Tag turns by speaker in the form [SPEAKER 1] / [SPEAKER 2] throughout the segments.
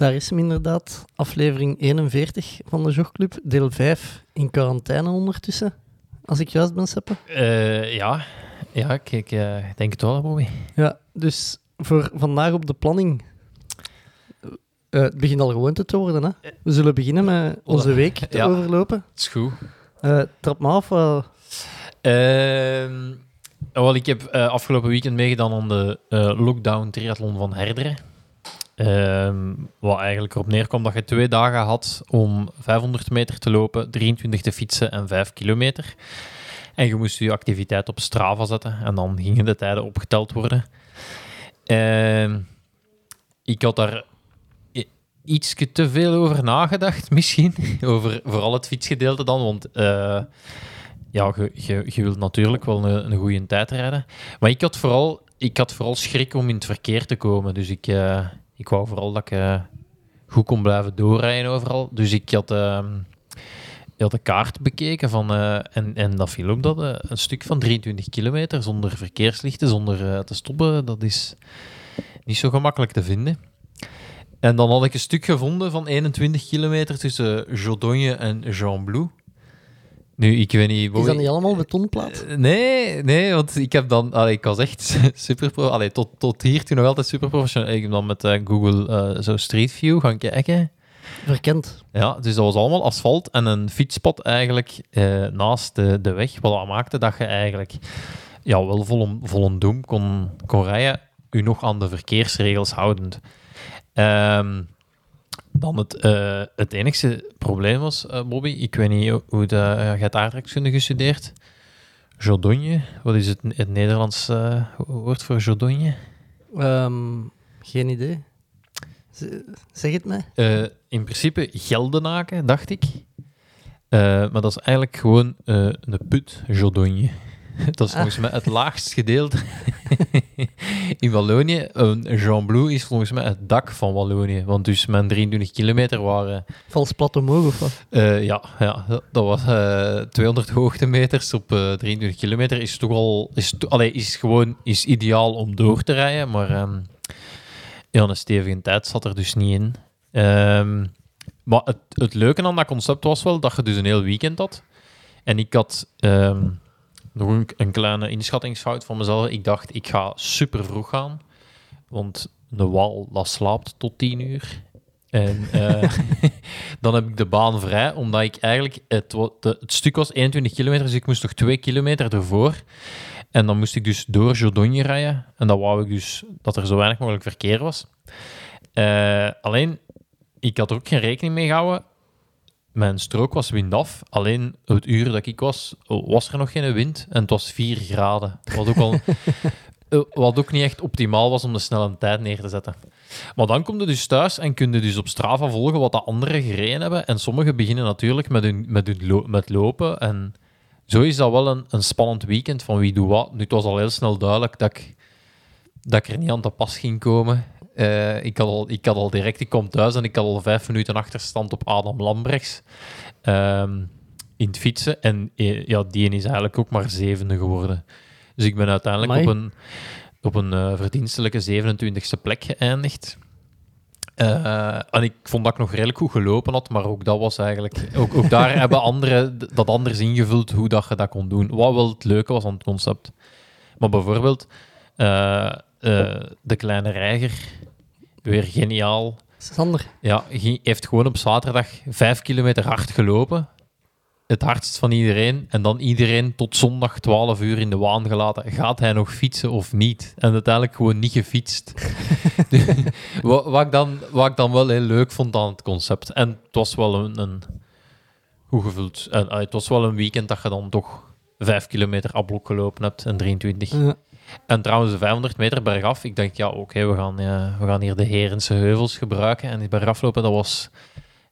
[SPEAKER 1] Daar is hem inderdaad. Aflevering 41 van de Jogclub, deel 5. In quarantaine ondertussen, als ik juist ben, Seppe.
[SPEAKER 2] Eh, ja. ja, ik, ik denk het wel, Bobby.
[SPEAKER 1] Ja, dus voor vandaag op de planning. eh, het begint al gewoonte te worden. Hè? We zullen beginnen met onze week te
[SPEAKER 2] Ja.
[SPEAKER 1] overlopen.
[SPEAKER 2] Het is goed.
[SPEAKER 1] Eh trap me af. eh,
[SPEAKER 2] Ehm, wel, ik heb afgelopen weekend meegedaan aan de lockdown triathlon van Herderen. Ehm, wat eigenlijk erop neerkwam dat je twee dagen had om 500 meter te lopen, 23 te fietsen en 5 kilometer. En je moest je activiteit op Strava zetten en dan gingen de tijden opgeteld worden. Ehm, ik had daar iets te veel over nagedacht, misschien. Over vooral het fietsgedeelte dan, want... eh, ja, je, je, je wilt natuurlijk wel een, een goede tijd rijden. Maar ik had, vooral, ik had vooral schrik om in het verkeer te komen. Dus ik, eh, ik wou vooral dat ik eh, goed kon blijven doorrijden overal. Dus ik had, ehm, ik had de kaart bekeken van, eh, en, en dat viel op dat eh, een stuk van 23 kilometer zonder verkeerslichten, zonder te stoppen, dat is niet zo gemakkelijk te vinden. En dan had ik een stuk gevonden van 21 kilometer tussen Jodogne en Jean-Blou. Nu, ik weet niet...
[SPEAKER 1] is dat niet allemaal betonplaat?
[SPEAKER 2] Eh, Nee, nee, want ik heb dan... Allee, ik was echt super pro... Allee, tot, tot hier toen nog altijd super professioneel. Ik heb dan met eh, Google eh, zo Street View gaan kijken.
[SPEAKER 1] Verkend.
[SPEAKER 2] Ja, dus dat was allemaal asfalt en een fietspad eigenlijk naast de, de weg. Wat dat maakte dat je eigenlijk ja, wel vol, vol doem kon, kon rijden, u nog aan de verkeersregels houdend. Ehm, dan het, eh, het enigste probleem was, eh, Bobby, ik weet niet hoe de, uh, je hebt aardrijkskunde gestudeerd. Jodogne, wat is het, het Nederlands eh, woord voor Jodogne?
[SPEAKER 1] Ehm, geen idee. Z- Zeg het mij.
[SPEAKER 2] Eh, in principe Geldenaken, dacht ik. Maar dat is eigenlijk gewoon een put, Jodogne. Dat is volgens mij het laagst gedeelte in Wallonië. Een Jean Blou is volgens mij het dak van Wallonië. Want dus mijn 23 kilometer waren...
[SPEAKER 1] Vals plat omhoog of wat?
[SPEAKER 2] eh, ja, ja, dat was eh 200 hoogtemeters op eh 23 kilometer. Is toch al... Is, to- allee, is gewoon is ideaal om door te rijden. Maar ehm, ja, een stevige tijd zat er dus niet in. Ehm, maar het, het leuke aan dat concept was wel dat je dus een heel weekend had. En ik had ehm, nog een, een kleine inschattingsfout van mezelf. Ik dacht, ik ga super vroeg gaan. Want de wal dat slaapt tot 10 uur. En eh, dan heb ik de baan vrij, omdat ik eigenlijk... Het, het stuk was 21 kilometer, dus ik moest nog 2 kilometer ervoor. En dan moest ik dus door Jodogne rijden. En dan wou ik dus dat er zo weinig mogelijk verkeer was. Eh, alleen, ik had er ook geen rekening mee gehouden. Mijn strook was windaf. Alleen het uur dat ik was, was er nog geen wind. En het was 4 graden. Wat ook, al, eh, wat ook niet echt optimaal was om de snelle tijd neer te zetten. Maar dan kom je dus thuis en kun je dus op Strava volgen wat de anderen gereden hebben. En sommigen beginnen natuurlijk met, hun, met, hun lo- met lopen. En zo is dat wel een, een spannend weekend van wie doet wat. Nu, het was al heel snel duidelijk dat ik, dat ik er niet aan te pas ging komen. Eh, ik, had al, ik had al direct, ik kom thuis en ik had al vijf minuten achterstand op Adam Lambrechts ehm, in het fietsen. En eh, ja, die is eigenlijk ook maar zevende geworden. Dus ik ben uiteindelijk
[SPEAKER 1] Amai.
[SPEAKER 2] op een, op een eh, verdienstelijke 27e plek geëindigd. En ik vond dat ik nog redelijk goed gelopen had, maar ook dat was eigenlijk... Ook, ook daar hebben anderen dat anders ingevuld, hoe dat je dat kon doen. Wat wel het leuke was aan het concept. Maar bijvoorbeeld, eh, de kleine reiger, weer geniaal.
[SPEAKER 1] Sander,
[SPEAKER 2] Ja, hij heeft gewoon op zaterdag vijf kilometer hard gelopen. Het hardst van iedereen. En dan iedereen tot zondag 12 uur in de waan gelaten. Gaat hij nog fietsen of niet? En uiteindelijk gewoon niet gefietst. wat, wat, ik dan, wat ik dan wel heel leuk vond aan het concept. En het was wel een, een goed gevuld. En, eh, het was wel een weekend dat je dan toch vijf kilometer afblok gelopen hebt en 23.
[SPEAKER 1] Ja.
[SPEAKER 2] En trouwens, de 500 meter bergaf. Ik denk, ja, oké, we, gaan, we gaan hier de Herense heuvels gebruiken. En die bergaflopen, dat was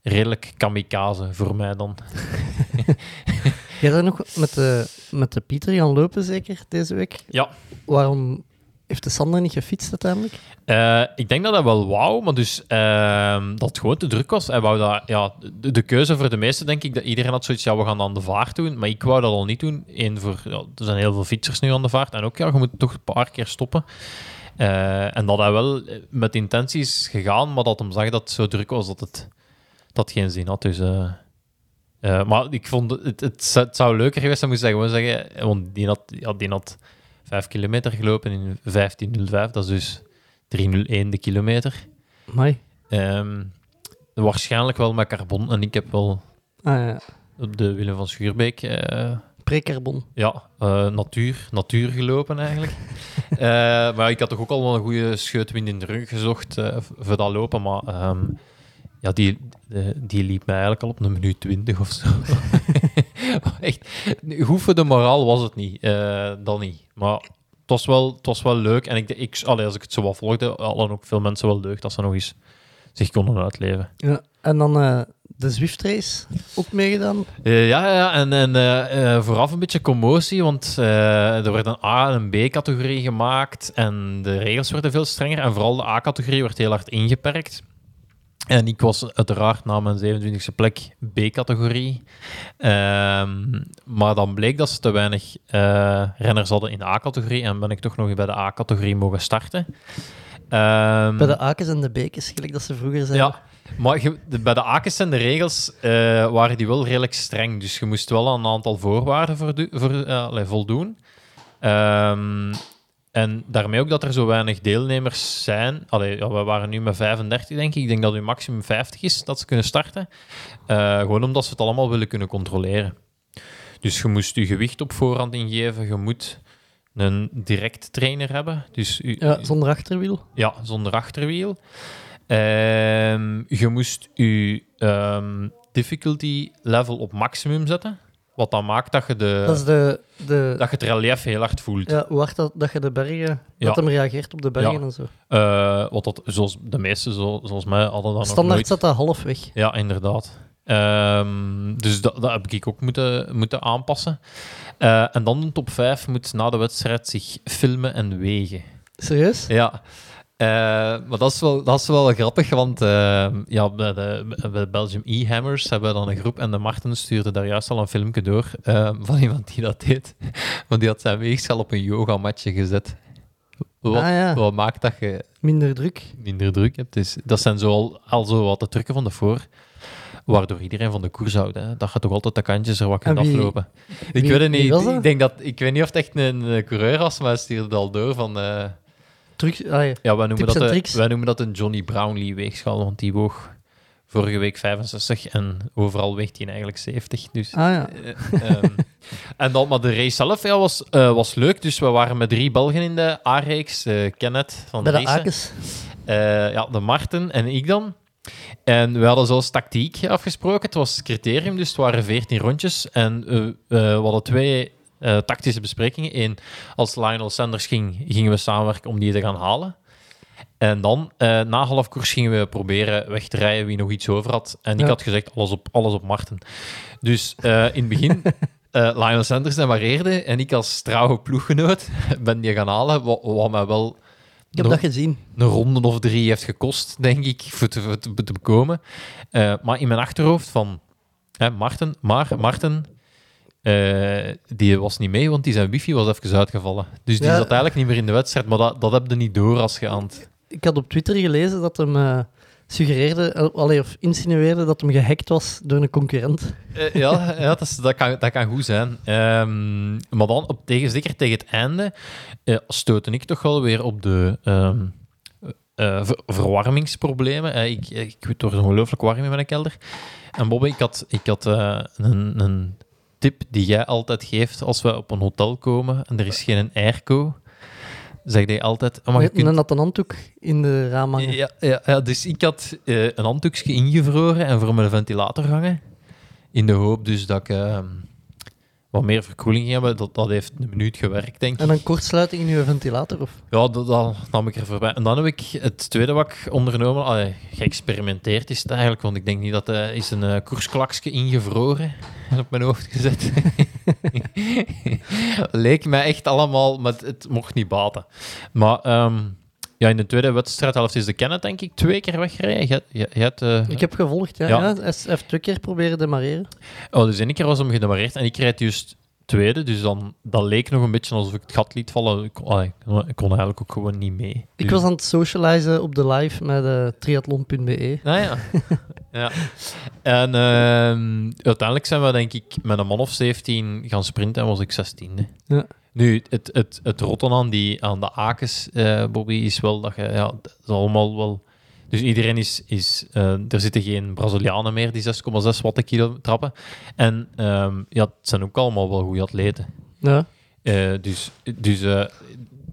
[SPEAKER 2] redelijk kamikaze voor mij dan.
[SPEAKER 1] Jij bent nog met de, met de Pieter gaan lopen, zeker, deze week?
[SPEAKER 2] Ja.
[SPEAKER 1] Waarom heeft de Sander niet gefietst uiteindelijk?
[SPEAKER 2] Eh, ik denk dat hij wel wou, maar dus ehm, dat het gewoon te druk was. Hij wou dat, ja, de, keuze voor de meesten, denk ik, dat iedereen had zoiets, ja, we gaan aan de vaart doen. Maar ik wou dat al niet doen. Eén voor, er zijn heel veel fietsers nu aan de vaart. En ook, ja, je moet toch een paar keer stoppen. Eh, en dat hij wel met intenties gegaan, maar dat hem zag dat het zo druk was dat het dat geen zin had. Dus, eh, eh, maar ik vond het, het, zou- leuker geweest zijn, moest ik gewoon zeggen, want die had, ja, die had 5 kilometer gelopen in 15.05, dat is dus 3.01 de kilometer. Ehm, waarschijnlijk wel met carbon. En ik heb wel
[SPEAKER 1] Ah ja,
[SPEAKER 2] op de Willem van Schuurbeek eh,
[SPEAKER 1] pre-carbon.
[SPEAKER 2] ja, eh, natuur, natuur gelopen eigenlijk. Eh, maar ik had toch ook al wel een goede scheutwind in de rug gezocht voor dat lopen. Maar ehm, ja, die, de- die liep mij eigenlijk al op een minuut 20 of zo. Echt, goed voor de moraal was het niet. eh dan niet. Maar het was wel, het was wel leuk. En ik, ik, allee, als ik het zo wat volgde, hadden ook veel mensen wel leuk dat ze nog eens zich konden uitleven.
[SPEAKER 1] Ja. En dan eh, de Zwift Race, ook meegedaan.
[SPEAKER 2] Eh, ja, ja, en, en eh, eh, vooraf een beetje commotie, want eh, er werd een A- en een B-categorie gemaakt en de regels werden veel strenger en vooral de A-categorie werd heel hard ingeperkt. En ik was uiteraard na mijn 27e plek B-categorie. Ehm, maar dan bleek dat ze te weinig eh, renners hadden in de A-categorie en ben ik toch nog bij de A-categorie mogen starten. Ehm,
[SPEAKER 1] Bij de Akens en de Bekes, gelijk dat ze vroeger zeiden.
[SPEAKER 2] ja, maar je- de- bij de AKES zijn de regels eh, waren die wel redelijk streng. Dus je moest wel aan een aantal voorwaarden voldo- voor, eh, voldoen. Ehm, en daarmee ook dat er zo weinig deelnemers zijn. Allee, ja, we waren nu met 35, denk ik. Ik denk dat u maximum 50 is dat ze kunnen starten. Eh, gewoon omdat ze het allemaal willen kunnen controleren. Dus je moest je gewicht op voorhand ingeven. Je moet een direct trainer hebben. Dus u,
[SPEAKER 1] Ja, zonder achterwiel.
[SPEAKER 2] ja, zonder achterwiel. Ehm, je moest je ehm, difficulty level op maximum zetten. Wat dan maakt dat je, de,
[SPEAKER 1] Dat is de... de
[SPEAKER 2] dat je het relief heel hard voelt.
[SPEAKER 1] ja, hoe hard dat, dat je de bergen...
[SPEAKER 2] Ja.
[SPEAKER 1] Dat hem reageert op de bergen
[SPEAKER 2] Ja.
[SPEAKER 1] en zo.
[SPEAKER 2] Eh, wat dat, zoals de meeste, zo, zoals mij, hadden dat nog
[SPEAKER 1] Standaard
[SPEAKER 2] nooit.
[SPEAKER 1] zat dat halfweg.
[SPEAKER 2] Ja, inderdaad. Ehm, dus dat, dat heb ik ook moeten, moeten aanpassen. Eh, en dan de top 5 moet na de wedstrijd zich filmen en wegen.
[SPEAKER 1] Serieus?
[SPEAKER 2] Ja. Eh, maar dat is wel, dat is wel grappig, want eh, ja, bij de, bij de Belgium E-Hammers hebben we dan een groep en de Marten stuurde daar juist al een filmpje door eh, van iemand die dat deed. Want die had zijn weegschaal op een yogamatje gezet. Wat,
[SPEAKER 1] Ah, ja.
[SPEAKER 2] wat maakt dat je
[SPEAKER 1] Minder druk.
[SPEAKER 2] minder druk hebt. Dus dat zijn zo al, al zo wat de trucken van de voor, waardoor iedereen van de koers houdt. Hè. Dat gaat toch altijd de kantjes er wat kunt
[SPEAKER 1] wie-
[SPEAKER 2] aflopen. Ik
[SPEAKER 1] wie-
[SPEAKER 2] weet het niet. Ik, denk dat, ik weet niet of het echt een, een coureur was, maar hij stuurde het al door van...
[SPEAKER 1] Ja.
[SPEAKER 2] wij noemen, dat de, wij noemen dat een Johnny Brownlee weegschaal, want die woog vorige week 65 en overal weegt hij eigenlijk 70. Dus,
[SPEAKER 1] Ah ja.
[SPEAKER 2] eh, ehm, en dan, maar de race zelf ja, was, eh, was leuk, dus we waren met drie Belgen in de A-reeks. eh, Kenneth van
[SPEAKER 1] de
[SPEAKER 2] eh, ja, de Marten en ik dan. En we hadden zoals tactiek afgesproken. Het was criterium, dus het waren 14 rondjes. En we hadden twee eh, tactische besprekingen. Eén, als Lionel Sanders ging, gingen we samenwerken om die te gaan halen. En dan, eh, na half koers, gingen we proberen weg te rijden wie nog iets over had. En ik
[SPEAKER 1] Ja.
[SPEAKER 2] had gezegd, alles op, alles op Marten. Dus eh, in het begin, Lionel Sanders demareerde en ik als trouwe ploeggenoot ben die gaan halen, wat, wat mij wel
[SPEAKER 1] Ik heb dat gezien.
[SPEAKER 2] een ronde of drie heeft gekost, denk ik, voor te, voor te, te bekomen. Maar in mijn achterhoofd van hè, Marten, maar Marten, eh, die was niet mee, want die zijn wifi was even uitgevallen. Dus die
[SPEAKER 1] Ja.
[SPEAKER 2] zat eigenlijk niet meer in de wedstrijd, maar dat, dat heb je niet door als je aan het...
[SPEAKER 1] Ik had op Twitter gelezen dat hem eh, suggereerde, eh, allee, of insinueerde dat hem gehackt was door een concurrent.
[SPEAKER 2] Ja, ja dat, is- dat, kan, dat kan goed zijn. Ehm, maar dan, op, tegen, zeker tegen het einde, stootte ik toch wel weer op de eh, ver- verwarmingsproblemen. Eh, ik, ik er ongelooflijk warm in mijn kelder. En Bobby, ik had, ik had een, een tip die jij altijd geeft als we op een hotel komen en er is geen airco. Zeg je altijd... oh, maar je kunt-
[SPEAKER 1] een handdoek in de raam hangen.
[SPEAKER 2] ja, ja, ja, dus ik had eh, een handdoekje ingevroren en voor mijn ventilator hangen. In de hoop dus dat ik... ehm, wat meer verkoeling hebben. Dat, dat heeft een minuut gewerkt, denk ik.
[SPEAKER 1] En een kortsluiting in uw ventilator? Of?
[SPEAKER 2] Ja, dat, dat nam ik er voorbij. En dan heb ik het tweede wat ik ondernomen, allee, geëxperimenteerd is het eigenlijk, want ik denk niet dat hij is een uh, koersklaksje ingevroren en op mijn hoofd gezet. Leek mij echt allemaal, maar het, het mocht niet baten. Maar ehm, ja, in de tweede wedstrijd is de Kenneth denk ik twee keer weggereden. Je, je, had, uh,
[SPEAKER 1] ik heb gevolgd, ja.
[SPEAKER 2] Ja.
[SPEAKER 1] hij heeft twee keer proberen demareren.
[SPEAKER 2] Oh, dus één keer was hem gedemareerd en ik rijd juist tweede, dus dan, dat leek nog een beetje alsof ik het gat liet vallen. Ik, kon eigenlijk ook gewoon niet mee.
[SPEAKER 1] Ik
[SPEAKER 2] Dus-
[SPEAKER 1] was aan het socializen op de live met uh, triathlon.be.
[SPEAKER 2] Ah ja. ja. En ehm, uiteindelijk zijn we denk ik met een man of 17 gaan sprinten en was ik 16e.
[SPEAKER 1] Ja.
[SPEAKER 2] Nu, het, het, het rotten aan, die, aan de akens, eh, Bobby, is wel dat je... Ja, dat is allemaal wel... Dus iedereen is... is eh, er zitten geen Brazilianen meer die 6,6 watt kilo trappen. En ehm, ja, het zijn ook allemaal wel goede atleten.
[SPEAKER 1] Ja.
[SPEAKER 2] Eh, dus dus het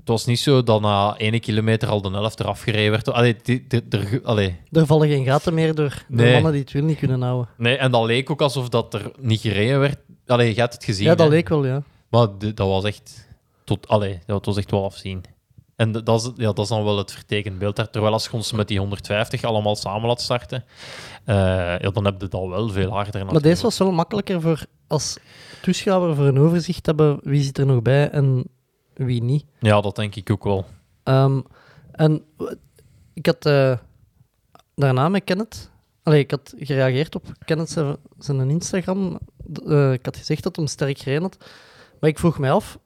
[SPEAKER 2] was niet zo dat na ene kilometer al de helft eraf gereden werd. Allee, die, die, er, allee,
[SPEAKER 1] Er vallen geen gaten meer door,
[SPEAKER 2] Nee.
[SPEAKER 1] mannen die het wiel niet kunnen houden.
[SPEAKER 2] Nee, en dat leek ook alsof dat er niet gereden werd. Allee, je hebt het gezien.
[SPEAKER 1] Ja, dat
[SPEAKER 2] hè.
[SPEAKER 1] leek wel, ja.
[SPEAKER 2] Maar de- dat was echt... Tot, allee, dat was echt wel afzien. En dat is, ja, dat is dan wel het vertekend beeld daar. Terwijl als je ons met die 150 allemaal samen laat starten, eh, ja, dan heb je dat wel veel harder.
[SPEAKER 1] Maar deze was wel makkelijker voor als toeschouwer voor een overzicht te hebben wie zit er nog bij en wie niet.
[SPEAKER 2] Ja, dat denk ik ook wel.
[SPEAKER 1] Ehm, en ik had eh, daarna met Kenneth... Allee, ik had gereageerd op Kenneth zijn, zijn Instagram. Eh, ik had gezegd dat hij sterk gereden had. Maar ik vroeg mij af...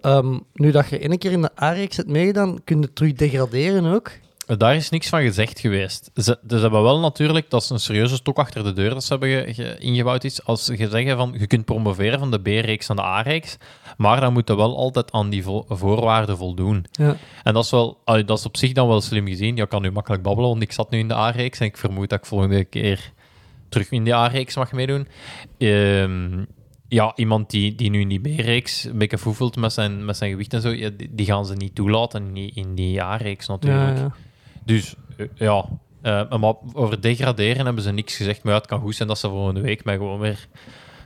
[SPEAKER 1] ehm, nu dat je ene keer in de A-reeks hebt meegedaan, kun je terug degraderen ook?
[SPEAKER 2] Daar is niks van gezegd geweest. Ze, ze hebben wel natuurlijk, dat is een serieuze stok achter de deur dat ze hebben ge- ge- ingebouwd is, als je zeggen van, je kunt promoveren van de B-reeks naar de A-reeks, maar dan moet je wel altijd aan die vo- voorwaarden voldoen.
[SPEAKER 1] Ja.
[SPEAKER 2] En dat is, wel, dat is op zich dan wel slim gezien. Je kan nu makkelijk babbelen, want ik zat nu in de A-reeks en ik vermoed dat ik volgende keer terug in de A-reeks mag meedoen. Ehm, ja, iemand die, die nu in die B-reeks een beetje foefelt met zijn, met zijn gewicht en zo, ja, die, die gaan ze niet toelaten in die, in die A-reeks natuurlijk.
[SPEAKER 1] Ja, ja.
[SPEAKER 2] Dus eh, ja, Eh, maar over degraderen hebben ze niks gezegd. Maar het kan goed zijn dat ze volgende week mij gewoon weer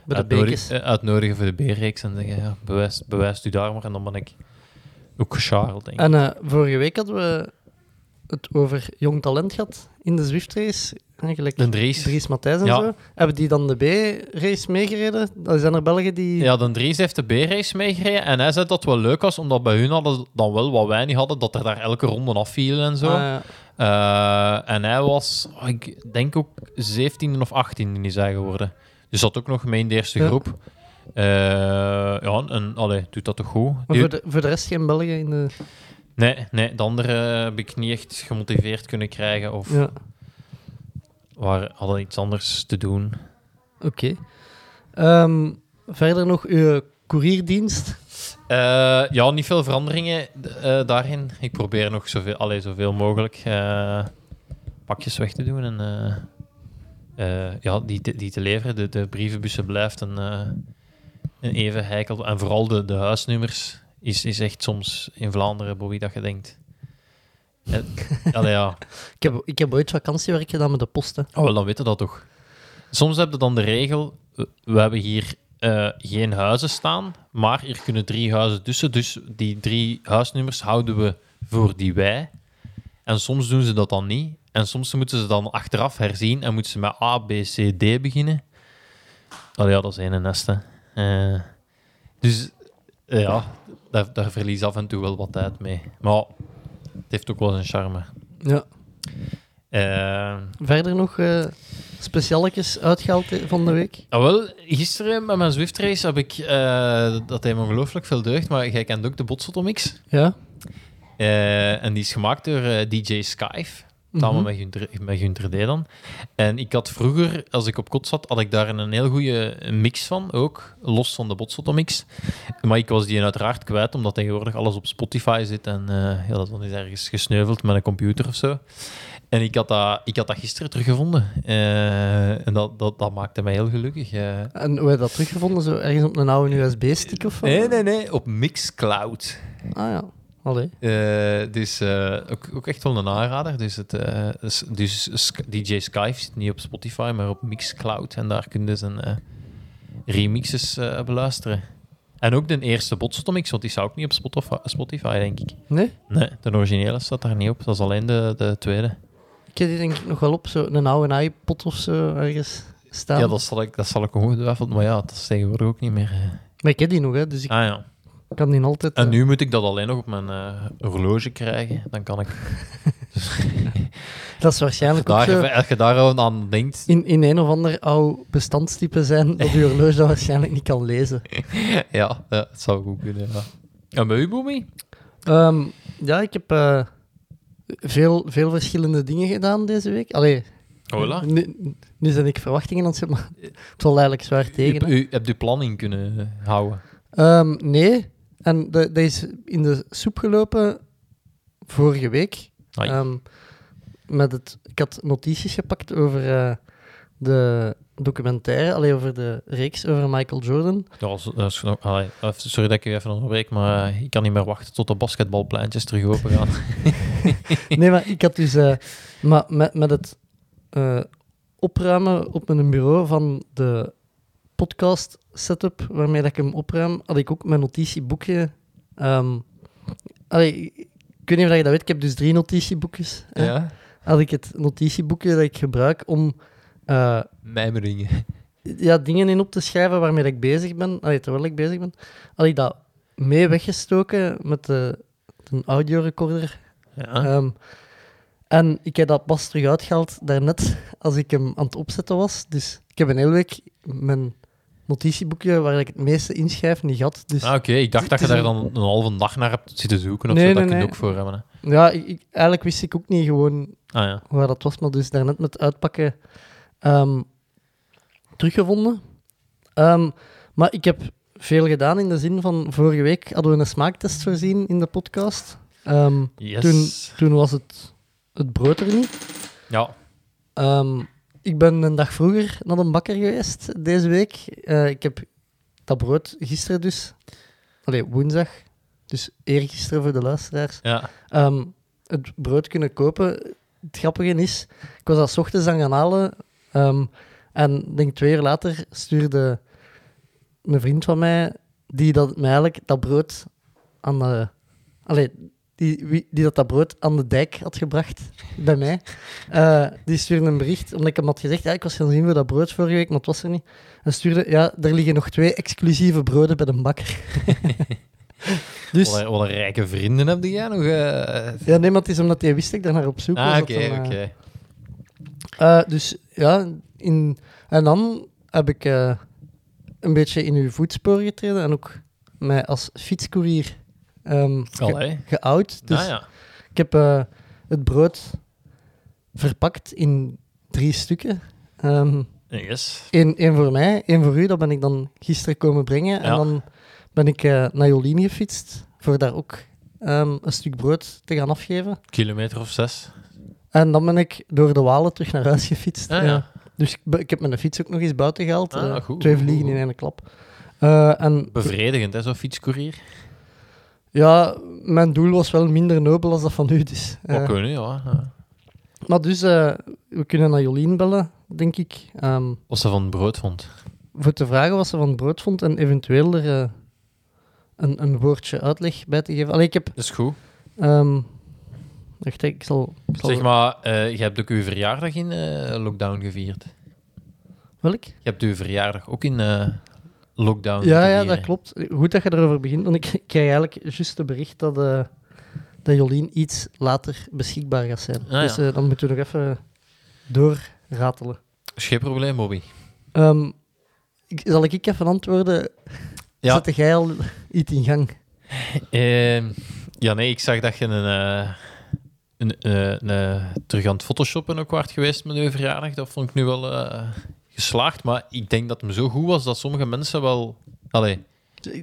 [SPEAKER 1] de
[SPEAKER 2] uitnodig- eh, uitnodigen voor de B-reeks en zeggen, ja, bewijs, bewijst u daar maar. En dan ben ik ook gescharreld, denk ik.
[SPEAKER 1] En vorige week hadden we het over jong talent gehad in de Zwift race. Eigenlijk
[SPEAKER 2] Dries.
[SPEAKER 1] Dries Matthijs en
[SPEAKER 2] Ja.
[SPEAKER 1] zo. Hebben die dan de B-race meegereden? Dan zijn er Belgen die...
[SPEAKER 2] Ja, de Dries heeft de B-race meegereden en hij zei dat het wel leuk was, omdat bij hun hadden dan wel wat wij niet hadden, dat er daar elke ronde afvielen en zo.
[SPEAKER 1] Ah, ja.
[SPEAKER 2] Eh, en hij was, oh, ik denk ook 17 of 18 die zijn geworden. Dus zat ook nog mee in de eerste
[SPEAKER 1] Ja.
[SPEAKER 2] groep. Eh, ja, en allee, doet dat toch goed?
[SPEAKER 1] Maar voor de, voor de rest geen Belgen in de...
[SPEAKER 2] Nee, nee, de andere heb ik niet echt gemotiveerd kunnen krijgen of
[SPEAKER 1] Ja,
[SPEAKER 2] waar hadden iets anders te doen.
[SPEAKER 1] oké. Ehm, verder nog uw courierdienst.
[SPEAKER 2] Eh, ja, niet veel veranderingen eh, daarin. Ik probeer nog zoveel, allee, zoveel mogelijk eh, pakjes weg te doen en ja, die, te, die te leveren. De, de brievenbussen blijft een, een even heikel. En vooral de, de huisnummers is, is echt soms in Vlaanderen, Bobby, dat je denkt. Allee, ja.
[SPEAKER 1] Ik heb, ik heb ooit vakantiewerk gedaan met de post. Hè.
[SPEAKER 2] Oh, wel, dan weten dat toch. Soms heb je dan de regel, we- hebben hier eh, geen huizen staan, maar hier kunnen drie huizen tussen, dus die drie huisnummers houden we voor die wij. En soms doen ze dat dan niet. En soms moeten ze dan achteraf herzien en moeten ze met A, B, C, D beginnen. Oh ja, dat is één nest, hè. Eh, dus eh, ja, daar, daar verlies af en toe wel wat tijd mee. Maar het heeft ook wel zijn charme.
[SPEAKER 1] Ja.
[SPEAKER 2] Eh,
[SPEAKER 1] Verder nog eh specialetjes uitgehaald eh, van de week.
[SPEAKER 2] Ah, wel, gisteren met mijn Zwift race heb ik, eh, dat heeft me ongelooflijk veel deugd, maar jij kent ook de Botsotomix.
[SPEAKER 1] Ja.
[SPEAKER 2] En die is gemaakt door DJ Skyfe, samen
[SPEAKER 1] Mhm.
[SPEAKER 2] met, Gunther, met D. dan. En ik had vroeger, als ik op kot zat, had ik daar een heel goede mix van, ook, los van de Botsotomix. Maar ik was die uiteraard kwijt, omdat tegenwoordig alles op Spotify zit en eh, ja, dat is ergens gesneuveld met een computer of zo. En ik had dat, ik had dat gisteren teruggevonden. Eh, en dat, dat, dat maakte mij heel gelukkig.
[SPEAKER 1] En hoe heb je dat teruggevonden? Zo ergens op een oude USB-stick of wat?
[SPEAKER 2] Nee, nee, nee, op Mixcloud.
[SPEAKER 1] Ah ja, allee.
[SPEAKER 2] Eh, dus ook, ook echt wel een aanrader. Dus, het, eh, dus, DJ Skype zit niet op Spotify, maar op Mixcloud. En daar kun je zijn, remixes beluisteren. En ook de eerste Botstommix, want die staat ook niet op Spotify, Spotify, denk ik.
[SPEAKER 1] Nee?
[SPEAKER 2] Nee, de originele staat daar niet op. Dat is alleen de, de tweede.
[SPEAKER 1] Ik heb die denk ik nog wel op, zo een oude iPod of zo ergens staan.
[SPEAKER 2] Ja, dat zal ik, dat zal ik ongetwijfeld. Maar ja, dat is tegenwoordig ook niet meer.
[SPEAKER 1] Maar ik heb die nog, hè, dus ik
[SPEAKER 2] Ah ja.
[SPEAKER 1] Kan die altijd...
[SPEAKER 2] En
[SPEAKER 1] eh,
[SPEAKER 2] nu moet ik dat alleen nog op mijn eh, horloge krijgen. Dan kan ik...
[SPEAKER 1] Dat is waarschijnlijk ook
[SPEAKER 2] Daar,
[SPEAKER 1] zo
[SPEAKER 2] als je daar aan denkt...
[SPEAKER 1] in, in een of ander oud bestandstype zijn dat je horloge dat waarschijnlijk niet kan lezen.
[SPEAKER 2] Ja, ja, het zou goed kunnen, ja. En bij u, Boemi?
[SPEAKER 1] Ja, ik heb eh, veel, veel verschillende dingen gedaan deze week. Allee,
[SPEAKER 2] Hola.
[SPEAKER 1] nu, nu zijn ik verwachtingen aan het maar het valt eigenlijk zwaar tegen.
[SPEAKER 2] U, u hebt uw planning kunnen houden.
[SPEAKER 1] Ehm, nee, en dat is in de soep gelopen vorige week. Ehm, met het, ik had notities gepakt over eh, de documentaire, alleen over de reeks over Michael Jordan.
[SPEAKER 2] Ja, eh, sorry dat ik u even onderbreek, maar eh, ik kan niet meer wachten tot de basketbalpleintjes terug open gaan.
[SPEAKER 1] Nee, maar ik had dus maar met, met het eh, opruimen op mijn bureau van de podcast setup waarmee dat ik hem opruim, had ik ook mijn notitieboekje. ehm allee, ik weet niet of je dat weet, ik heb dus drie notitieboekjes. hè.
[SPEAKER 2] ja?
[SPEAKER 1] Had ik het notitieboekje dat ik gebruik om eh,
[SPEAKER 2] Mijmeringen.
[SPEAKER 1] ja, dingen in op te schrijven waarmee dat ik bezig ben, allee, terwijl ik bezig ben, had ik dat mee weggestoken met de, een audiorecorder
[SPEAKER 2] Ja.
[SPEAKER 1] Ehm, en ik heb dat pas terug uitgehaald daarnet als ik hem aan het opzetten was. Dus ik heb een hele week mijn notitieboekje waar ik het meeste inschrijf niet gehad. Dus
[SPEAKER 2] Ah, Oké, ik dacht dat je daar dan een halve dag naar hebt zitten zoeken of
[SPEAKER 1] Nee,
[SPEAKER 2] zo. Dat
[SPEAKER 1] nee,
[SPEAKER 2] kun je
[SPEAKER 1] nee.
[SPEAKER 2] ook voor hebben. Hè.
[SPEAKER 1] ja, ik, ik- eigenlijk wist ik ook niet gewoon
[SPEAKER 2] Ah ja.
[SPEAKER 1] waar dat was, maar dus daarnet met uitpakken ehm, teruggevonden. Ehm, maar ik heb veel gedaan in de zin van vorige week hadden we een smaaktest voorzien in de podcast. Ehm,
[SPEAKER 2] Yes.
[SPEAKER 1] toen, toen was het, het brood er niet.
[SPEAKER 2] Ja.
[SPEAKER 1] Ehm, ik ben een dag vroeger naar de bakker geweest deze week. Eh, ik heb dat brood gisteren dus, allee, woensdag, dus eergisteren voor de luisteraars,
[SPEAKER 2] Ja.
[SPEAKER 1] ehm, het brood kunnen kopen. Het grappige is, ik was dat 's ochtends aan gaan halen ehm, en denk twee uur later stuurde een vriend van mij, die dat, mij eigenlijk dat brood aan de... Allee, die, wie- die dat, dat brood aan de dijk had gebracht bij mij. Eh, die stuurde een bericht, omdat ik hem had gezegd, ja, ik was gaan zien voor dat brood vorige week, maar het was er niet. En stuurde, ja, er liggen nog twee exclusieve broden bij de bakker. dus,
[SPEAKER 2] Wat, een, wat een rijke vrienden heb jij nog. eh.
[SPEAKER 1] ja, nee, maar het is omdat hij wist dat ik daar naar op zoek was.
[SPEAKER 2] ah,
[SPEAKER 1] dat
[SPEAKER 2] oké, oké.
[SPEAKER 1] eh, eh, dus ja, in, en dan heb ik een beetje in uw voetspoor getreden en ook mij als fietscourier ge- geout. Dus
[SPEAKER 2] ah, ja.
[SPEAKER 1] ik heb eh, het brood verpakt in drie stukken. Ehm
[SPEAKER 2] Yes.
[SPEAKER 1] Eén één voor mij, één voor u. Dat ben ik dan gisteren komen brengen. En dan ben ik eh, naar Jolien gefietst voor daar ook ehm, een stuk brood te gaan afgeven.
[SPEAKER 2] Kilometer of zes.
[SPEAKER 1] En dan ben ik door de Walen terug naar huis gefietst.
[SPEAKER 2] Ah,
[SPEAKER 1] ja. Dus ik, heb mijn fiets ook nog eens buiten gehaald.
[SPEAKER 2] Ah,
[SPEAKER 1] eh,
[SPEAKER 2] goed,
[SPEAKER 1] twee vliegen
[SPEAKER 2] goed,
[SPEAKER 1] in één klap. En
[SPEAKER 2] Bevredigend, hè, zo'n fietscourier.
[SPEAKER 1] Ja, mijn doel was wel minder nobel als dat van u. Dus,
[SPEAKER 2] Wat kunnen, ja.
[SPEAKER 1] Maar dus, eh, we kunnen naar Jolien bellen, denk ik. ehm,
[SPEAKER 2] Wat ze van het brood vond.
[SPEAKER 1] voor te vragen wat ze van het brood vond en eventueel er eh, een, een woordje uitleg bij te geven. Allee, ik heb...
[SPEAKER 2] Dat is goed.
[SPEAKER 1] wacht, ik zal... Ik zal
[SPEAKER 2] Zeg maar, eh, je hebt ook uw verjaardag in lockdown gevierd.
[SPEAKER 1] Welk?
[SPEAKER 2] Je hebt uw verjaardag ook in lockdown
[SPEAKER 1] Ja, ja, dat klopt. Goed dat je erover begint, want ik krijg eigenlijk juist de bericht dat, eh, dat Jolien iets later beschikbaar gaat zijn.
[SPEAKER 2] Ah,
[SPEAKER 1] dus eh, dan moeten we nog even doorratelen.
[SPEAKER 2] Is geen probleem, Bobby.
[SPEAKER 1] Ehm, ik, zal ik even antwoorden?
[SPEAKER 2] Ja.
[SPEAKER 1] Zette jij al iets in gang?
[SPEAKER 2] Ehm, ja, nee, ik zag dat je een, eh, een, een, terug aan het photoshoppen ook waard geweest met uw verjaardag. Dat vond ik nu wel geslaagd. Maar ik denk dat het zo goed was dat sommige mensen wel... Allee,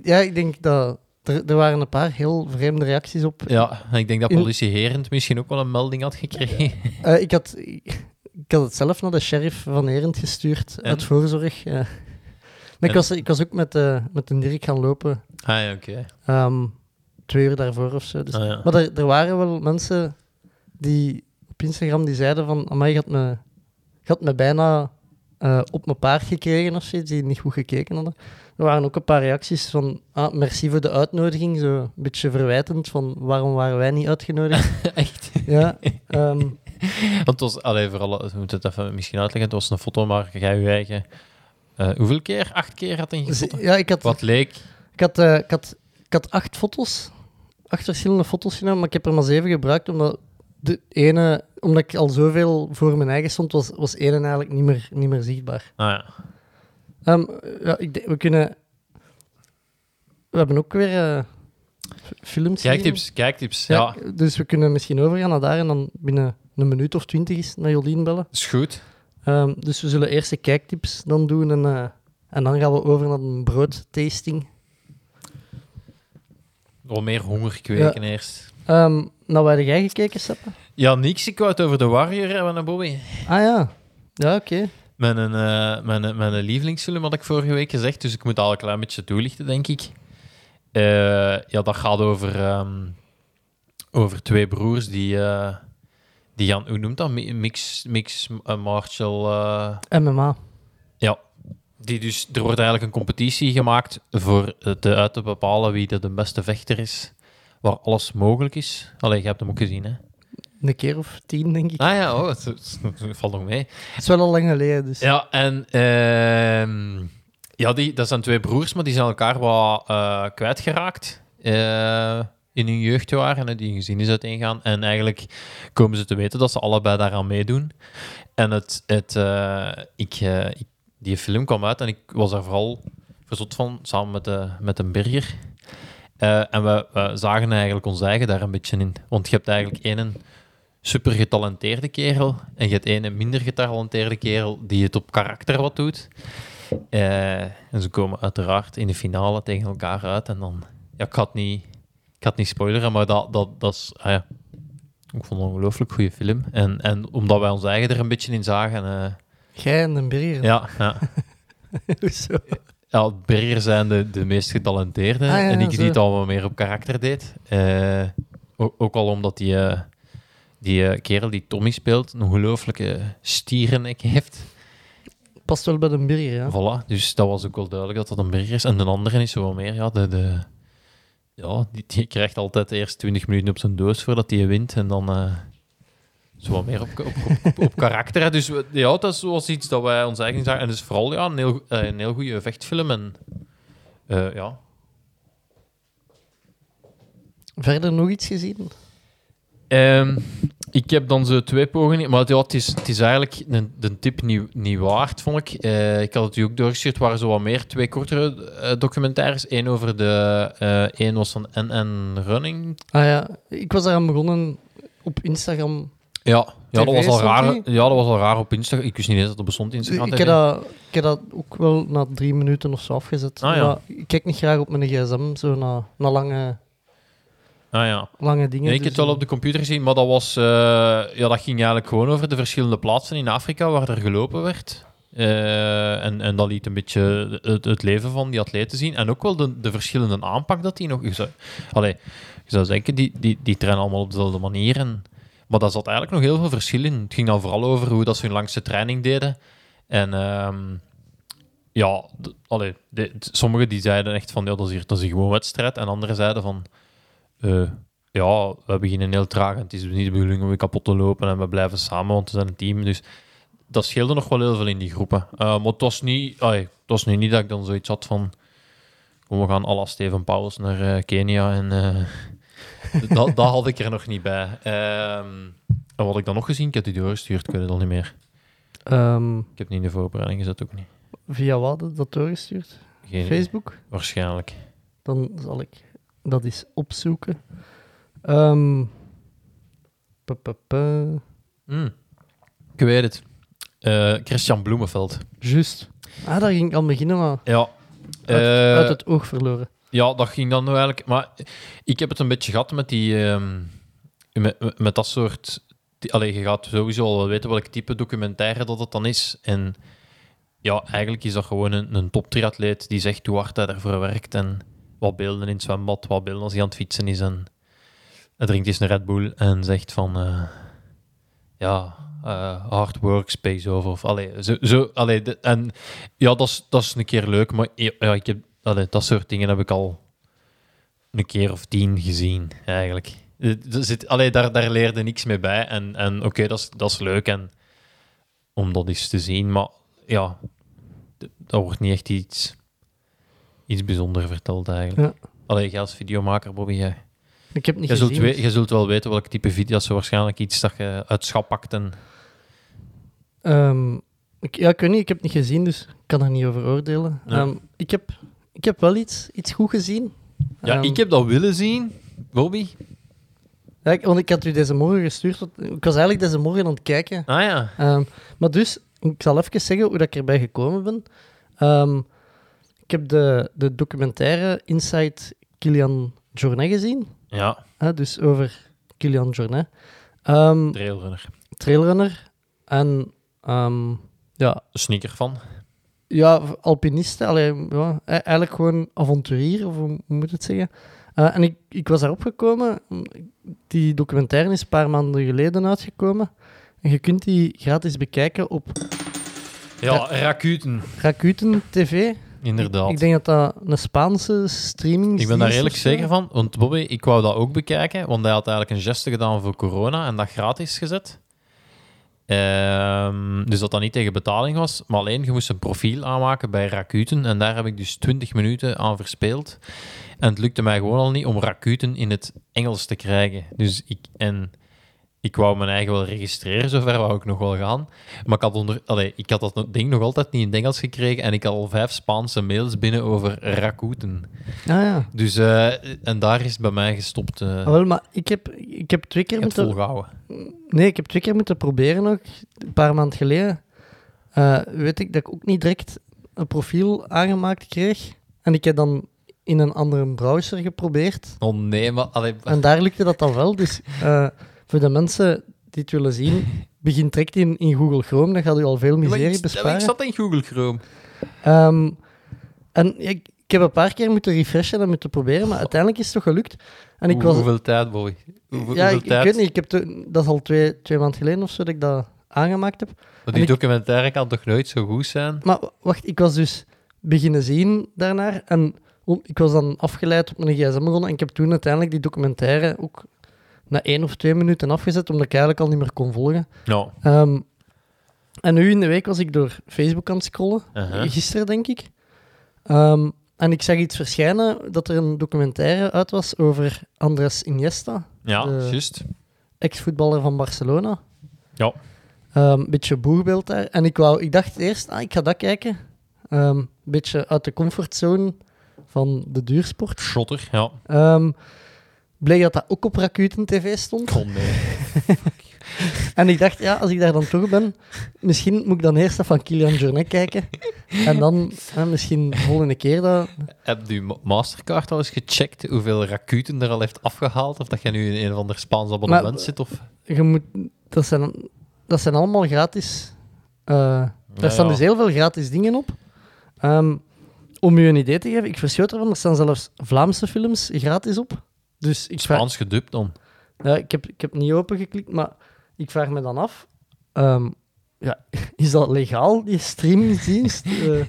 [SPEAKER 1] Ja, ik denk dat... Er, er waren een paar heel vreemde reacties op.
[SPEAKER 2] ja, ik denk dat politie Herend misschien ook wel een melding had gekregen.
[SPEAKER 1] Eh, ik, had, ik had het zelf naar de sheriff van Herent gestuurd,
[SPEAKER 2] En?
[SPEAKER 1] uit voorzorg. maar ik was, ik was ook met, eh met een Dirk gaan lopen,
[SPEAKER 2] ah ja, oké.
[SPEAKER 1] ehm, twee uur daarvoor of zo. Dus.
[SPEAKER 2] Ah, ja.
[SPEAKER 1] Maar er, er waren wel mensen die op Instagram die zeiden van, amai, je had me, je had me bijna eh, op mijn paard gekregen of zoiets, die niet goed gekeken hadden. Er waren ook een paar reacties van, ah, merci voor de uitnodiging, zo een beetje verwijtend, van waarom waren wij niet uitgenodigd?
[SPEAKER 2] Echt?
[SPEAKER 1] ja, ehm,
[SPEAKER 2] Want het was, allee, vooral, we moeten het even misschien uitleggen, het was een foto, maar jij je eigen... eh, hoeveel keer? Acht keer had hij
[SPEAKER 1] ja, ik had,
[SPEAKER 2] Wat leek?
[SPEAKER 1] ik, had, eh, ik, had, ik had acht foto's, acht verschillende foto's genomen, maar ik heb er maar zeven gebruikt, omdat de ene, omdat ik al zoveel voor mijn eigen stond, was, was ene eigenlijk niet meer, niet meer zichtbaar.
[SPEAKER 2] Ah ja.
[SPEAKER 1] Ehm, ja, ik we kunnen. We hebben ook weer f- films.
[SPEAKER 2] Kijktips, kijktips. Ja,
[SPEAKER 1] Ja, Dus we kunnen misschien overgaan naar daar en dan binnen een minuut of twintig is naar Jolien bellen.
[SPEAKER 2] is goed.
[SPEAKER 1] Ehm, dus we zullen eerst de kijktips dan doen en, eh, en dan gaan we over naar een broodtasting.
[SPEAKER 2] Wat meer honger kweken eerst.
[SPEAKER 1] Ehm nou, waar jij gekeken, Seppe?
[SPEAKER 2] Ja, niks. Ik wou het over de Warrior hebben, naar Bobby.
[SPEAKER 1] Ah ja. Ja, oké.
[SPEAKER 2] Mijn, eh, mijn, mijn lievelingsfilm had ik vorige week gezegd, dus ik moet al een klein beetje toelichten, denk ik. Eh, ja, dat gaat over, ehm, over twee broers die, eh, die gaan, hoe noemt dat? Mi- Mix, mix eh, martial... eh,
[SPEAKER 1] MMA.
[SPEAKER 2] ja, die dus, er wordt eigenlijk een competitie gemaakt voor te, uit te bepalen wie de, de beste vechter is, waar alles mogelijk is. Allee, je hebt hem ook gezien, hè?
[SPEAKER 1] Een keer of tien, denk ik.
[SPEAKER 2] Ah ja, oh, het, het- het valt nog mee.
[SPEAKER 1] Het is wel al lang geleden, dus...
[SPEAKER 2] Ja, en ehm, ja, die, dat zijn twee broers, maar die zijn elkaar wat eh, kwijtgeraakt eh, in hun jeugdjaren. Hè, die gezin is uiteengaan. En eigenlijk komen ze te weten dat ze allebei daaraan meedoen. En het, het, ik, eh, ik, die film kwam uit en ik was daar vooral verzot van, samen met, de, met een burger. Eh, en we, we zagen eigenlijk ons eigen daar een beetje in. Want je hebt eigenlijk één super getalenteerde kerel en je hebt één minder getalenteerde kerel die het op karakter wat doet. Eh, en ze komen uiteraard in de finale tegen elkaar uit. En dan, ja, ik ga het niet, ik ga het niet spoileren, maar dat, dat, dat is, ah ja, ik vond het een ongelooflijk goede film. En, en omdat wij ons eigen er een beetje in zagen, eh,
[SPEAKER 1] Jij en een burger.
[SPEAKER 2] ja, ja.
[SPEAKER 1] Hoezo?
[SPEAKER 2] Ja, Berger zijn de, de meest getalenteerde.
[SPEAKER 1] Ah, ja,
[SPEAKER 2] en ik
[SPEAKER 1] zo.
[SPEAKER 2] die het allemaal meer op karakter deed. Eh, ook, ook al omdat die, eh, die eh, kerel die Tommy speelt een ongelooflijke stierennek heeft.
[SPEAKER 1] Past wel bij een burger, ja.
[SPEAKER 2] Voilà, dus dat was ook wel duidelijk dat dat een Berger is. En de andere is zo wat meer, ja, de, de, ja die, die krijgt altijd eerst 20 minuten op zijn doos voordat hij wint. En dan zo wat meer op, op, op, op karakter. hè. Dus we- ja, dat was iets dat wij ons eigen zagen. En dus vooral ja, een, heel, eh, een heel goede vechtfilm. En eh, ja,
[SPEAKER 1] Verder nog iets gezien?
[SPEAKER 2] Ehm, ik heb dan zo twee pogingen, maar ja, het, is, het is eigenlijk een, de tip niet, niet waard, vond ik. Eh, ik had het u ook doorgestuurd, het waren zo wat meer, twee kortere eh, documentaires. Eén over de, eh één was van NN Running.
[SPEAKER 1] Ah ja, ik was daaraan begonnen op Instagram.
[SPEAKER 2] Ja, ja, dat, was al raar, ja dat was al raar op Instagram. Ik wist niet eens dat het bestond in Instagram.
[SPEAKER 1] Ik heb, dat, ik heb dat ook wel na drie minuten of zo afgezet.
[SPEAKER 2] Ah, ja.
[SPEAKER 1] Ik kijk niet graag op mijn gsm, zo naar, naar lange,
[SPEAKER 2] Ah ja.
[SPEAKER 1] lange dingen.
[SPEAKER 2] Nee, ik heb
[SPEAKER 1] dus,
[SPEAKER 2] het wel op de computer gezien, maar dat, was, eh, ja, dat ging eigenlijk gewoon over de verschillende plaatsen in Afrika waar er gelopen werd. Eh, en, en dat liet een beetje het, het leven van die atleten zien. En ook wel de, de verschillende aanpak dat die nog... Je zou, allee, je zou denken, die, die, die trainen allemaal op dezelfde manier. En, maar daar zat eigenlijk nog heel veel verschil in. Het ging dan vooral over hoe dat ze hun langste training deden. En ehm, ja, allee, de, sommigen die zeiden echt van, ja, dat is, hier, dat is gewoon wedstrijd. En anderen zeiden van... eh, ja, we beginnen heel traag en het is niet de bedoeling om weer kapot te lopen en we blijven samen, want we zijn een team. Dus dat scheelde nog wel heel veel in die groepen. Eh, maar het was, niet, was nu niet dat ik dan zoiets had van we gaan la Steven Pauwels naar eh, Kenia en dat, dat had ik er nog niet bij. Ehm, en wat had ik dan nog gezien? Ik heb die doorgestuurd, ik weet het al niet meer.
[SPEAKER 1] ehm,
[SPEAKER 2] Ik heb het niet in de voorbereiding gezet, ook niet.
[SPEAKER 1] via wat dat doorgestuurd?
[SPEAKER 2] Geen idee.
[SPEAKER 1] Facebook?
[SPEAKER 2] Waarschijnlijk.
[SPEAKER 1] Dan zal ik dat eens opzoeken. Ehm pa, pa, pa.
[SPEAKER 2] Hmm. Ik weet het. Eh, Christian Bloemenveld.
[SPEAKER 1] Juist. Ah, daar ging ik aan beginnen, maar
[SPEAKER 2] Ja.
[SPEAKER 1] uit,
[SPEAKER 2] Eh,
[SPEAKER 1] uit het oog verloren.
[SPEAKER 2] Ja, dat ging dan nou eigenlijk. Maar ik heb het een beetje gehad met die. ehm, met, met- dat soort. Die, allee, je gaat sowieso al wel weten welk type documentaire dat het dan is. En ja, eigenlijk is dat gewoon een, top triatleet die zegt hoe hard hij ervoor werkt. En wat beelden in het zwembad, wat beelden als hij aan het fietsen is. En hij drinkt eens een Red Bull en zegt van. eh, ja, eh, hard workspace over. Of, allee, zo, zo, allee, en ja, dat is, een keer leuk, maar ja, ik heb, allee, dat soort dingen heb ik al een keer of tien gezien, eigenlijk. Eh, zit, allee, daar, daar leerde niks mee bij. En, en oké, dat, is, dat is leuk en, om dat eens te zien, maar ja, dat wordt niet echt iets, iets bijzonders verteld, eigenlijk.
[SPEAKER 1] Ja.
[SPEAKER 2] Allee, jij als videomaker, Bobby, jij...
[SPEAKER 1] Ik heb niet
[SPEAKER 2] Je zult, we- je zult wel weten welk type video dat is. Waarschijnlijk iets dat je uit schap pakt. En...
[SPEAKER 1] Ehm, ik, ja, ik weet niet, ik heb het niet gezien, dus ik kan er niet over oordelen. Ehm, ik, heb, ik heb wel iets, iets goed gezien.
[SPEAKER 2] Ja,
[SPEAKER 1] Ehm,
[SPEAKER 2] ik heb dat willen zien, Bobby.
[SPEAKER 1] ja, ik- want ik had u deze morgen gestuurd. want Ik was eigenlijk deze morgen aan het kijken.
[SPEAKER 2] Ah ja.
[SPEAKER 1] Ehm, maar dus, ik zal even zeggen hoe dat ik erbij gekomen ben. Ehm, ik heb de, de documentaire Inside Kilian Jornet gezien.
[SPEAKER 2] Ja,
[SPEAKER 1] dus over Kilian Jornet.
[SPEAKER 2] Trailrunner.
[SPEAKER 1] trailrunner. En ja,
[SPEAKER 2] Sneaker van.
[SPEAKER 1] Ja, alpinisten. Allee, ja, e- eigenlijk gewoon avonturier, of hoe moet het zeggen. Eh, en ik, ik was daarop gekomen. Die documentaire is een paar maanden geleden uitgekomen. En je kunt die gratis bekijken op
[SPEAKER 2] Ja, Rakuten.
[SPEAKER 1] Rakuten TV.
[SPEAKER 2] Inderdaad.
[SPEAKER 1] Ik denk dat dat een Spaanse streaming
[SPEAKER 2] Ik ben daar redelijk zeker van, want Bobby, ik wou dat ook bekijken, want hij had eigenlijk een geste gedaan voor corona en dat gratis gezet. Ehm, dus dat dat niet tegen betaling was, maar alleen je moest een profiel aanmaken bij Rakuten en daar heb ik dus 20 minuten aan verspeeld. En het lukte mij gewoon al niet om Rakuten in het Engels te krijgen. Dus ik, en ik wou mijn eigen wel registreren, zover wou ik nog wel gaan. Maar ik had, onder, allee, ik had dat ding nog altijd niet in het Engels gekregen en ik had al vijf Spaanse mails binnen over Rakuten.
[SPEAKER 1] Ah ja.
[SPEAKER 2] Dus, eh, en daar is het bij mij gestopt. eh
[SPEAKER 1] Ah, wel, maar ik heb, ik heb twee keer moeten...
[SPEAKER 2] volgehouden.
[SPEAKER 1] Nee, ik heb twee keer moeten proberen ook. Een paar maanden geleden eh, weet ik dat ik ook niet direct een profiel aangemaakt kreeg. En ik heb dan in een andere browser geprobeerd.
[SPEAKER 2] Oh nee, maar... Allee,
[SPEAKER 1] En daar lukte dat dan wel. Dus voor de mensen die het willen zien, begin direct in, in Google Chrome. Dan gaat u al veel
[SPEAKER 2] maar
[SPEAKER 1] miserie
[SPEAKER 2] ik,
[SPEAKER 1] besparen.
[SPEAKER 2] ik zat in Google Chrome.
[SPEAKER 1] Ehm, en ja, ik, ik heb een paar keer moeten refreshen en moeten proberen, maar uiteindelijk is het toch gelukt. En ik
[SPEAKER 2] Hoe-
[SPEAKER 1] was,
[SPEAKER 2] Hoeveel tijd, boy? Hoeveel,
[SPEAKER 1] ja,
[SPEAKER 2] hoeveel
[SPEAKER 1] ik, ik weet niet, ik heb dat is al twee, twee maanden geleden of zo dat ik dat aangemaakt heb.
[SPEAKER 2] Want
[SPEAKER 1] en
[SPEAKER 2] die documentaire kan toch nooit zo goed zijn?
[SPEAKER 1] Maar wacht, ik was dus beginnen zien daarnaar en ik was dan afgeleid op mijn gsm begonnen en ik heb toen uiteindelijk die documentaire ook na één of twee minuten afgezet, omdat ik eigenlijk al niet meer kon volgen.
[SPEAKER 2] Ja.
[SPEAKER 1] Ehm, en nu in de week was ik door Facebook aan het scrollen, gisteren denk ik. Ehm, en ik zag iets verschijnen dat er een documentaire uit was over Andres Iniesta,
[SPEAKER 2] Ja, juist.
[SPEAKER 1] ex-voetballer van Barcelona.
[SPEAKER 2] Ja.
[SPEAKER 1] Een beetje boegbeeld daar. En ik, wou, ik dacht eerst, ah, ik ga dat kijken. Een beetje uit de comfortzone van de duursport.
[SPEAKER 2] Shotter, ja.
[SPEAKER 1] Bleek dat dat ook op Rakuten TV stond.
[SPEAKER 2] Nee.
[SPEAKER 1] En ik dacht, ja, als ik daar dan toch ben, misschien moet ik dan eerst dat van Kilian Jornet kijken. En dan misschien de volgende keer dat...
[SPEAKER 2] Heb je ma- Mastercard al eens gecheckt hoeveel Rakuten er al heeft afgehaald? Of dat je nu in een of ander Spaans abonnement
[SPEAKER 1] Maar-
[SPEAKER 2] zit? Of...
[SPEAKER 1] Je moet, dat, zijn, dat zijn allemaal gratis. eh, daar
[SPEAKER 2] Ja,
[SPEAKER 1] staan
[SPEAKER 2] ja.
[SPEAKER 1] dus heel veel gratis dingen op. Ehm, om u een idee te geven, ik verschoot ervan, er staan zelfs Vlaamse films gratis op. Dus ik vraag,
[SPEAKER 2] Spaans gedubt dan.
[SPEAKER 1] ja, ik, heb, ik heb niet opengeklikt, maar ik vraag me dan af... ehm, ja, is dat legaal, die streamingsdienst? Eh,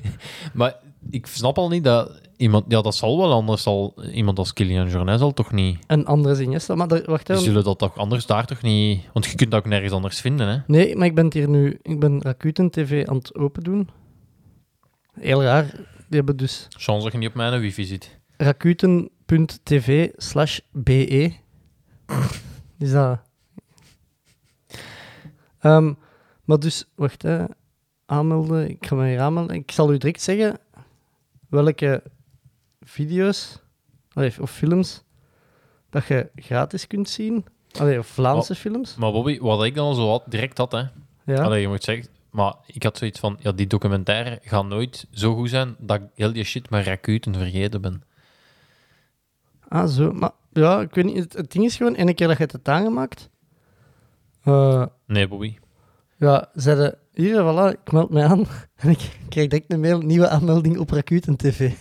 [SPEAKER 2] Maar ik snap al niet dat iemand... Ja, dat zal wel, anders zal iemand als Kilian Jornet zal toch niet...
[SPEAKER 1] en andere Iniesta. Maar daar, wacht
[SPEAKER 2] Die
[SPEAKER 1] even.
[SPEAKER 2] zullen dat toch anders daar toch niet... Want je kunt dat ook nergens anders vinden, hè?
[SPEAKER 1] Nee, maar ik ben hier nu... Ik ben Rakuten TV aan het open doen. Heel raar. Die hebben dus
[SPEAKER 2] Chance dat je niet op mijn wifi zit.
[SPEAKER 1] rakuten.tv slash be. Is dat... Ehm, maar dus, wacht, hè. aanmelden. Ik ga me hier aanmelden. Ik zal u direct zeggen welke video's of films dat je gratis kunt zien. Allee, of Vlaamse films.
[SPEAKER 2] Maar Bobby, wat ik dan zo had, direct had, hè?
[SPEAKER 1] Ja.
[SPEAKER 2] Allee, je moet zeggen... Maar ik had zoiets van, ja, die documentaire gaat nooit zo goed zijn dat ik heel die shit met Rakuten vergeten ben.
[SPEAKER 1] Ah, zo. Maar ja, ik weet niet. Het, het ding is gewoon, ene keer dat je het hebt aangemaakt... eh,
[SPEAKER 2] Nee, Bobby.
[SPEAKER 1] Ja, zeiden, hier, voilà, ik meld mij aan. En ik krijg direct een mail, nieuwe aanmelding op Rakuten TV.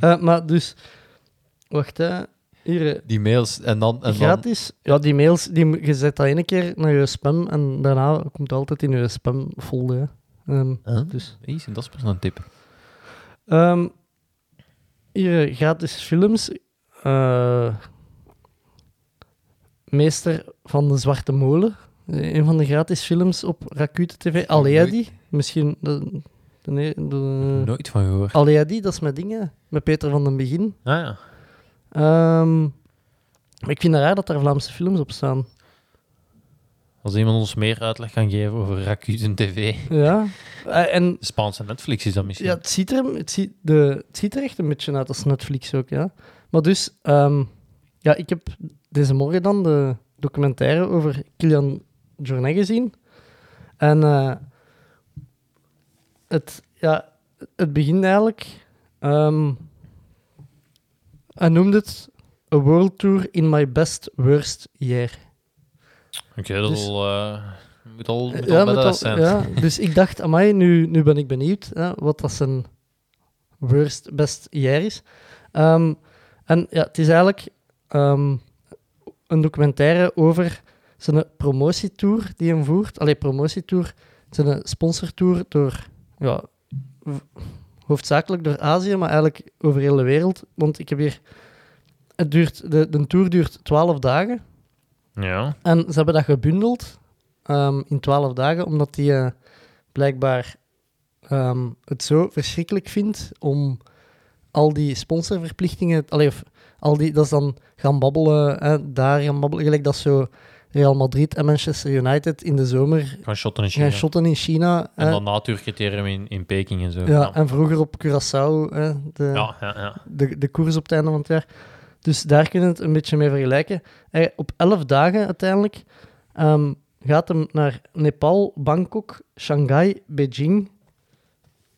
[SPEAKER 1] Eh, maar dus, wacht, hè. Hier, eh,
[SPEAKER 2] Die mails en dan... En dan
[SPEAKER 1] gratis. Ja, die mails, die, je zet dat ene keer naar je spam en daarna komt het altijd in je spamfolder. hè. Ehm,
[SPEAKER 2] Huh?
[SPEAKER 1] dus,
[SPEAKER 2] Easy, dat is pas een tip.
[SPEAKER 1] ehm, hier, gratis films. Eh, Meester van de Zwarte Molen. Een van de gratis films op Rakute TV. Aleadi. Misschien... De, de, ne- de,
[SPEAKER 2] Nooit van gehoord.
[SPEAKER 1] Aleadi, dat is met dingen. Met Peter van den Begin.
[SPEAKER 2] Ah ja.
[SPEAKER 1] Maar ik vind het raar dat daar Vlaamse films op staan.
[SPEAKER 2] Als iemand ons meer uitleg kan geven over Rakuten TV.
[SPEAKER 1] Ja. Eh, en
[SPEAKER 2] Spaanse Netflix is dat misschien.
[SPEAKER 1] ja, het ziet, er, het, ziet, de, het ziet er echt een beetje uit als Netflix ook, ja. Maar dus, ehm, ja, ik heb deze morgen dan de documentaire over Kilian Jornet gezien. En eh, het, ja, het begint eigenlijk... ehm, hij noemde het A World Tour in My Best Worst Year.
[SPEAKER 2] Oké, dat
[SPEAKER 1] Dus-
[SPEAKER 2] is al... eh, moet al, moet
[SPEAKER 1] Ja,
[SPEAKER 2] al zijn.
[SPEAKER 1] ja, dus ik dacht, amai, nu, nu ben ik benieuwd hè, wat dat zijn worst, best jaar is. Ehm, en ja, het is eigenlijk ehm, een documentaire over zijn promotietour die hij voert. Allee, promotietour, zijn sponsortour door, ja, hoofdzakelijk door Azië, maar eigenlijk over heel de wereld. Want ik heb hier, het duurt, de, de tour duurt 12 dagen.
[SPEAKER 2] Ja.
[SPEAKER 1] En ze hebben dat gebundeld ehm, in twaalf dagen, omdat hij eh, blijkbaar ehm, het zo verschrikkelijk vindt om al die sponsorverplichtingen, allee, of al die, dat is dan gaan babbelen, hè, daar gaan babbelen, gelijk dat zo Real Madrid en Manchester United in de zomer
[SPEAKER 2] Gaan shotten in China.
[SPEAKER 1] gaan shotten in China.
[SPEAKER 2] En dan natuurcriterium in, in Peking en zo.
[SPEAKER 1] ja, en vroeger op Curaçao, hè, de,
[SPEAKER 2] ja, ja, ja.
[SPEAKER 1] de, de koers op het einde van het jaar. Dus daar kunnen we het een beetje mee vergelijken. Hij, op elf dagen uiteindelijk ehm, gaat hem naar Nepal, Bangkok, Shanghai, Beijing.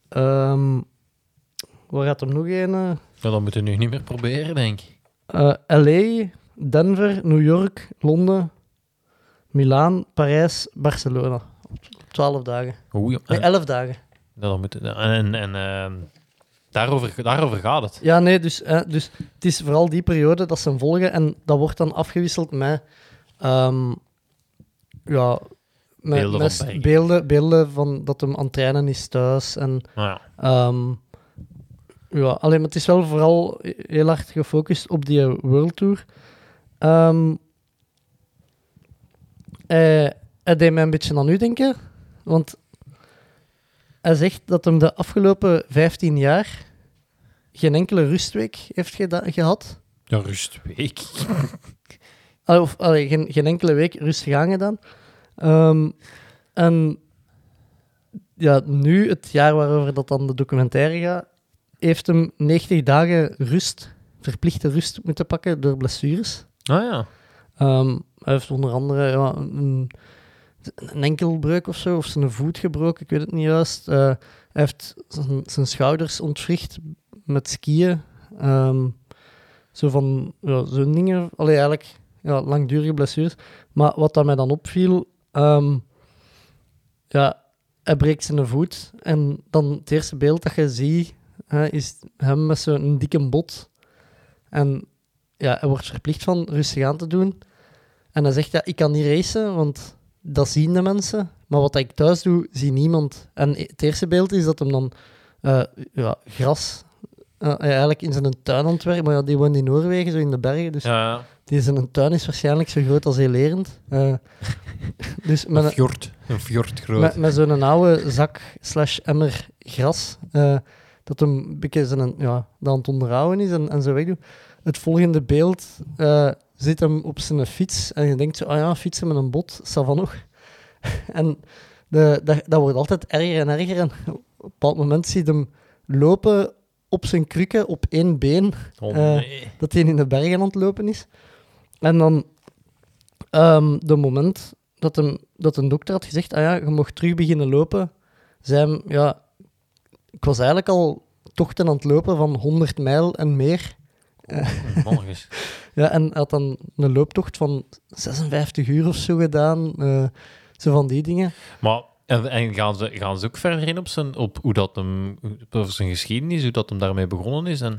[SPEAKER 1] Ehm waar gaat hem nog een? eh?
[SPEAKER 2] Ja, dat moeten we nu niet meer proberen, denk ik.
[SPEAKER 1] Eh, LA, Denver, New York, Londen, Milaan, Parijs, Barcelona. Op twaalf dagen.
[SPEAKER 2] Ja.
[SPEAKER 1] Nee, elf dagen.
[SPEAKER 2] dat moet, en, en ehm, daarover, daarover gaat het.
[SPEAKER 1] Ja, nee, dus, eh, dus het is vooral die periode dat ze hem volgen en dat wordt dan afgewisseld met, ehm, ja, met
[SPEAKER 2] Beelden van bergen.
[SPEAKER 1] beelden, beelden van dat hem aan het trainen is thuis. En,
[SPEAKER 2] Nou ja.
[SPEAKER 1] ehm, ja, alleen, maar het is wel vooral heel hard gefocust op die World Tour. Ehm hij, hij deed mij een beetje aan u denken, want hij zegt dat hem de afgelopen 15 jaar geen enkele rustweek heeft geda- gehad.
[SPEAKER 2] Ja, rustweek.
[SPEAKER 1] Allee, Of allee, geen, geen enkele week rustig aangedaan. Ehm en ja, nu, het jaar waarover dat dan de documentaire gaat, heeft hem 90 dagen rust, verplichte rust moeten pakken door blessures.
[SPEAKER 2] Ah ja.
[SPEAKER 1] Ehm, hij heeft onder andere ja, een, een enkelbreuk of zo, of zijn voet gebroken, ik weet het niet juist. Eh, hij heeft zijn, zijn schouders ontwricht met skiën. Ehm, zo van ja, zo'n dingen. Allee, eigenlijk ja, langdurige blessures. Maar wat dat mij dan opviel, ehm, ja, hij breekt zijn voet. En dan het eerste beeld dat je ziet, hè, is hem met zo'n dikke bot. En ja, hij wordt verplicht van rustig aan te doen. En hij zegt, ja, ik kan niet racen, want dat zien de mensen. Maar wat ik thuis doe, ziet niemand. En het eerste beeld is dat hem dan eh, ja, gras eh, eigenlijk in zijn tuin werken. Maar ja, die woont in Noorwegen, zo in de bergen. Dus
[SPEAKER 2] Ja, ja.
[SPEAKER 1] die zijn tuin is waarschijnlijk zo groot als heel Lerend. Eh, dus met
[SPEAKER 2] Een fjord. Een fjord groot.
[SPEAKER 1] met, met zo'n oude zak slash emmer gras, dat hem een beetje zijn, ja, dat aan het onderhouden is en, en zo wegdoet. Het volgende beeld zit hem op zijn fiets en je denkt zo, ah ja, fietsen met een bot, ça va nog. en de, dat, dat wordt altijd erger en erger en op een bepaald moment ziet hem lopen op zijn krukken op één been
[SPEAKER 2] oh,
[SPEAKER 1] eh, dat hij in de bergen aan het lopen is. En dan, ehm de moment dat, hem, dat een dokter had gezegd, ah ja, je mocht terug beginnen lopen, zei hem, ja, ik was eigenlijk al tochten aan het lopen van 100 mijl en meer.
[SPEAKER 2] Morgens.
[SPEAKER 1] Ja, en hij had dan een looptocht van 56 uur of zo gedaan. eh, zo van die dingen.
[SPEAKER 2] Maar en, en gaan, ze, gaan ze ook verder in op, zijn, op hoe dat hem, over zijn geschiedenis, hoe dat hem daarmee begonnen is? En,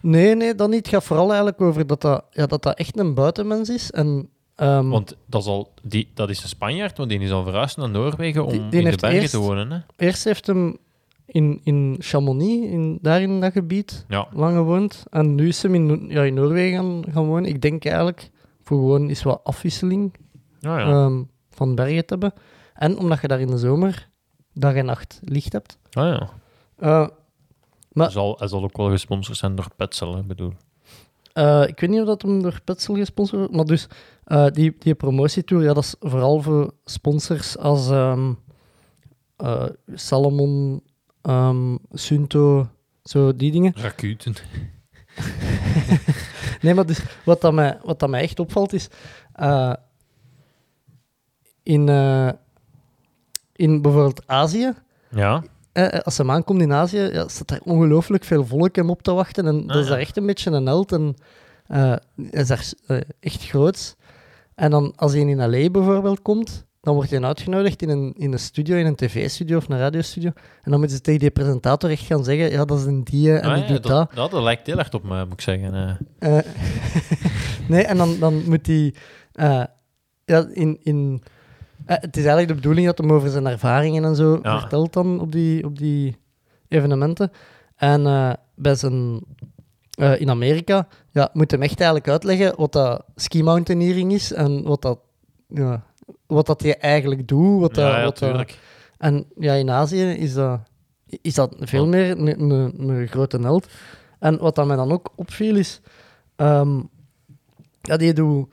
[SPEAKER 1] Nee, nee, dat niet. Het gaat vooral eigenlijk over dat dat, ja, dat, dat echt een buitenmens is. En, ehm,
[SPEAKER 2] Want dat is, al, die, dat is een Spanjaard, want die is al verhuisd naar Noorwegen om
[SPEAKER 1] Die- die
[SPEAKER 2] in de bergen te wonen. Hè?
[SPEAKER 1] Eerst heeft hem in, in Chamonix, in, daar in dat gebied,
[SPEAKER 2] Ja.
[SPEAKER 1] lang gewoond. En nu is hem in, ja, in Noorwegen gaan, gaan wonen. Ik denk eigenlijk voor gewoon is wat afwisseling
[SPEAKER 2] Ja, ja.
[SPEAKER 1] ehm, van bergen te hebben. En omdat je daar in de zomer dag en nacht licht hebt.
[SPEAKER 2] ah, ja.
[SPEAKER 1] Eh, Maar-
[SPEAKER 2] Hij, zal, hij zal ook wel gesponsord zijn door Petzl, hè, bedoel.
[SPEAKER 1] Eh, ik weet niet of dat hem door Petzl gesponsord wordt, maar dus eh, die, die promotietour, ja, dat is vooral voor sponsors als ehm, eh, Salomon, ehm, Sunto, zo die dingen.
[SPEAKER 2] Rakuten.
[SPEAKER 1] Nee, maar dus wat, dat mij, wat dat mij echt opvalt is, eh, in, eh, in bijvoorbeeld Azië,
[SPEAKER 2] Ja.
[SPEAKER 1] eh, als hij aankomt in Azië, ja, staat er ongelooflijk veel volk hem op te wachten. En dat is
[SPEAKER 2] ja.
[SPEAKER 1] echt een beetje een held. En hij is daar echt groot. En dan als hij in L.A. bijvoorbeeld komt, dan wordt hij uitgenodigd in een, in een studio, in een tv-studio of een radiostudio. En dan moeten ze tegen die presentator echt gaan zeggen, ja, dat is een die en
[SPEAKER 2] Ah,
[SPEAKER 1] die
[SPEAKER 2] ja,
[SPEAKER 1] doet dat.
[SPEAKER 2] dat, lijkt heel erg op me, moet ik zeggen. eh.
[SPEAKER 1] Eh, nee, en dan, dan moet hij... eh, ja, in... in eh, het is eigenlijk de bedoeling dat hij over zijn ervaringen en zo
[SPEAKER 2] Ja.
[SPEAKER 1] vertelt dan op die, op die evenementen. En eh, bij zijn... eh, in Amerika ja, moet hem echt eigenlijk uitleggen wat dat ski mountaineering is en wat dat, ja, wat dat je eigenlijk doet. Wat dat,
[SPEAKER 2] ja,
[SPEAKER 1] wat dat- en ja, in Azië is dat, is dat veel meer een, een, een grote held. En wat dat mij dan ook opviel is... ehm, ja, die doet...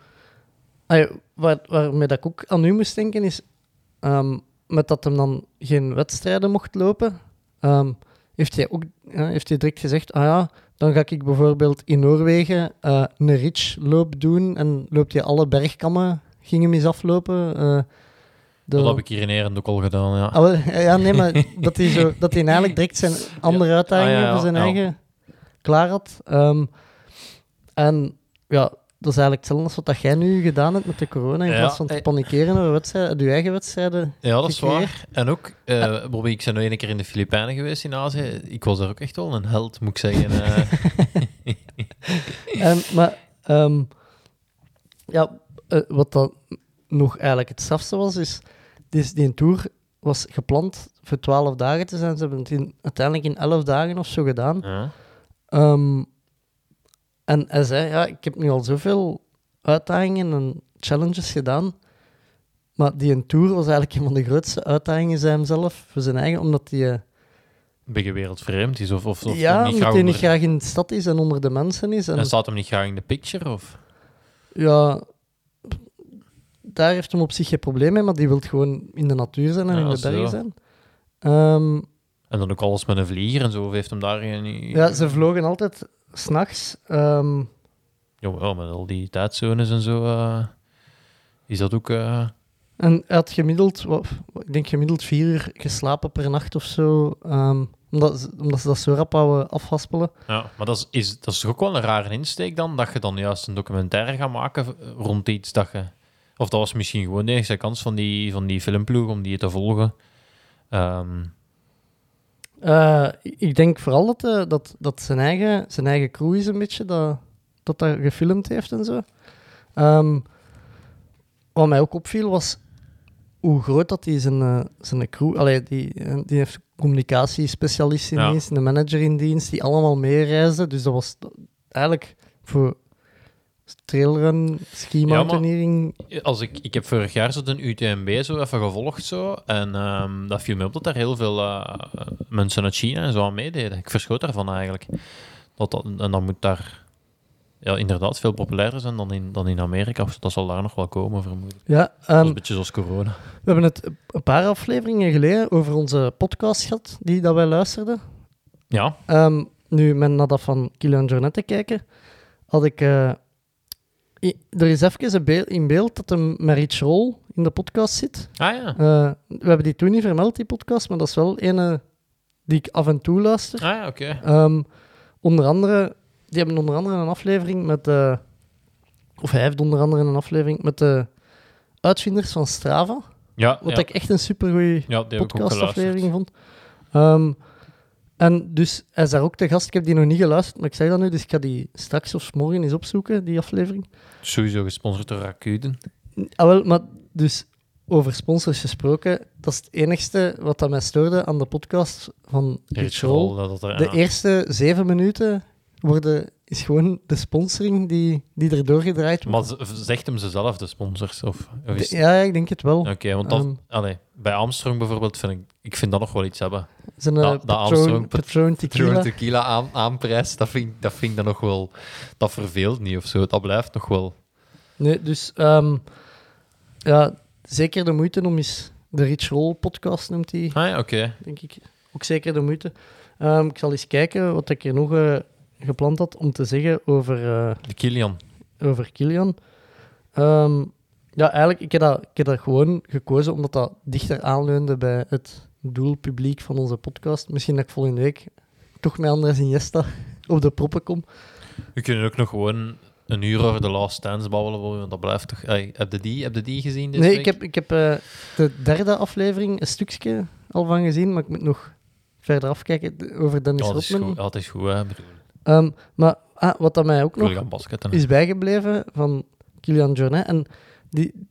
[SPEAKER 1] Allee, waar, waarmee dat ik ook aan u moest denken is... ehm, met dat hem dan geen wedstrijden mocht lopen... ehm, heeft hij ook ja, heeft hij direct gezegd... Ah ja, dan ga ik bijvoorbeeld in Noorwegen eh, een ridge-loop doen. En loopt hij alle bergkammen... Ging hem eens aflopen. eh, de-
[SPEAKER 2] Dat heb ik hier in Erend ook al gedaan, ja.
[SPEAKER 1] Ah, wel, ja, nee, maar dat hij, zo, dat hij eigenlijk direct zijn andere
[SPEAKER 2] Ja.
[SPEAKER 1] uitdagingen
[SPEAKER 2] Ah, ja, ja,
[SPEAKER 1] voor zijn
[SPEAKER 2] ja.
[SPEAKER 1] eigen klaar had. Ehm, en ja, dat is eigenlijk hetzelfde als wat dat jij nu gedaan hebt met de corona. In
[SPEAKER 2] Ja,
[SPEAKER 1] plaats van te
[SPEAKER 2] eh.
[SPEAKER 1] panikeren over wedstrijden, je eigen wedstrijden.
[SPEAKER 2] Ja, dat is waar. En ook, eh Bobby, ik ben nog één keer in de Filipijnen geweest in Azië. Ik was daar ook echt wel een held, moet ik zeggen. eh.
[SPEAKER 1] En, maar ehm, ja, eh, wat dan nog eigenlijk het strafste was, is dus die tour was gepland voor 12 dagen te zijn. Ze hebben het in, uiteindelijk in 11 dagen of zo gedaan.
[SPEAKER 2] ja.
[SPEAKER 1] Ehm, en hij zei, ja, ik heb nu al zoveel uitdagingen en challenges gedaan, maar die een tour was eigenlijk een van de grootste uitdagingen voor hemzelf, voor zijn eigen, omdat hij, eh,
[SPEAKER 2] Een beetje wereldvreemd is, of, of, of
[SPEAKER 1] ja,
[SPEAKER 2] niet
[SPEAKER 1] omdat hij niet graag in de stad is en onder de mensen is. En,
[SPEAKER 2] En staat hem niet graag in de picture, of?
[SPEAKER 1] ja, daar heeft hem op zich geen probleem mee, maar die wil gewoon in de natuur zijn en
[SPEAKER 2] Ja,
[SPEAKER 1] in de
[SPEAKER 2] zo.
[SPEAKER 1] bergen zijn. Ehm,
[SPEAKER 2] En dan ook alles met een vlieger en zo, of heeft hem daar geen...
[SPEAKER 1] ja, ze vlogen altijd s'nachts. ehm
[SPEAKER 2] Jawel, met al die tijdzones en zo, eh, is dat ook... eh,
[SPEAKER 1] En hij had gemiddeld, wat, ik denk gemiddeld vier uur geslapen per nacht of zo. ehm, omdat, ze- omdat ze dat zo rap houden afhaspelen.
[SPEAKER 2] Ja, maar dat is, is, dat is toch ook wel een rare insteek dan, dat je dan juist een documentaire gaat maken rond iets dat je... Of dat was misschien gewoon de enige kans van die, van die filmploeg om die te volgen. Ehm,
[SPEAKER 1] Eh, ik denk vooral dat, eh, dat, dat zijn, eigen, zijn eigen crew is een beetje dat dat, dat gefilmd heeft en zo. Ehm, wat mij ook opviel was hoe groot dat hij zijn, eh, zijn crew... Allee, die, die heeft communicatiespecialist in
[SPEAKER 2] Ja.
[SPEAKER 1] dienst, een manager in dienst, die allemaal meereizen. Dus dat was eigenlijk voor trailrun, ski mountaineering...
[SPEAKER 2] als ik, ik heb vorig jaar zo de UTMB zo even gevolgd zo, en ehm, dat viel me op dat er heel veel eh, mensen uit China en zo aan meededen. Ik verschoot daarvan eigenlijk. Dat dat, en dan moet daar ja, inderdaad veel populairder zijn dan in, dan in Amerika. Of Dat zal daar nog wel komen, vermoedelijk.
[SPEAKER 1] Ja,
[SPEAKER 2] Dat is
[SPEAKER 1] ehm,
[SPEAKER 2] een beetje zoals corona.
[SPEAKER 1] We hebben het een paar afleveringen geleden over onze podcast gehad, die dat wij luisterden.
[SPEAKER 2] Ja,
[SPEAKER 1] Ehm, nu, met naar dat van Kilian Jornet te kijken, had ik... eh, er is even een in beeld dat hem met Rich Roll in de podcast zit.
[SPEAKER 2] ah ja.
[SPEAKER 1] Eh, we hebben die toen niet vermeld, die podcast, maar dat is wel een die ik af en toe luister.
[SPEAKER 2] Ah ja, oké.
[SPEAKER 1] Ehm, onder andere, die hebben onder andere een aflevering met de, of hij heeft onder andere een aflevering met de uitvinders van Strava,
[SPEAKER 2] Ja,
[SPEAKER 1] wat
[SPEAKER 2] ja.
[SPEAKER 1] ik echt een supergoeie
[SPEAKER 2] ja,
[SPEAKER 1] podcastaflevering vond. Ehm, En dus hij is daar ook te gast. Ik heb die nog niet geluisterd, maar ik zeg dat nu, dus ik ga die straks of morgen eens opzoeken, die aflevering.
[SPEAKER 2] Sowieso gesponsord door Rakuten.
[SPEAKER 1] Ah, wel, maar dus over sponsors gesproken, dat is het enigste wat dat mij stoorde aan de podcast van Rich Roll.
[SPEAKER 2] dat dat er,
[SPEAKER 1] De
[SPEAKER 2] ja.
[SPEAKER 1] eerste zeven minuten worden, is gewoon de sponsoring die, die er doorgedraaid wordt.
[SPEAKER 2] Maar zegt hem ze zelf, de sponsors? Of, of is-
[SPEAKER 1] De- ja, ik denk het wel.
[SPEAKER 2] Oké, want dat, allee, bij Armstrong bijvoorbeeld vind ik, ik vind dat nog wel iets hebben.
[SPEAKER 1] Zijn
[SPEAKER 2] Dat-
[SPEAKER 1] uh,
[SPEAKER 2] dat
[SPEAKER 1] Patron, Tequila.
[SPEAKER 2] Aan, aanprijs, dat vind, ik- dat vind ik dan nog wel... Dat verveelt niet of zo. Dat blijft nog wel...
[SPEAKER 1] Nee, dus ehm, ja, zeker de moeite om eens de Rich Roll podcast noemt hij,
[SPEAKER 2] Ah ja, oké.
[SPEAKER 1] denk ik. Ook zeker de moeite. Ehm, ik zal eens kijken wat ik hier nog eh, gepland had om te zeggen over, eh,
[SPEAKER 2] De Kilian.
[SPEAKER 1] over Kilian. Ehm, ja, eigenlijk, ik heb, dat, ik heb dat gewoon gekozen omdat dat dichter aanleunde bij het doelpubliek van onze podcast. Misschien dat ik volgende week toch met Andres Iniesta op de proppen kom.
[SPEAKER 2] We kunnen ook nog gewoon een uur over de Last Dance babbelen, want dat blijft toch... Heb, je die, heb je die gezien deze
[SPEAKER 1] nee,
[SPEAKER 2] week?
[SPEAKER 1] ik heb, ik heb eh, de derde aflevering een stukje al van gezien, maar ik moet nog verder afkijken over Dennis
[SPEAKER 2] Ja, dat is
[SPEAKER 1] Rodman.
[SPEAKER 2] goed, ja, dat is goed, hè.
[SPEAKER 1] Ehm, maar ah, wat dat mij ook nog
[SPEAKER 2] basketten.
[SPEAKER 1] is bijgebleven van Kilian Jornet, en die,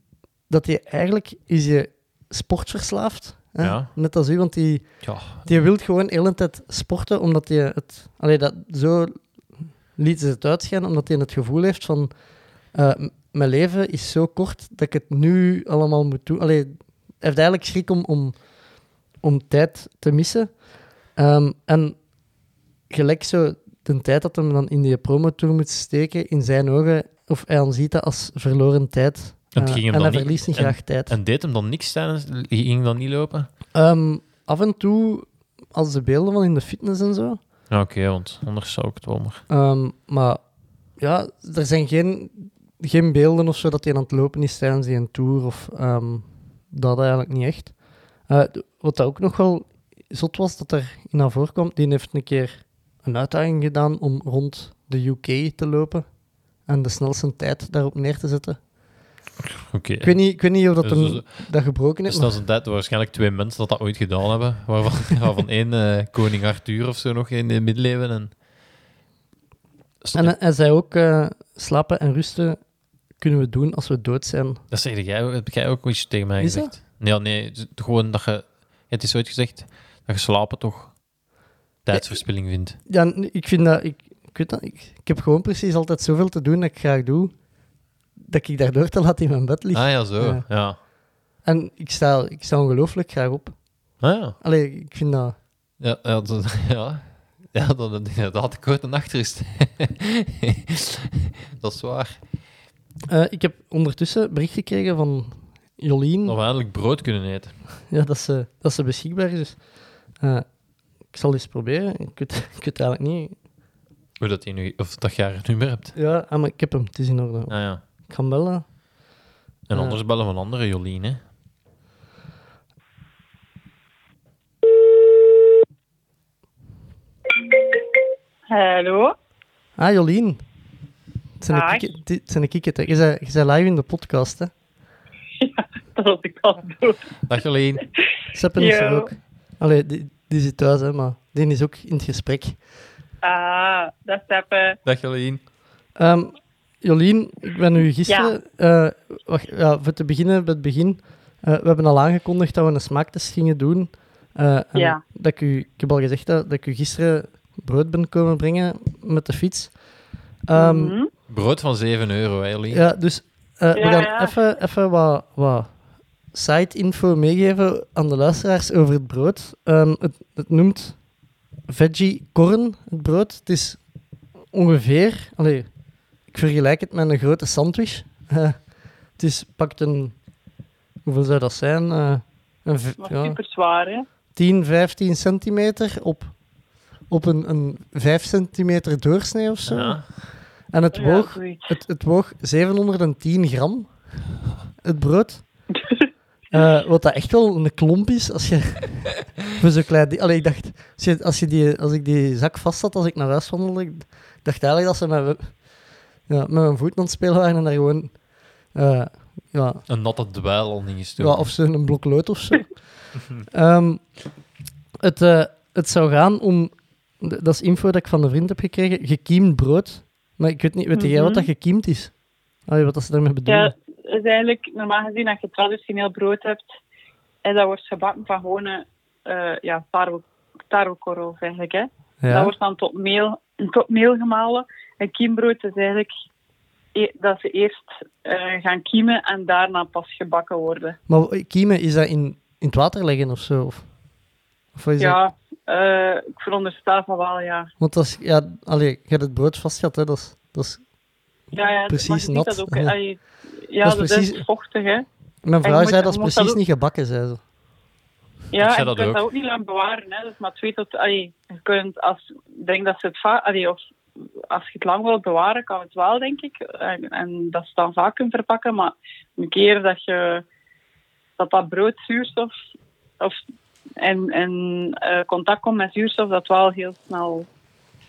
[SPEAKER 1] dat hij eigenlijk is je sportverslaafd. Hè?
[SPEAKER 2] Ja.
[SPEAKER 1] Net als u, want die,
[SPEAKER 2] Ja,
[SPEAKER 1] die wil gewoon de hele tijd sporten, omdat hij het... Allee, dat, zo liet ze het uitschijnen, omdat hij het gevoel heeft van... eh, mijn leven is zo kort dat ik het nu allemaal moet doen. Allee, hij heeft eigenlijk schrik om, om, om tijd te missen. Ehm, en gelijk zo de tijd dat hem dan in die promotour moet steken, in zijn ogen, of hij dan ziet dat als verloren tijd.
[SPEAKER 2] En ging hem
[SPEAKER 1] en
[SPEAKER 2] dan
[SPEAKER 1] hij
[SPEAKER 2] niet-
[SPEAKER 1] verliest niet
[SPEAKER 2] en-
[SPEAKER 1] graag tijd.
[SPEAKER 2] En deed hem dan niks tijdens... Ging dan niet lopen?
[SPEAKER 1] Ehm, af en toe, als de beelden van in de fitness en zo.
[SPEAKER 2] Ja, oké, want anders zou ik het wel maar...
[SPEAKER 1] Ehm, maar ja, er zijn geen, geen beelden of zo dat hij aan het lopen is tijdens die een tour. Of ehm, dat eigenlijk niet echt. Eh, wat dat ook nog wel zot was, dat er in naar voren die heeft een keer een uitdaging gedaan om rond de UK te lopen. En de snelste tijd daarop neer te zetten. Ik weet niet, ik weet niet of dat
[SPEAKER 2] Dus-
[SPEAKER 1] hem
[SPEAKER 2] dus-
[SPEAKER 1] dat gebroken heeft.
[SPEAKER 2] Dus dat is een tijd waar waarschijnlijk twee mensen dat dat ooit gedaan hebben. Waarvan, waarvan één eh, koning Arthur of zo nog in de middeleeuwen. En...
[SPEAKER 1] En hij- zei ook, eh, slapen en rusten kunnen we doen als we dood zijn.
[SPEAKER 2] Dat zeg jij, heb jij ook iets tegen mij
[SPEAKER 1] Is
[SPEAKER 2] gezegd? Nee, nee, gewoon dat je... Het is ooit gezegd dat je slapen toch tijdsverspilling vindt.
[SPEAKER 1] Ja, ik vind dat... Ik, ik, weet dat, ik, ik heb gewoon precies altijd zoveel te doen dat ik graag doe, dat ik daardoor te laat in mijn bed lig.
[SPEAKER 2] Ah ja, zo.
[SPEAKER 1] Ja.
[SPEAKER 2] Ja.
[SPEAKER 1] En ik sta, ik sta ongelooflijk graag op.
[SPEAKER 2] Ah ja.
[SPEAKER 1] Allee, ik vind dat...
[SPEAKER 2] Ja, ja, dat, ja. ja dat, had ik ooit een nachtrust. dat is waar.
[SPEAKER 1] Eh, ik heb ondertussen bericht gekregen van Jolien,
[SPEAKER 2] Dat we eindelijk brood kunnen eten.
[SPEAKER 1] ja, dat, ze, dat ze beschikbaar is. Dus, eh, ik zal eens proberen. Ik weet, ik weet eigenlijk niet.
[SPEAKER 2] Hoe dat je nu, of dat je haar nummer hebt.
[SPEAKER 1] Ja, ah, maar ik heb hem. Het is in orde.
[SPEAKER 2] Ah ja.
[SPEAKER 1] Ik ga bellen.
[SPEAKER 2] En
[SPEAKER 1] Ja.
[SPEAKER 2] anders bellen we een andere Jolien, hè.
[SPEAKER 3] Hallo?
[SPEAKER 1] Ah, Jolien. Het zijn, de kieke- het zijn. Je bent, je bent live in de podcast, hè?
[SPEAKER 3] Dat was ik al doen.
[SPEAKER 2] Dag Jolien.
[SPEAKER 1] Seppen is er ook. Allee, die, die zit thuis, hè, maar die is ook in het gesprek.
[SPEAKER 3] Ah, dat is even.
[SPEAKER 2] Dag Jolien.
[SPEAKER 1] Ehm, Jolien, ik ben nu gisteren... eh, wacht, ja, voor te beginnen, bij het begin. eh, we hebben al aangekondigd dat we een smaaktest gingen doen. Eh, en
[SPEAKER 3] Ja.
[SPEAKER 1] dat ik, u, ik heb al gezegd dat, dat ik u gisteren brood ben komen brengen met de fiets. Ehm,
[SPEAKER 3] Mhm.
[SPEAKER 2] Brood van 7 euro, hè, Jolien.
[SPEAKER 1] Ja, dus eh, we gaan
[SPEAKER 3] ja.
[SPEAKER 1] even, even wat, wat site-info meegeven aan de luisteraars over het brood. Ehm, het, het noemt veggie corn, het brood. Het is ongeveer... Allee, ik vergelijk het met een grote sandwich. Eh, het is, pakt een... Hoeveel zou dat zijn? Eh, een, ja,
[SPEAKER 3] super zwaar, hè?
[SPEAKER 1] 10, 15 centimeter op, op een, een 5 centimeter doorsnee of zo.
[SPEAKER 2] Ja.
[SPEAKER 1] En het woog het, het woog 710 gram, het brood. Eh, wat dat echt wel een klomp is als je voor zo'n klein. Allee, ik dacht, als, je, als, je die, als ik die zak vast had als ik naar huis wandelde, ik dacht eigenlijk dat ze met, ja, met mijn voet aan het spelen waren en daar gewoon... eh, ja,
[SPEAKER 2] Een natte dweil al niet
[SPEAKER 1] ja, of zo'n blok lood of zo. Ehm, het, eh, het zou gaan om dat is info dat ik van een vriend heb gekregen. Gekiemd brood. Maar ik weet niet, weet jij wat
[SPEAKER 3] Mhm.
[SPEAKER 1] dat gekiemd is? Allee, wat dat ze daarmee bedoelen?
[SPEAKER 3] Ja, het is eigenlijk normaal gezien dat je traditioneel brood hebt. En dat wordt gebakken van gewone eh ja, tarwe, tarwekorrels eigenlijk. Hè.
[SPEAKER 1] Ja.
[SPEAKER 3] Dat wordt dan tot meel, tot meel gemalen. En kiembrood is eigenlijk e- dat ze eerst eh, gaan kiemen en daarna pas gebakken worden.
[SPEAKER 1] Maar kiemen, is dat in, in het water leggen of zo? Of, of is dat?
[SPEAKER 3] Ja, eh, ik veronderstel van wel, ja.
[SPEAKER 1] Want dat is, ja, allee, je hebt het brood vast gehad, hè? Dat is, dat is,
[SPEAKER 3] Ja, ja
[SPEAKER 1] Precies nat.
[SPEAKER 3] Dat ook,
[SPEAKER 1] Ja.
[SPEAKER 3] allee, ja,
[SPEAKER 1] Dat
[SPEAKER 3] dat
[SPEAKER 1] is precies-
[SPEAKER 3] vochtig, hè.
[SPEAKER 1] mijn vrouw
[SPEAKER 3] moet-
[SPEAKER 1] zei dat is precies
[SPEAKER 3] dat ook-
[SPEAKER 1] niet gebakken, zei ze.
[SPEAKER 3] Ja,
[SPEAKER 2] zei
[SPEAKER 3] en
[SPEAKER 2] dat
[SPEAKER 3] je kunt
[SPEAKER 2] ook.
[SPEAKER 3] dat ook niet lang bewaren. Hè. Dus maar twee tot... Allee, je kunt, als, denk dat ze het vaak... Allee, of als je het lang wilt bewaren, kan het wel, denk ik. En, en dat ze het dan vaak kunt verpakken. Maar een keer dat je... Dat dat brood zuurstof... Of, en en eh, contact komt met zuurstof, dat wel heel snel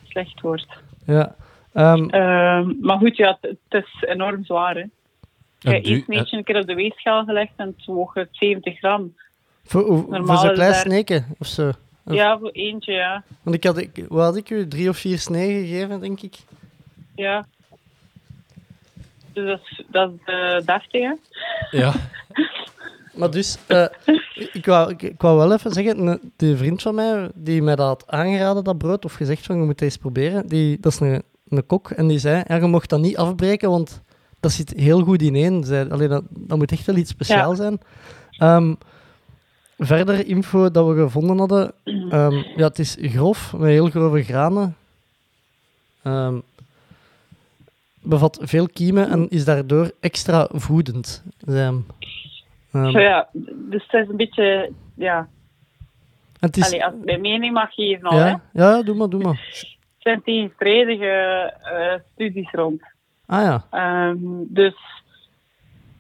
[SPEAKER 3] slecht wordt.
[SPEAKER 1] Ja. Ehm,
[SPEAKER 3] Ehm, maar goed, ja, het, het is enorm zwaar. Hè. Je eet een een keer op de weegschaal gelegd en het woog het 70 gram.
[SPEAKER 1] voor voor zo'n klein sneken of zo. Of-
[SPEAKER 3] Ja, voor eentje, ja.
[SPEAKER 1] Want ik had, ik, wat had ik u? Drie of vier snee gegeven, denk ik.
[SPEAKER 3] Ja. Dus dat is, dat is eh, deftig, hè?
[SPEAKER 2] Ja.
[SPEAKER 1] Maar dus, eh, ik, wou, ik, ik wou wel even zeggen, een- die vriend van mij, die mij dat had aangeraden, dat brood, of gezegd van, je moet het eens proberen, die, dat is een, een kok, en die zei, ja, je mocht dat niet afbreken, want dat zit heel goed ineen. Zei, allee, dat, dat moet echt wel iets speciaal
[SPEAKER 3] Ja.
[SPEAKER 1] zijn. Ehm, verder info dat we gevonden hadden, ehm, ja, het is grof, met heel grove granen. Ehm, bevat veel kiemen en is daardoor extra voedend. Ehm,
[SPEAKER 3] Zo ja, dus het is een beetje, ja...
[SPEAKER 1] het is,
[SPEAKER 3] Allee, als ik mijn mening mag geven al, hè.
[SPEAKER 1] ja, ja, doe maar, doe maar.
[SPEAKER 3] Er zijn tegenstrijdige eh, studies rond.
[SPEAKER 1] Ah ja,
[SPEAKER 3] dus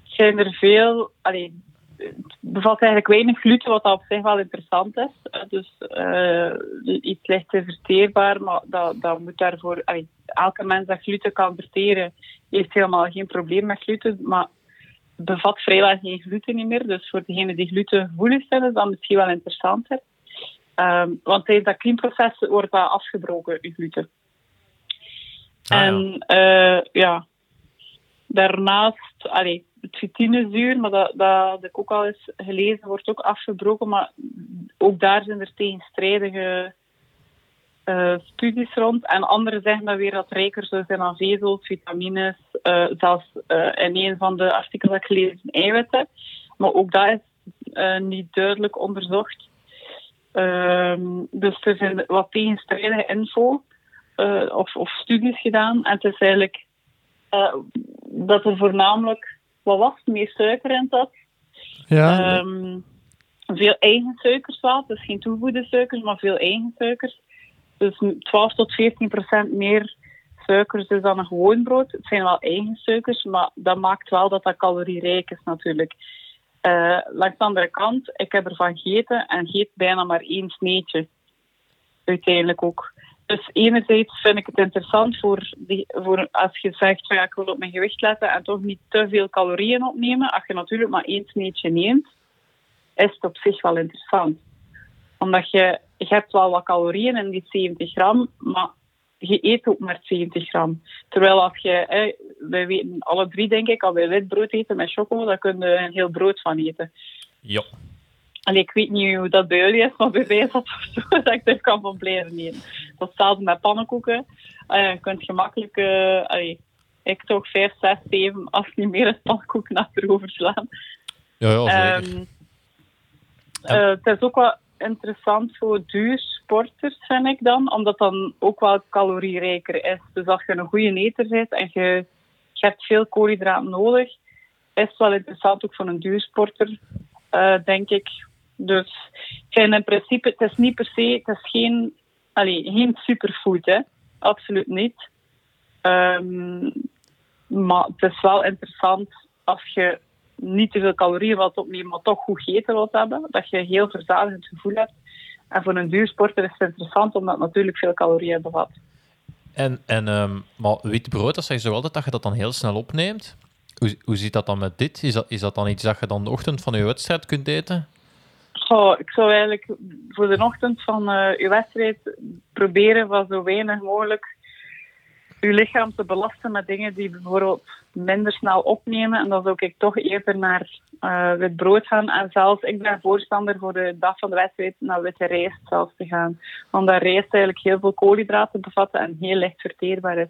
[SPEAKER 3] zijn er veel... Allee, het bevat eigenlijk weinig gluten, wat op zich wel interessant is. Eh, Dus eh, iets lichter verteerbaar, maar dat, dat moet daarvoor... Allee, elke mens dat gluten kan verteren, heeft helemaal geen probleem met gluten, maar het bevat vrijwel geen gluten meer. Dus voor degenen die glutengevoelig zijn, is dat misschien wel interessanter. Ehm, want tijdens dat klimproces wordt dat afgebroken, je gluten.
[SPEAKER 2] Ah, ja.
[SPEAKER 3] en eh, ja, daarnaast, allee, het chitinezuur, maar dat, dat had ik ook al eens gelezen, wordt ook afgebroken. Maar ook daar zijn er tegenstrijdige eh, studies rond. En anderen zeggen dan weer dat rijker zou zijn aan vezels, vitamines, eh, zelfs eh, in een van de artikelen dat ik gelezen eiwitten. Maar ook dat is niet duidelijk onderzocht. Ehm, dus er zijn wat tegenstrijdige info of, of studies gedaan. En het is eigenlijk dat er voornamelijk, wat was het, meer suiker in zat.
[SPEAKER 1] ja
[SPEAKER 3] Ehm, veel eigen suikers wel, dus geen toegevoegde suikers, maar veel eigen suikers. Dus 12 tot 14 procent meer suikers dus dan een gewoon brood. Het zijn wel eigen suikers, maar dat maakt wel dat dat calorierijk is natuurlijk. Eh, langs de andere kant, ik heb ervan gegeten en geet bijna maar één sneetje. Uiteindelijk ook. Dus enerzijds vind ik het interessant voor, die, voor als je zegt, van, ja, ik wil op mijn gewicht letten en toch niet te veel calorieën opnemen. Als je natuurlijk maar één sneetje neemt, is het op zich wel interessant. Omdat je, je hebt wel wat calorieën in die 70 gram, maar je eet ook maar 70 gram. Terwijl als je, hè, wij weten alle drie denk ik, als wij wit brood eten met choco, dan kun je een heel brood van eten.
[SPEAKER 2] Ja.
[SPEAKER 3] Allee, ik weet niet hoe dat bij jullie is, maar bij mij is dat zo dat ik er kan van blijven eten. Dat hetzelfde met pannenkoeken. Eh, je kunt gemakkelijk, eh, allee, ik toch 5, 6, 7, als niet meer een pannenkoek achterover slaan.
[SPEAKER 2] Ja, ja, zeker.
[SPEAKER 3] Eh, het is ook wel interessant voor duursporters, vind ik dan, omdat dan ook wel calorierijker is. Dus als je een goede eter bent en je, je hebt veel koolhydraten nodig, is het wel interessant ook voor een duursporter, denk ik. Dus in principe, het is niet per se, het is geen, allee, geen superfood, hè. Absoluut niet. Ehm, maar het is wel interessant als je niet te veel calorieën wilt opnemen, maar toch goed gegeten wilt hebben. Dat je een heel verzadigend gevoel hebt. En voor een duursporter is het interessant, omdat het natuurlijk veel calorieën bevat.
[SPEAKER 2] En, en ehm, maar wit brood, dat zeg je zo dat je dat dan heel snel opneemt. Hoe, hoe zit dat dan met dit? Is dat, is dat dan iets dat je dan de ochtend van je wedstrijd kunt eten?
[SPEAKER 3] Goh, ik zou eigenlijk voor de ochtend van eh uw wedstrijd proberen van zo weinig mogelijk uw lichaam te belasten met dingen die bijvoorbeeld minder snel opnemen. En dan zou ik toch eerder naar eh wit brood gaan. En zelfs, ik ben voorstander voor de dag van de wedstrijd naar witte rijst zelfs te gaan. Omdat rijst eigenlijk heel veel koolhydraten bevatten en heel licht verteerbaar is.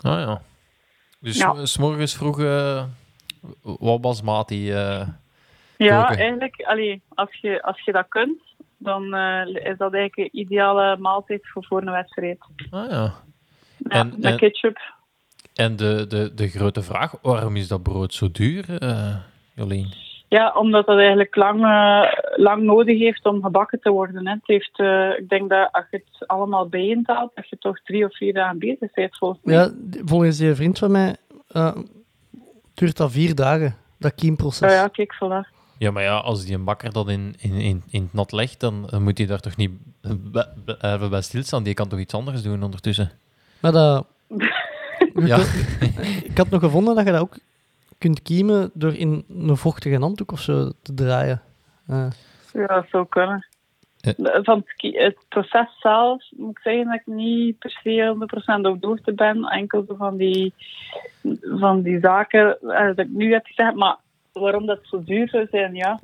[SPEAKER 2] Ah ja. Dus
[SPEAKER 3] Ja.
[SPEAKER 2] s morgens vroeg uh, wat basmati. eh
[SPEAKER 3] Ja,
[SPEAKER 2] Koken.
[SPEAKER 3] eigenlijk, allee, als, je, als je dat kunt, dan eh, is dat eigenlijk een ideale maaltijd voor, voor een wedstrijd.
[SPEAKER 2] ah ja.
[SPEAKER 3] Ja,
[SPEAKER 2] En-
[SPEAKER 3] met
[SPEAKER 2] en-
[SPEAKER 3] ketchup.
[SPEAKER 2] En de, de, de grote vraag, waarom is dat brood zo duur, eh Jolien?
[SPEAKER 3] Ja, omdat dat eigenlijk lang, eh, lang nodig heeft om gebakken te worden. Hè. Het heeft, eh, ik denk dat als je het allemaal bijeenhaalt, dat je toch drie of vier dagen bezig bent volgens mij.
[SPEAKER 1] Ja, volgens die vriend van mij eh, duurt dat vier dagen, dat kiemproces.
[SPEAKER 3] Ja, ja, kijk, voilà.
[SPEAKER 2] Ja, maar ja, als die een bakker dat in, in, in, in het nat legt, dan, moet hij daar toch niet bij, bij, even bij stilstaan. Die kan toch iets anders doen ondertussen?
[SPEAKER 1] Maar dat...
[SPEAKER 2] Ja.
[SPEAKER 1] Ik had nog gevonden dat je dat ook kunt kiemen door in een vochtige handdoek of zo te draaien. Eh,
[SPEAKER 3] Ja, dat zou kunnen.
[SPEAKER 2] Ja.
[SPEAKER 3] Van het, proces zelf moet ik zeggen dat ik niet per se 100% op de hoogte ben. Enkel zo van die, van die zaken eh, dat ik nu heb gezegd. Maar waarom dat zo duur zou zijn, ja.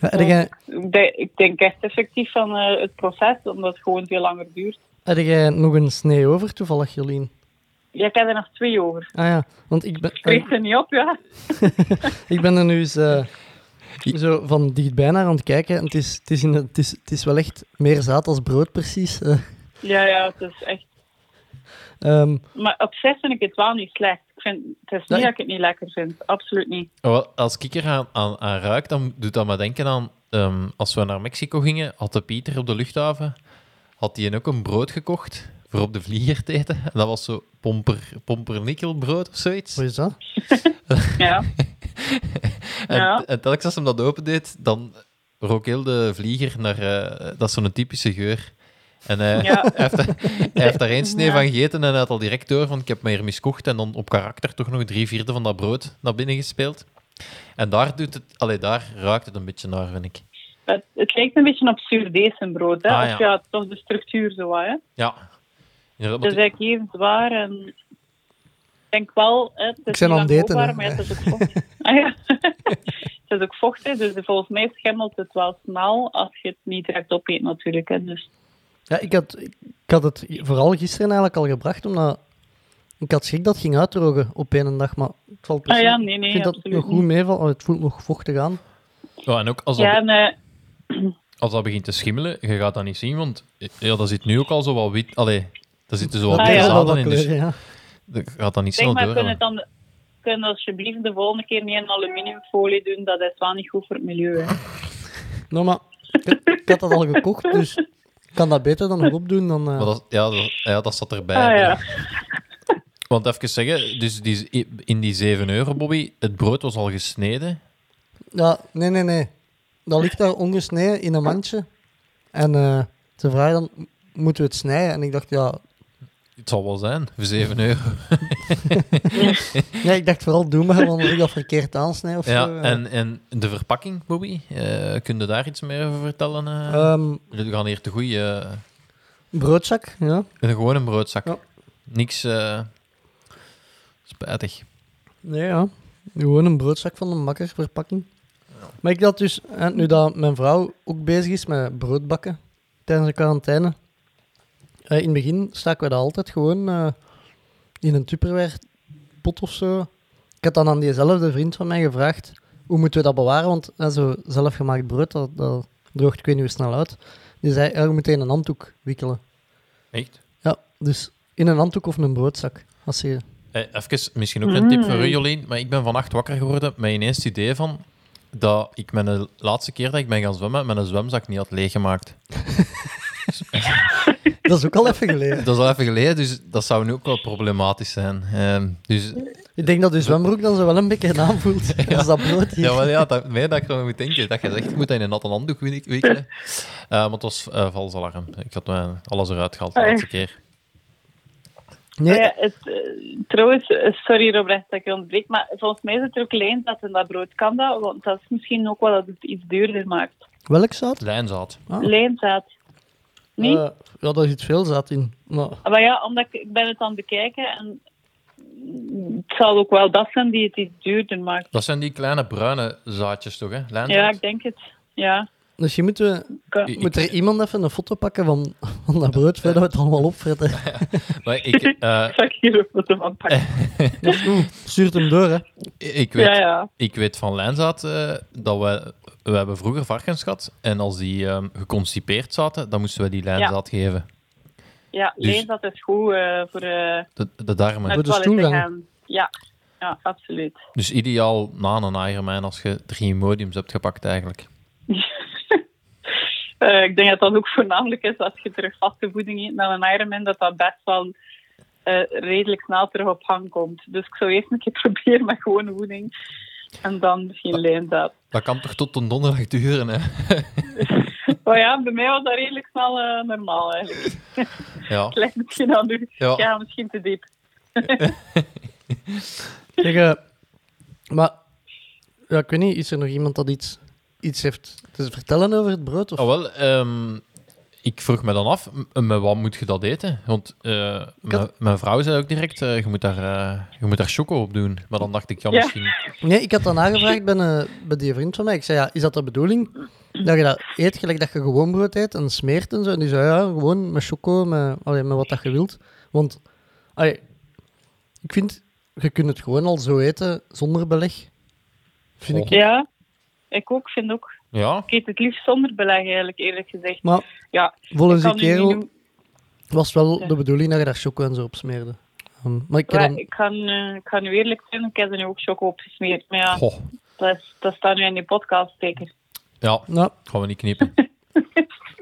[SPEAKER 1] ja, heb, jij,
[SPEAKER 3] Ik denk, echt effectief van eh, het proces, omdat het gewoon veel langer duurt.
[SPEAKER 1] heb jij nog een snee over toevallig, Jolien?
[SPEAKER 3] Ja, ik heb er nog twee over.
[SPEAKER 1] Ah ja, want ik ben,
[SPEAKER 3] Ik kreeg er niet op, ja.
[SPEAKER 1] ik ben er nu eens eh, zo van dichtbij naar aan het kijken. En het, is, het, is in, het, is, het is wel echt meer zaad als brood, precies. Eh,
[SPEAKER 3] Ja, ja, het is echt...
[SPEAKER 1] ehm,
[SPEAKER 3] Maar op zich vind ik het wel niet slecht. Ik vind, het is niet dat ik het niet lekker vind. Absoluut niet.
[SPEAKER 2] Oh, Als ik er aan, aan, aan ruik, dan doet dat me denken aan... ehm, als we naar Mexico gingen, had de Pieter op de luchthaven had hij ook een brood gekocht voor op de vlieger te eten. En dat was zo pomper, pompernikkelbrood of zoiets.
[SPEAKER 1] wat is dat?
[SPEAKER 3] Ja.
[SPEAKER 2] En,
[SPEAKER 3] Ja.
[SPEAKER 2] en telkens als hij dat opendeed, dan rook heel de vlieger naar... eh, dat is zo'n typische geur. En hij,
[SPEAKER 3] Ja.
[SPEAKER 2] hij, heeft, daar- hij heeft daar één snee
[SPEAKER 3] Ja.
[SPEAKER 2] van gegeten en hij had al direct door van ik heb me hier miskocht. En dan op karakter toch nog drie vierde van dat brood naar binnen gespeeld. En daar, doet het, allee, daar ruikt het een beetje naar, vind ik.
[SPEAKER 3] Het, het lijkt een beetje op zuurdesembrood, hè?
[SPEAKER 2] Ah,
[SPEAKER 3] Of
[SPEAKER 2] ja.
[SPEAKER 3] toch de structuur zo, wat, hè?
[SPEAKER 2] Ja. Inderdaad,
[SPEAKER 3] Het is eigenlijk even zwaar en ik denk wel, hè, het is
[SPEAKER 1] Ik ben aan het
[SPEAKER 3] maar ja, het is ook vocht. ah, ja. het is ook vochtig, dus volgens mij schimmelt het wel snel als je het niet direct opeet natuurlijk. Hè. Dus,
[SPEAKER 1] Ja, ik had, ik had het vooral gisteren eigenlijk al gebracht, omdat ik had schrik dat het ging uitdrogen op één dag, maar het valt
[SPEAKER 3] ah
[SPEAKER 1] precies.
[SPEAKER 3] ja, nee, nee,
[SPEAKER 1] ik vind dat het
[SPEAKER 3] absoluut
[SPEAKER 1] nog goed meevalt. Oh, het voelt nog vochtig aan.
[SPEAKER 2] Ja, en ook als dat,
[SPEAKER 3] Ja, en, eh,
[SPEAKER 2] als dat begint te schimmelen, je gaat dat niet zien, want ja, dat zit nu ook al zo wat wit. Allee, daar zitten zo wat
[SPEAKER 3] Ah,
[SPEAKER 2] witte
[SPEAKER 3] ja.
[SPEAKER 1] is wel
[SPEAKER 2] zaden
[SPEAKER 1] wat
[SPEAKER 2] in, dus
[SPEAKER 1] ja.
[SPEAKER 2] dat gaat dat niet snel
[SPEAKER 3] maar,
[SPEAKER 2] door.
[SPEAKER 3] kunnen het dan kunnen alsjeblieft de volgende keer niet in aluminiumfolie doen, dat is wel niet goed voor het milieu. Hè.
[SPEAKER 1] Nou, maar ik, ik had dat al gekocht, dus kan dat beter dan nog opdoen dan... eh,
[SPEAKER 2] Maar dat, ja, dat, ja, dat zat erbij.
[SPEAKER 3] Ah ja.
[SPEAKER 2] Want even zeggen, dus die, in die 7 euro, Bobby, het brood was al gesneden.
[SPEAKER 1] Ja, nee, nee, nee. Dat ligt daar ongesneden in een mandje. En eh, ze vragen dan, "M- moeten we het snijden? En ik dacht, ja...
[SPEAKER 2] Het zal wel zijn, voor 7 euro.
[SPEAKER 1] Ja, ik dacht vooral, doe maar, want ik dat verkeerd aansnij of
[SPEAKER 2] Ja,
[SPEAKER 1] zo.
[SPEAKER 2] en, en de verpakking, Bobby, eh kun je daar iets meer over vertellen?
[SPEAKER 1] Ehm,
[SPEAKER 2] We gaan hier te goede...
[SPEAKER 1] broodzak, ja.
[SPEAKER 2] een gewone broodzak.
[SPEAKER 1] Ja.
[SPEAKER 2] Niks eh, spijtig.
[SPEAKER 1] Nee, ja. Gewoon een broodzak van een makkerverpakking. Maar ik had dus, nu dat mijn vrouw ook bezig is met broodbakken tijdens de quarantaine, in het begin staken we dat altijd gewoon eh, in een tupperware pot of zo. Ik had dan aan diezelfde vriend van mij gevraagd, hoe moeten we dat bewaren? Want eh, zo zelfgemaakt brood, dat, dat droogt ik weet niet hoe snel uit. Die zei, ja, je moet in een handdoek wikkelen.
[SPEAKER 2] Echt?
[SPEAKER 1] Ja, dus in een handdoek of een broodzak. Als je...
[SPEAKER 2] Eh, even, misschien ook een tip voor u,
[SPEAKER 3] Mm.
[SPEAKER 2] Jolien. Maar ik ben vannacht wakker geworden met ineens het idee van dat ik mijn laatste keer dat ik ben gaan zwemmen, mijn zwemzak niet had leeggemaakt.
[SPEAKER 1] Dat is ook al even geleden.
[SPEAKER 2] Dat is al even geleden, dus dat zou nu ook wel problematisch zijn. Ehm, dus
[SPEAKER 1] Ik denk dat de zwembroek dan zo wel een beetje aanvoelt als dat brood hier.
[SPEAKER 2] Ja, maar ja, dat, nee, dat ik erover moet denken. Dat je zegt, je moet dat in een natte handdoek wik- wikkelen. Eh maar het was eh vals alarm. Ik had eh, alles eruit gehaald de
[SPEAKER 3] Ah,
[SPEAKER 2] laatste keer.
[SPEAKER 1] Nee,
[SPEAKER 3] Ja, het, trouwens, sorry Robert dat ik je ontbreek, maar volgens mij zit er ook lijnzaad in dat brood. Kan dat? Want dat is misschien ook wel dat het iets duurder maakt.
[SPEAKER 1] welk zaad?
[SPEAKER 2] Lijnzaad.
[SPEAKER 1] Ah.
[SPEAKER 3] Lijnzaad. Niet?
[SPEAKER 1] Eh, ja, daar zit veel zaad in. Maar,
[SPEAKER 3] Maar ja, omdat ik, ik ben het aan het bekijken en het zal ook wel dat zijn die het iets duurder maakt.
[SPEAKER 2] Dat zijn die kleine bruine zaadjes toch, hè? Lijnzaad?
[SPEAKER 3] Ja, ik denk het. Ja.
[SPEAKER 1] We,
[SPEAKER 3] Ik-
[SPEAKER 2] Ik-
[SPEAKER 1] moet er iemand even een foto pakken van, van dat brood, voordat we het allemaal opfretten.
[SPEAKER 2] Maar ik, eh,
[SPEAKER 3] Zal ik hier een foto van pakken?
[SPEAKER 1] Goed. Stuurt hem door, hè.
[SPEAKER 2] ik, weet,
[SPEAKER 3] Ja, ja.
[SPEAKER 2] ik weet van lijnzaad eh, dat we... We hebben vroeger varkens gehad en als die ehm, geconstipeerd zaten, dan moesten we die lijnzaad geven.
[SPEAKER 3] Ja,
[SPEAKER 2] Dus-
[SPEAKER 3] lijnzaad is goed eh, voor eh
[SPEAKER 2] De, de darmen.
[SPEAKER 1] Voor de stoelgang.
[SPEAKER 3] Ja. ja, absoluut.
[SPEAKER 2] Dus ideaal na een Ironman als je drie Imodiums hebt gepakt eigenlijk.
[SPEAKER 3] Eh, ik denk dat dat ook voornamelijk is als je terug vaste voeding eet na een Ironman, dat dat best wel eh, redelijk snel terug op gang komt. Dus ik zou eerst een keer proberen met gewone voeding en dan misschien lijnzaad.
[SPEAKER 2] Dat kan toch tot een donderdag duren, hè?
[SPEAKER 3] Maar ja, bij mij was dat redelijk snel eh, normaal eigenlijk.
[SPEAKER 2] Ja.
[SPEAKER 3] Het lijkt misschien aan u.
[SPEAKER 2] Ja.
[SPEAKER 3] Ja, misschien te diep.
[SPEAKER 1] Zeg, maar, ja, ik weet niet, is er nog iemand dat iets, iets heeft te vertellen over het brood? Of?
[SPEAKER 2] Oh, wel, ehm, ik vroeg me dan af, met wat moet je dat eten? Want eh, mijn- mijn vrouw zei ook direct, eh, je, moet daar, eh, je moet daar choco op doen. Maar dan dacht ik, ja,
[SPEAKER 3] Ja.
[SPEAKER 2] misschien...
[SPEAKER 1] Nee, ik had dan nagevraagd bij, een, bij die vriend van mij. Ik zei, ja, is dat de bedoeling? Dat je dat eet gelijk dat je gewoon brood eet en smeert en zo. En die zei, ja, gewoon met choco, met, allee, met wat dat je wilt. Want, allee, ik vind, je kunt het gewoon al zo eten zonder beleg. Vind ik.
[SPEAKER 3] Ja, ik ook, vind ook.
[SPEAKER 2] Ja,
[SPEAKER 3] Ik eet het liefst zonder beleg eigenlijk, eerlijk gezegd.
[SPEAKER 1] Maar
[SPEAKER 3] Ja,
[SPEAKER 1] volgens
[SPEAKER 3] kan
[SPEAKER 1] kerel
[SPEAKER 3] noemen-
[SPEAKER 1] was wel
[SPEAKER 3] Ja.
[SPEAKER 1] de bedoeling dat je daar choco en zo op smeerde. Ehm, maar ik heb
[SPEAKER 3] Ja,
[SPEAKER 1] dan...
[SPEAKER 3] ik, kan, eh, ik ga nu eerlijk zijn, ik heb er nu ook choco op gesmeerd. Maar ja,
[SPEAKER 2] Goh,
[SPEAKER 3] dat, is, dat staat nu in die podcast zeker.
[SPEAKER 2] ja,
[SPEAKER 1] Nou,
[SPEAKER 2] gaan we niet knippen.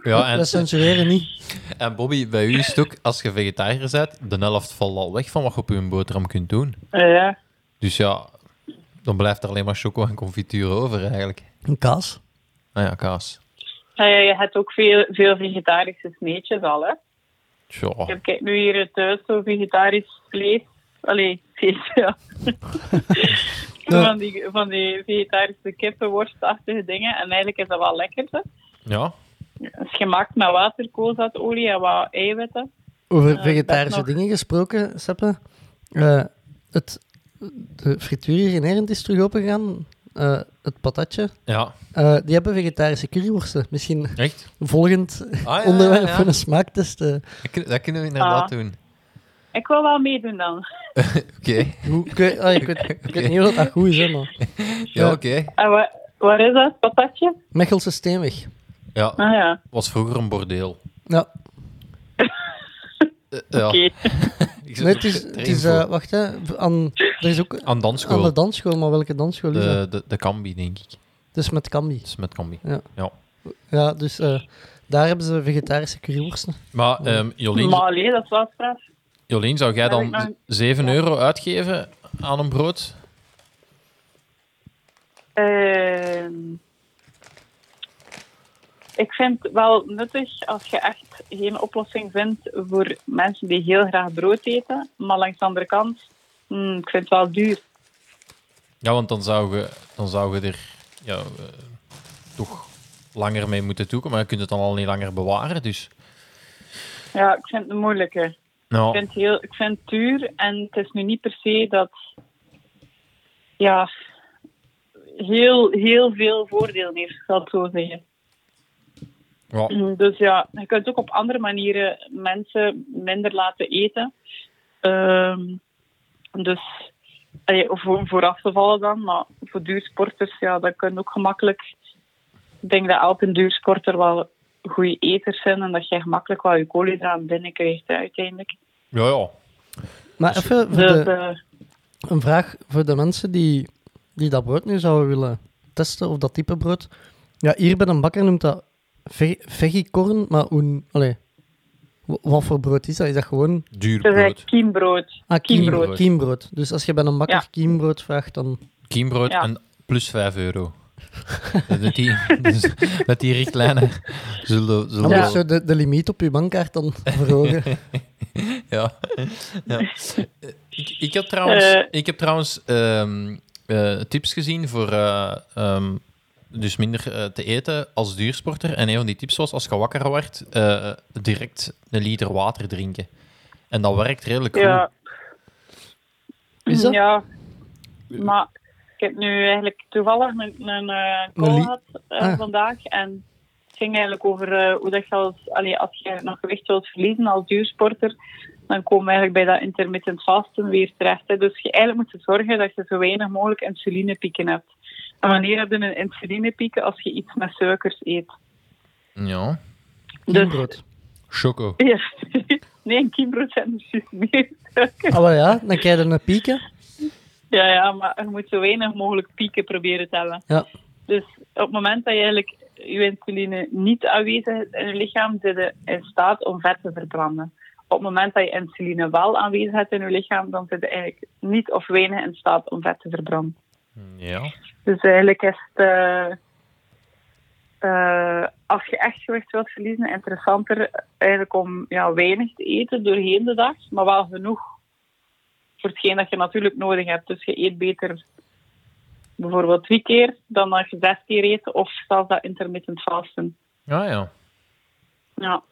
[SPEAKER 2] Ja, en,
[SPEAKER 1] dat censureren niet.
[SPEAKER 2] en Bobby, bij u is het ook, als je vegetariër bent, de helft valt al weg van wat je op je boterham kunt doen.
[SPEAKER 3] Eh, ja.
[SPEAKER 2] Dus ja, dan blijft er alleen maar choco en confituur over eigenlijk.
[SPEAKER 1] Een kaas.
[SPEAKER 2] Nou ja, kaas.
[SPEAKER 3] Ja, ja, je hebt ook veel, veel vegetarische sneetjes al, hè.
[SPEAKER 2] Tja.
[SPEAKER 3] Ik heb kijk, nu hier thuis zo vegetarisch vlees. Allee, vlees, ja.
[SPEAKER 1] Ja.
[SPEAKER 3] Van, die, van die vegetarische kippenworstachtige dingen. En eigenlijk is dat wel lekker, hè.
[SPEAKER 2] Ja,
[SPEAKER 3] Het is gemaakt met water, koolzaadolie en wat eiwitten.
[SPEAKER 1] Over
[SPEAKER 3] Eh,
[SPEAKER 1] vegetarische
[SPEAKER 3] nog.
[SPEAKER 1] dingen gesproken, Seppe. Eh, het, de frituur hier in Erend is terug opengegaan. Eh, het patatje.
[SPEAKER 2] ja,
[SPEAKER 1] Eh, die hebben vegetarische curryworsten. Misschien
[SPEAKER 2] echt.
[SPEAKER 1] volgend
[SPEAKER 2] Ah, ja,
[SPEAKER 1] onderwerp
[SPEAKER 2] ja.
[SPEAKER 1] voor een smaaktest. eh.
[SPEAKER 2] Dat kun- Dat kunnen we inderdaad
[SPEAKER 3] Ah.
[SPEAKER 2] doen.
[SPEAKER 3] Ik wil wel meedoen dan.
[SPEAKER 2] Oké.
[SPEAKER 1] Hoe- ik, weet, ah, ik, weet, ik weet niet of dat goed is, hè, maar...
[SPEAKER 2] Ja, oké.
[SPEAKER 3] En waar, waar is dat, patatje?
[SPEAKER 1] Mechelse Steenweg.
[SPEAKER 2] Ja,
[SPEAKER 3] Ah ja,
[SPEAKER 2] was vroeger een bordeel.
[SPEAKER 1] Ja,
[SPEAKER 2] ja.
[SPEAKER 3] oké.
[SPEAKER 2] Ik zit
[SPEAKER 1] nee, het is... Het is eh, wacht, hè. Aan, er is ook
[SPEAKER 2] Aan
[SPEAKER 1] aan
[SPEAKER 2] dansschool.
[SPEAKER 1] de dansschool, maar welke dansschool is dat?
[SPEAKER 2] De, de, de Kambi, denk ik.
[SPEAKER 1] Is met Cambi.
[SPEAKER 2] Is met Kambi.
[SPEAKER 1] Ja.
[SPEAKER 2] Ja.
[SPEAKER 1] Ja, dus eh, daar hebben ze vegetarische curryworsten.
[SPEAKER 2] Maar ehm, Jolien,
[SPEAKER 3] Maar allee, dat is wel straf.
[SPEAKER 2] Jolien, zou jij dan
[SPEAKER 3] nog-
[SPEAKER 2] 7 euro uitgeven aan een brood?
[SPEAKER 3] Ehm, ik vind het wel nuttig als je echt geen oplossing vindt voor mensen die heel graag brood eten. Maar langs de andere kant, hmm, ik vind het wel duur.
[SPEAKER 2] Ja, want dan zou je, dan zou je er ja, eh, toch langer mee moeten toeken. Maar je kunt het dan al niet langer bewaren. Dus
[SPEAKER 3] Ja, ik vind het een moeilijke. Ik vind, het heel, ik vind het duur en het is nu niet per se dat ja, heel, heel veel voordeel heeft, zal ik zo zeggen.
[SPEAKER 2] Ja,
[SPEAKER 3] Dus ja, je kunt ook op andere manieren mensen minder laten eten. Ehm, dus allee, voor, voor af te vallen dan, maar voor duursporters, ja, dat kan ook gemakkelijk. Ik denk dat elke duursporter wel goede eters zijn en dat je gemakkelijk wel je koolhydraten binnenkrijgt hè, uiteindelijk.
[SPEAKER 2] ja, ja.
[SPEAKER 1] Maar even voor
[SPEAKER 3] Dus
[SPEAKER 1] de,
[SPEAKER 3] eh,
[SPEAKER 1] een vraag voor de mensen die, die dat brood nu zouden willen testen, of dat type brood. Ja, hier bij een bakker noemt dat ve vegicorn, maar hoe, allee, wa- wat voor brood is dat? Is dat gewoon
[SPEAKER 2] Duur brood.
[SPEAKER 3] kiembrood.
[SPEAKER 1] ah, kiem-
[SPEAKER 3] Kiembrood.
[SPEAKER 1] kiembrood. Dus als je bij een bakker
[SPEAKER 3] Ja.
[SPEAKER 1] kiembrood vraagt, dan...
[SPEAKER 2] Kiembrood
[SPEAKER 3] Ja.
[SPEAKER 2] en plus 5 euro. met, die, dus met die richtlijnen zullen, zullen
[SPEAKER 1] Anders de, de limiet op je bankkaart dan verhogen.
[SPEAKER 2] Ja. ja. Ik, ik heb trouwens,
[SPEAKER 3] Eh.
[SPEAKER 2] ik heb trouwens ehm, eh, tips gezien voor eh, ehm, dus minder eh, te eten als duursporter. En een van die tips was, als je wakker wordt, eh, direct een liter water drinken. En dat werkt redelijk goed.
[SPEAKER 3] Ja.
[SPEAKER 1] Is dat?
[SPEAKER 3] Ja. Maar ik heb nu eigenlijk toevallig een, een eh, call gehad eh,
[SPEAKER 1] Ah.
[SPEAKER 3] vandaag. En het ging eigenlijk over hoe dat je als, allee, als je nog gewicht wilt verliezen als duursporter, dan komen we eigenlijk bij dat intermittent fasten weer terecht. Hè. Dus je eigenlijk moet zorgen dat je zo weinig mogelijk insulinepieken hebt. En wanneer heb je een insulinepiek? Als je iets met suikers eet.
[SPEAKER 2] Ja.
[SPEAKER 3] Dus.
[SPEAKER 2] Choco.
[SPEAKER 3] ja. nee, een kiembrood zijn dus juist meer suiker.
[SPEAKER 1] Ah, wel ja, dan krijg je een pieken.
[SPEAKER 3] Ja, ja, maar je moet zo weinig mogelijk pieken proberen te hebben.
[SPEAKER 1] Ja.
[SPEAKER 3] Dus op het moment dat je eigenlijk je insuline niet aanwezig is in je lichaam, zit je in staat om vet te verbranden. Op het moment dat je insuline wel aanwezig hebt in je lichaam, dan zit je eigenlijk niet of weinig in staat om vet te verbranden.
[SPEAKER 2] Ja.
[SPEAKER 3] Dus eigenlijk is het, eh, eh, als je echt gewicht wilt verliezen, interessanter eigenlijk om ja, weinig te eten doorheen de dag, maar wel genoeg voor hetgeen dat je natuurlijk nodig hebt. Dus je eet beter bijvoorbeeld drie keer dan dat je zes keer eet, of zelfs dat intermittent fasten.
[SPEAKER 2] Ah ja.
[SPEAKER 3] Ja,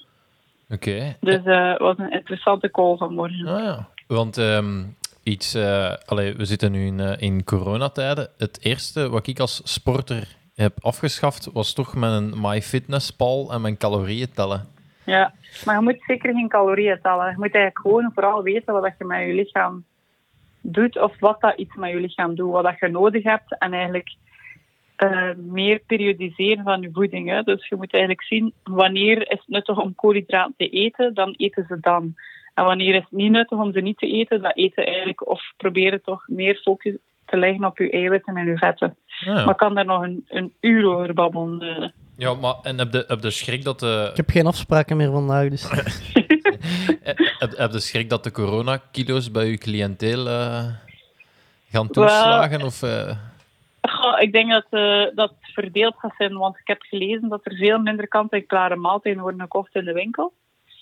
[SPEAKER 2] Oké.
[SPEAKER 3] dus eh, het was een interessante call vanmorgen.
[SPEAKER 2] Ah, ja. Want ehm, iets, eh, allee, we zitten nu in, eh, in coronatijden. Het eerste wat ik als sporter heb afgeschaft was toch een MyFitnessPal en mijn calorieën tellen.
[SPEAKER 3] Ja, maar je moet zeker geen calorieën tellen. Je moet eigenlijk gewoon vooral weten wat je met je lichaam doet of wat dat iets met je lichaam doet, wat dat je nodig hebt en eigenlijk eh, meer periodiseren van je voeding. Hè. Dus je moet eigenlijk zien wanneer is het nuttig om koolhydraten te eten, dan eten ze dan. En wanneer is het niet nuttig om ze niet te eten, dan eten eigenlijk of proberen toch meer focus te leggen op je eiwitten en je vetten.
[SPEAKER 2] Ah,
[SPEAKER 3] Maar ik kan daar nog een, een uur over babbelen. eh.
[SPEAKER 2] ja, maar en heb de, heb de schrik dat de,
[SPEAKER 1] Ik heb geen afspraken meer vandaag, dus...
[SPEAKER 2] eh, heb, heb de schrik dat de coronakilo's bij uw cliënteel eh, gaan toeslagen? Of, eh,
[SPEAKER 3] Goh, ik denk dat, eh, dat het verdeeld gaat zijn, want ik heb gelezen dat er veel minder kant-en-klare maaltijden worden gekocht in de winkel.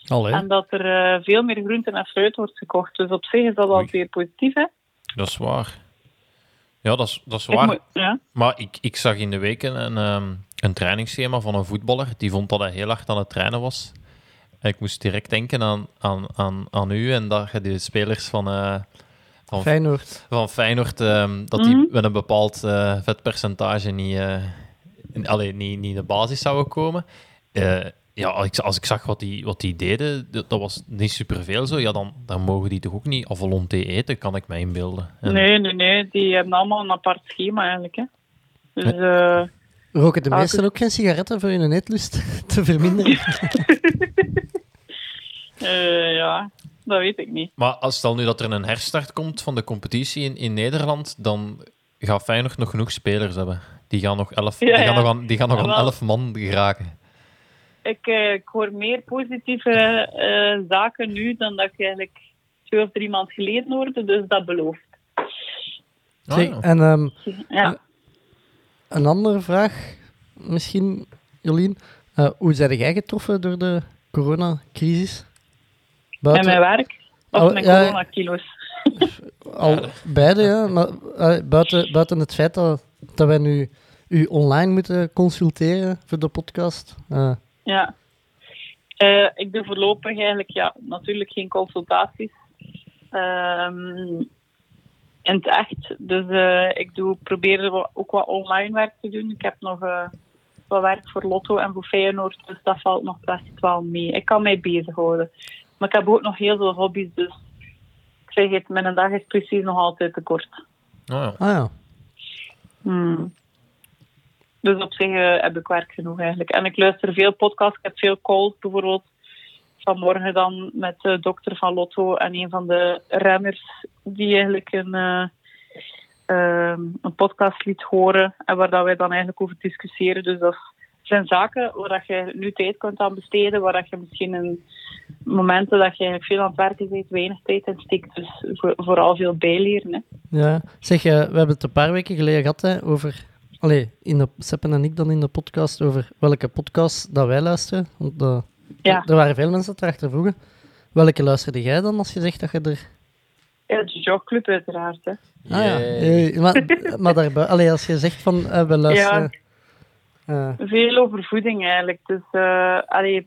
[SPEAKER 1] Allee.
[SPEAKER 3] En dat er eh, veel meer groenten en fruit wordt gekocht. Dus op zich is dat al
[SPEAKER 2] Oei.
[SPEAKER 3] weer positief, hè?
[SPEAKER 2] dat is waar. Ja, dat is, dat is
[SPEAKER 3] Ik
[SPEAKER 2] waar.
[SPEAKER 3] moet- ja.
[SPEAKER 2] Maar ik, ik zag in de weken een, ehm, een trainingsschema van een voetballer. Die vond dat hij heel hard aan het trainen was. En ik moest direct denken aan, aan, aan, aan u en dat je de spelers van, eh, van,
[SPEAKER 1] Feyenoord.
[SPEAKER 2] van Feyenoord, ehm, dat
[SPEAKER 3] Mhm.
[SPEAKER 2] die met een bepaald eh, vetpercentage niet, eh in, allee, niet, niet in de basis zouden komen. Eh, ja, als ik, als ik zag wat die, wat die deden, dat, dat was niet superveel zo. Ja, dan, dan mogen die toch ook niet à volonté eten, kan ik me inbeelden. En-
[SPEAKER 3] Nee, nee, nee. Die hebben allemaal een apart schema eigenlijk, hè? Dus eh,
[SPEAKER 1] Roken de meesten
[SPEAKER 3] dus-
[SPEAKER 1] ook geen sigaretten voor hun eetlust te verminderen?
[SPEAKER 3] eh, ja, dat weet ik niet.
[SPEAKER 2] Maar als stel nu dat er een herstart komt van de competitie in, in Nederland, dan gaat Feyenoord nog genoeg spelers hebben. Die gaan nog elf,
[SPEAKER 3] Ja,
[SPEAKER 2] die gaan
[SPEAKER 3] ja.
[SPEAKER 2] nog aan, die gaan nog aan elf man geraken.
[SPEAKER 3] Ik, eh, ik hoor meer positieve eh, zaken nu dan dat ik eigenlijk twee of drie maanden geleden hoorde, dus dat belooft.
[SPEAKER 2] Ja.
[SPEAKER 1] en ehm,
[SPEAKER 3] Ja.
[SPEAKER 1] een andere vraag, misschien, Jolien. Eh, hoe zijn jij getroffen door de coronacrisis?
[SPEAKER 3] Met mijn werk of
[SPEAKER 1] Oh,
[SPEAKER 3] mijn
[SPEAKER 1] ja.
[SPEAKER 3] coronakilo's.
[SPEAKER 1] Al beide, ja. Maar buiten, buiten het feit dat, dat wij nu u online moeten consulteren voor de podcast. eh,
[SPEAKER 3] Ja. Eh, ik doe voorlopig eigenlijk ja, natuurlijk geen consultaties. Ehm, in het echt. Dus eh, ik doe, probeer ook wat online werk te doen. Ik heb nog eh, wat werk voor Lotto en voor Feyenoord, dus dat valt nog best wel mee. Ik kan mij bezighouden. Maar ik heb ook nog heel veel hobby's, dus ik zeg het, mijn dag is precies nog altijd te kort.
[SPEAKER 2] Ah, ja.
[SPEAKER 1] ah ja.
[SPEAKER 3] Hmm. Dus op zich eh, heb ik werk genoeg eigenlijk. En ik luister veel podcasts. Ik heb veel calls bijvoorbeeld. Vanmorgen dan met de dokter van Lotto en een van de renners die eigenlijk een, eh, ehm, een podcast liet horen. En waar dat wij dan eigenlijk over discussiëren. Dus dat zijn zaken waar dat je nu tijd kunt aan besteden. Waar dat je misschien in momenten dat je eigenlijk veel aan het werken bent, weinig tijd in steekt. Dus voor- vooral veel bijleren. Hè.
[SPEAKER 1] ja. Zeg, eh, we hebben het een paar weken geleden gehad hè, over... Allee, in de, Seppen en ik dan in de podcast over welke podcast dat wij luisteren. Want de,
[SPEAKER 3] Ja.
[SPEAKER 1] er waren veel mensen dat erachter vroegen. Welke luisterde jij dan als je zegt dat je er...
[SPEAKER 3] Ja, de jogclub uiteraard. Hè.
[SPEAKER 1] Ah ja. Eh, maar, maar daarbij, allee, als je zegt van eh, we luisteren... eh,
[SPEAKER 3] Veel over voeding eigenlijk. Dus eh allee,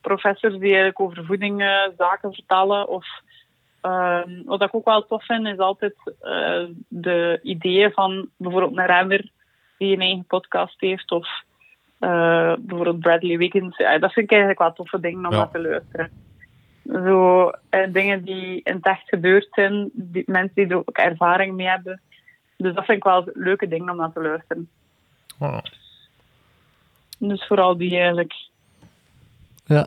[SPEAKER 3] professors die eigenlijk over voeding eh, zaken vertellen. Of, ehm, wat ik ook wel tof vind, is altijd eh, de ideeën van bijvoorbeeld een renner die een eigen podcast heeft. Of eh, bijvoorbeeld Bradley Wiggins. Ja, dat vind ik eigenlijk wel toffe dingen om
[SPEAKER 2] Ja.
[SPEAKER 3] naar te luisteren. Zo, eh, dingen die in het echt gebeurd zijn, die, mensen die er ook ervaring mee hebben. Dus dat vind ik wel leuke dingen om naar te luisteren.
[SPEAKER 2] Oh.
[SPEAKER 3] Dus vooral die eigenlijk.
[SPEAKER 1] ja.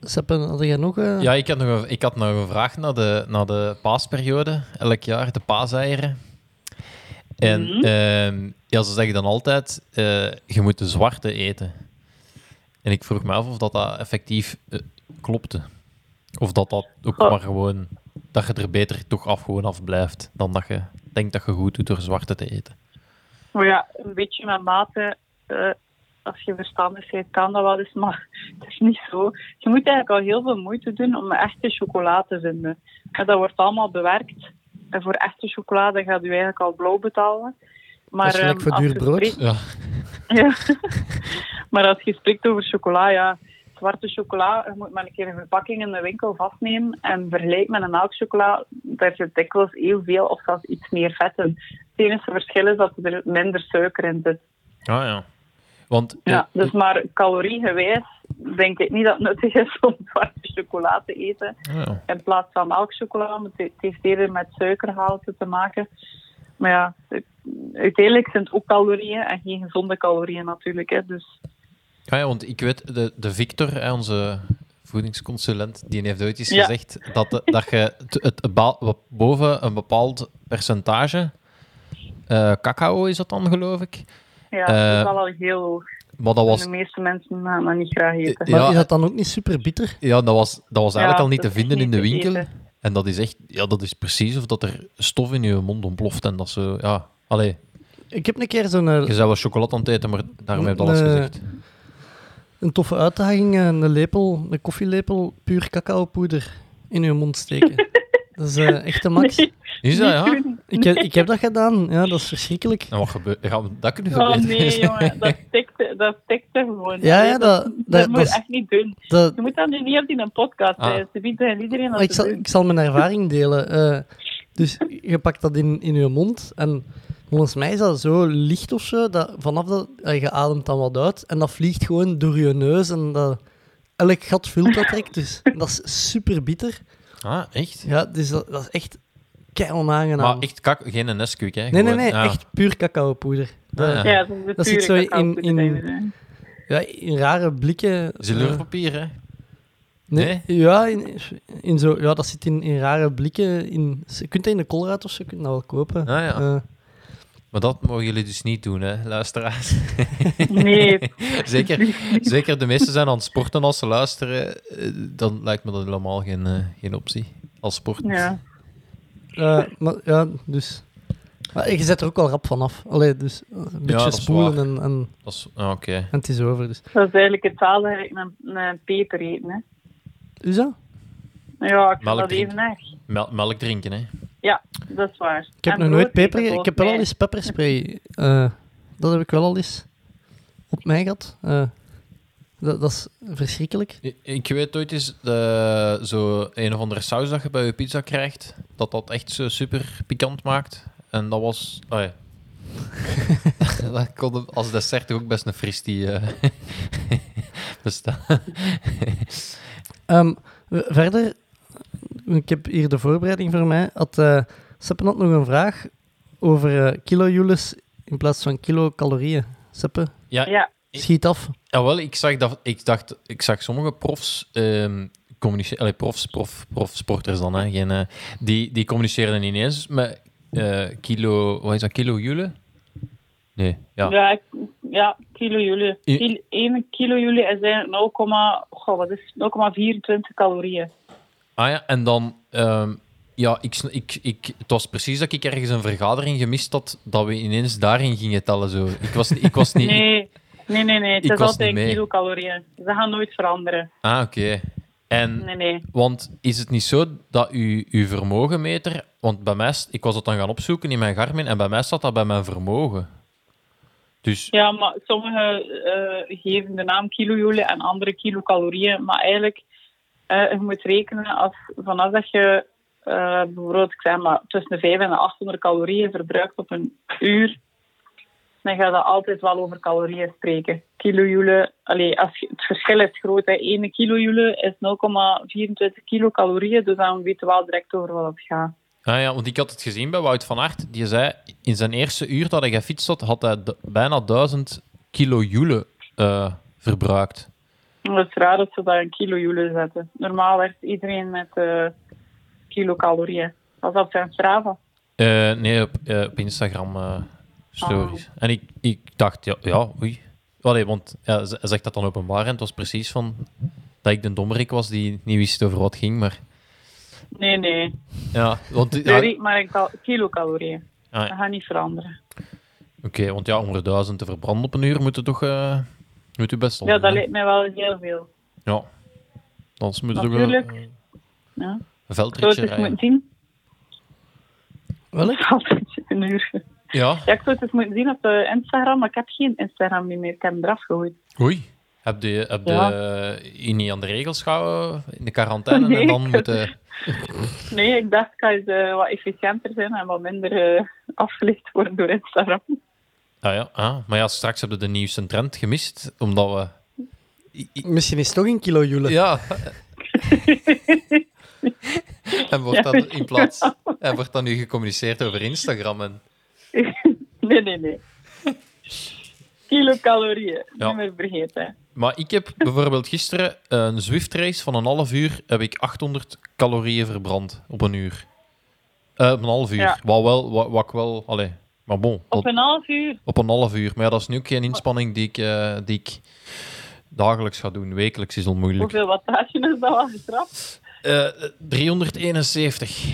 [SPEAKER 1] Seppen, had jij nog... eh,
[SPEAKER 2] Ja, ik had, nog een, ik had nog een vraag naar de, naar de paasperiode. Elk jaar de paaseieren. En
[SPEAKER 3] Mhm.
[SPEAKER 2] ehm, ja, ze zeggen dan altijd, eh, je moet de zwarte eten. En ik vroeg me af of dat, dat effectief eh, klopte. Of dat dat ook
[SPEAKER 3] Oh.
[SPEAKER 2] maar gewoon... Dat je er beter toch af gewoon af blijft dan dat je denkt dat je goed doet door zwarte te eten.
[SPEAKER 3] Maar ja, een beetje met mate. eh, als je verstandig bent, kan dat wel eens, maar het is niet zo. Je moet eigenlijk al heel veel moeite doen om echte chocola te vinden. En dat wordt allemaal bewerkt. En voor echte chocolade gaat u eigenlijk al blauw betalen. Maar,
[SPEAKER 1] Dat is gelijk
[SPEAKER 3] ehm,
[SPEAKER 1] voor duur
[SPEAKER 3] je
[SPEAKER 1] brood.
[SPEAKER 3] spreekt-
[SPEAKER 2] Ja.
[SPEAKER 3] Ja. maar als je spreekt over chocola, ja, zwarte chocola, je moet maar een keer een verpakking in de winkel vastnemen en vergelijk met een melkchocola, daar zit dikwijls heel veel of zelfs iets meer vet in. Het enige verschil is dat er minder suiker in zit.
[SPEAKER 2] Ah ja. Want
[SPEAKER 3] Ja,
[SPEAKER 2] eh,
[SPEAKER 3] dus maar caloriegewijs denk ik niet dat het nuttig is om zwarte chocola te eten
[SPEAKER 2] ja.
[SPEAKER 3] in plaats van melkchocola. want Het het heeft eerder met suikergehalte te maken. Maar ja, uiteindelijk zijn het ook calorieën en geen gezonde calorieën natuurlijk. Hè. Dus
[SPEAKER 2] Ja, ja, want ik weet, de, de Victor, hè, onze voedingsconsulent, die heeft ooit eens
[SPEAKER 3] Ja.
[SPEAKER 2] gezegd dat, de- dat je het, het boven een bepaald percentage, eh, cacao is dat dan, geloof ik,
[SPEAKER 3] ja,
[SPEAKER 2] Eh,
[SPEAKER 3] dat is wel al heel hoog.
[SPEAKER 2] maar dat was,
[SPEAKER 3] De meeste mensen gaan dat niet graag eten.
[SPEAKER 1] Maar
[SPEAKER 2] ja,
[SPEAKER 1] is dat dan ook niet super bitter?
[SPEAKER 2] ja, dat was, dat was eigenlijk
[SPEAKER 3] Ja,
[SPEAKER 2] al niet te vinden in de winkel.
[SPEAKER 3] eten.
[SPEAKER 2] En dat is echt, ja, dat is precies of dat er stof in je mond ontploft en dat zo, ja, allee,
[SPEAKER 1] Ik heb een keer zo'n eh,
[SPEAKER 2] je zou wel chocolade aan het eten, maar daarmee heb je alles
[SPEAKER 1] Nee.
[SPEAKER 2] gezegd.
[SPEAKER 1] een toffe uitdaging, eh, een lepel, een koffielepel puur cacaopoeder in je mond steken. dat is eh, echt de max.
[SPEAKER 3] Nee,
[SPEAKER 2] Is dat, ja?
[SPEAKER 1] Ik, heb, ik heb dat gedaan, ja, dat is verschrikkelijk.
[SPEAKER 2] En wat gebeurt, we dat kunnen
[SPEAKER 3] Oh
[SPEAKER 2] verbeteren?
[SPEAKER 3] nee, jongen, dat stikt, dat stikt er gewoon.
[SPEAKER 1] Ja, ja, dat-
[SPEAKER 3] dat,
[SPEAKER 1] dat-
[SPEAKER 3] moet je echt niet doen.
[SPEAKER 1] Dat,
[SPEAKER 3] Je moet dat nu niet op in een podcast
[SPEAKER 2] Ah.
[SPEAKER 3] zeggen. Ze bieden aan iedereen dat
[SPEAKER 1] ik,
[SPEAKER 3] te
[SPEAKER 1] zal,
[SPEAKER 3] doen.
[SPEAKER 1] ik zal mijn ervaring delen. Eh, dus je pakt dat in, in je mond en volgens mij is dat zo licht of zo, dat vanaf dat eh, je ademt dan wat uit en dat vliegt gewoon door je neus en dat, elk gat vult dat direct. Dus dat is super bitter.
[SPEAKER 2] Ah, echt?
[SPEAKER 1] Ja, dus dat, dat is echt kei onaangenaam.
[SPEAKER 2] Maar echt kak, geen Nesquik, hè?
[SPEAKER 1] nee, nee, nee,
[SPEAKER 2] ja.
[SPEAKER 1] echt puur cacaopoeder. Dat-
[SPEAKER 2] Ah, ja.
[SPEAKER 3] Ja, dat, is de
[SPEAKER 1] Dat zit zo in- in-. Ja, in rare blikken. eh,
[SPEAKER 2] Zilverpapier, hè?
[SPEAKER 1] Nee, Ja, in, in zo, ja, dat zit in, in rare blikken. In, je kunt dat in de Colruyt of zo, je kunt dat wel kopen.
[SPEAKER 2] Ah, ja.
[SPEAKER 1] Eh,
[SPEAKER 2] Maar dat mogen jullie dus niet doen, hè, luisteraars.
[SPEAKER 3] Nee,
[SPEAKER 2] zeker, zeker de meesten zijn aan het sporten als ze luisteren. eh, Dan lijkt me dat helemaal geen, eh, geen optie. Als sport.
[SPEAKER 3] ja.
[SPEAKER 1] eh, maar ja, dus... Maar je zet er ook wel rap vanaf. Allee, dus eh, een beetje spoelen en, en,
[SPEAKER 2] Dat is, ah, Oké.
[SPEAKER 1] en het is over. Dus.
[SPEAKER 3] Dat is eigenlijk hetzelfde als een, een peper eten. Hè.
[SPEAKER 1] Is dat?
[SPEAKER 3] Ja, ik
[SPEAKER 2] Melk
[SPEAKER 3] dat
[SPEAKER 2] drinken.
[SPEAKER 3] even erg.
[SPEAKER 2] Mel- melk drinken, hè?
[SPEAKER 3] Ja, dat is waar.
[SPEAKER 1] Ik heb
[SPEAKER 3] En
[SPEAKER 1] nog
[SPEAKER 3] brood
[SPEAKER 1] nooit peper... Ik heb wel al eens pepperspray. eh, dat heb ik wel al eens op mij gehad. Eh, dat, dat is verschrikkelijk.
[SPEAKER 2] Ik, ik weet ooit eens de, zo een of andere saus dat je bij je pizza krijgt, dat dat echt zo super pikant maakt. En dat was... Oh ja. dat kon als dessert ook best een fris die eh, bestaan.
[SPEAKER 1] Ehm, verder, ik heb hier de voorbereiding voor mij. Had, eh Seppe had nog een vraag over eh kilojoules in plaats van kilocalorieën. Seppe,
[SPEAKER 2] Ja.
[SPEAKER 3] Ja,
[SPEAKER 1] schiet af.
[SPEAKER 2] Jawel, ik zag, dat, ik dacht, ik zag sommige profs ehm communiceren, allee, profs, prof, profsporters dan, hè, geen, eh, die, die communiceren ineens met eh, kilo, wat is dat, kilojoule? Nee, ja.
[SPEAKER 3] ja. ik- ja, kilojoule.
[SPEAKER 2] I-
[SPEAKER 3] Kil- 1 kilojoule is eigenlijk 0, goh, wat is het? 0,24 calorieën.
[SPEAKER 2] Ah ja, en dan, ehm, ja, ik, ik, ik, het was precies dat ik ergens een vergadering gemist had, dat we ineens daarin gingen tellen. Zo. Ik, was, ik was niet...
[SPEAKER 3] Nee, nee, nee, nee. Het
[SPEAKER 2] ik
[SPEAKER 3] is
[SPEAKER 2] was
[SPEAKER 3] altijd kilocalorieën. Ze gaan nooit veranderen.
[SPEAKER 2] Ah, oké. En,
[SPEAKER 3] Nee, nee.
[SPEAKER 2] Want is het niet zo dat u, uw vermogenmeter... Want bij mij... Ik was dat dan gaan opzoeken in mijn Garmin en bij mij staat dat bij mijn vermogen. Dus...
[SPEAKER 3] Ja, maar sommigen eh, geven de naam kilojoule en andere kilocalorieën. Maar eigenlijk, je moet rekenen als vanaf dat je eh, bijvoorbeeld, ik zeg maar, tussen de 500 en de 800 calorieën verbruikt op een uur, dan ga je altijd wel over calorieën spreken. Kilojoule, allee, als je, het verschil is groot. Hè. 1 kilojoule is 0,24 kilocalorieën, dus dan weten we wel direct over wat het gaat.
[SPEAKER 2] Ah ja, want ik had het gezien bij Wout van Aert. Die zei, in zijn eerste uur dat hij gefietst had, had hij bijna 1000 kilojoule eh, verbruikt.
[SPEAKER 3] Het is raar dat ze daar een kilojoule zetten. Normaal werkt iedereen met eh kilocalorieën. Dat is op zijn Strava.
[SPEAKER 2] Eh, nee, op, eh, op Instagram stories. En ik, ik dacht, ja, ja oei. Allee, want ja, hij zegt dat dan openbaar en het was precies van dat ik de dommerik was die niet wist over wat ging, maar
[SPEAKER 3] Nee, nee.
[SPEAKER 2] ja, want ja,
[SPEAKER 3] Sorry, maar ik cal- kilocalorieën.
[SPEAKER 2] Ah, ja.
[SPEAKER 3] Dat gaat niet veranderen.
[SPEAKER 2] oké, want ja, om er duizend te verbranden op een uur moet je toch moet je best
[SPEAKER 3] Ja, dat lijkt mij wel heel veel.
[SPEAKER 2] Ja, anders moet je toch wel
[SPEAKER 3] Natuurlijk. Ja.
[SPEAKER 2] een
[SPEAKER 3] Zo
[SPEAKER 2] veldritje
[SPEAKER 3] het eens
[SPEAKER 2] rijden.
[SPEAKER 3] moeten zien.
[SPEAKER 1] Welk?
[SPEAKER 3] Een uur.
[SPEAKER 2] Ja,
[SPEAKER 3] Ja, ik zou het eens moeten zien op eh, Instagram, maar ik heb geen Instagram meer. Ik heb hem eraf gegooid.
[SPEAKER 2] oei. Heb je, heb je
[SPEAKER 3] Ja.
[SPEAKER 2] eh, niet aan de regels gehouden in de quarantaine
[SPEAKER 3] Nee,
[SPEAKER 2] en dan
[SPEAKER 3] ik-
[SPEAKER 2] moeten...
[SPEAKER 3] Nee, ik dacht, ik ga eens eh, wat efficiënter zijn en wat minder eh, afgelicht worden door Instagram.
[SPEAKER 2] Ah ja, ah, maar ja, straks hebben we de nieuwste trend gemist, omdat we... I- i-
[SPEAKER 1] Misschien is het toch een kilojoule.
[SPEAKER 2] Ja. en wordt dat in plaats... En wordt dan nu gecommuniceerd over Instagram en...
[SPEAKER 3] nee, nee, nee. Kilocalorieën,
[SPEAKER 2] Ja.
[SPEAKER 3] niet meer vergeten.
[SPEAKER 2] Maar ik heb bijvoorbeeld gisteren een Zwift-race van een half uur, heb ik 800 calorieën verbrand op een uur. Eh, op een half uur.
[SPEAKER 3] Ja.
[SPEAKER 2] Wat wel, wat, wat ik wel... Allee, maar bon.
[SPEAKER 3] Op een half uur.
[SPEAKER 2] Op een half uur. Maar ja, dat is nu ook geen inspanning die ik, eh, die ik dagelijks ga doen. Wekelijks is al moeilijk.
[SPEAKER 3] Hoeveel wattage is dat al getrapt?
[SPEAKER 2] Eh, 371.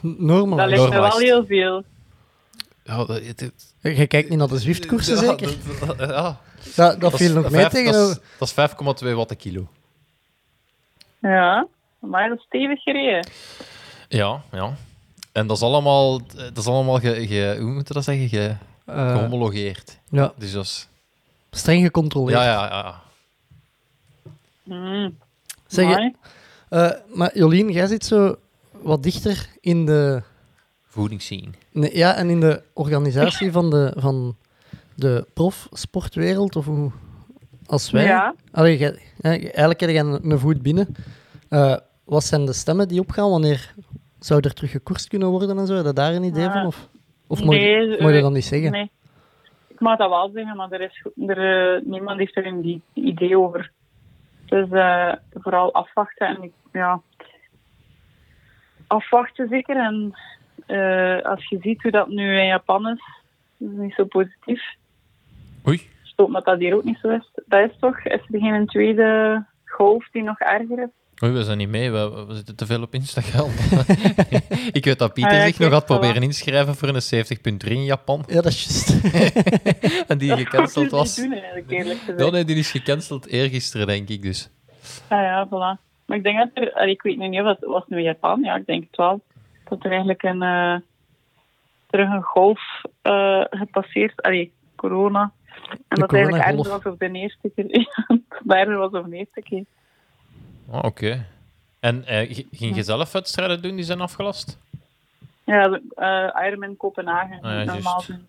[SPEAKER 1] Normaal.
[SPEAKER 3] Dat lijkt me wel heel veel.
[SPEAKER 2] Ja, dat, het- het-
[SPEAKER 1] Je kijkt niet naar de Zwift-koersen,
[SPEAKER 2] Ja,
[SPEAKER 1] zeker?
[SPEAKER 2] dat- dat- ja.
[SPEAKER 1] Dat, dat, viel nog mee tegen...
[SPEAKER 2] Dat is, dat is 5,2 watt een kilo.
[SPEAKER 3] Ja, maar dat is stevig gereden.
[SPEAKER 2] Ja, ja. En dat is allemaal, dat is allemaal ge, ge- hoe moet je dat zeggen? Ge,
[SPEAKER 1] eh,
[SPEAKER 2] gehomologeerd.
[SPEAKER 1] ja,
[SPEAKER 2] Dus dat is...
[SPEAKER 1] streng gecontroleerd.
[SPEAKER 2] Ja, ja, ja.
[SPEAKER 3] Mm.
[SPEAKER 1] Zeg,
[SPEAKER 3] Amai.
[SPEAKER 1] eh, maar Jolien, jij zit zo wat dichter in de...
[SPEAKER 2] Voedingsscene.
[SPEAKER 1] Nee, ja, en in de organisatie van de, van de profsportwereld, of hoe... Als wij...
[SPEAKER 3] Ja.
[SPEAKER 1] Allee, jij- ja, eigenlijk heb je een, voet binnen. Eh, wat zijn de stemmen die opgaan? Wanneer zou er terug gekoerst kunnen worden en zo? Heb je daar een idee van? Of, of
[SPEAKER 3] nee,
[SPEAKER 1] moet je
[SPEAKER 3] eh,
[SPEAKER 1] dat niet zeggen?
[SPEAKER 3] Nee. Ik mag dat wel zeggen, maar er is, er, eh, niemand heeft er een die- idee over. Dus eh, vooral afwachten en ik- ja, afwachten zeker. En eh, als je ziet hoe dat nu in Japan is, is het niet zo positief.
[SPEAKER 2] Oei.
[SPEAKER 3] Stoot dat dat hier ook niet zo is. Dat is toch, is er geen tweede golf die nog erger is?
[SPEAKER 2] Oei, we zijn niet mee. We, we zitten te veel op Instagram. ik weet dat Pieter
[SPEAKER 3] Ah, ja,
[SPEAKER 2] zich nog had proberen inschrijven voor een 70.3 in Japan.
[SPEAKER 1] Ja, dat is juist.
[SPEAKER 2] en die
[SPEAKER 3] Dat
[SPEAKER 2] gecanceld was.
[SPEAKER 3] doen, eigenlijk, eerlijk gezegd.
[SPEAKER 2] Ja, nee, die is gecanceld eergisteren, denk ik dus.
[SPEAKER 3] Ah ja, voilà. Maar ik denk dat er, ik weet nu niet of het was nu Japan, ja, ik denk het wel, dat er eigenlijk een, eh, terug een golf eh, gepasseerd, allee, corona. En dat het eigenlijk erger was op de eerste keer. Ja, erger was op de eerste keer.
[SPEAKER 2] Ah, Oké. En eh, ging je zelf wedstrijden doen die zijn afgelast?
[SPEAKER 3] Ja, de, eh Ironman Kopenhagen,
[SPEAKER 2] Ah, ja,
[SPEAKER 3] normaal
[SPEAKER 2] juist.
[SPEAKER 3] doen.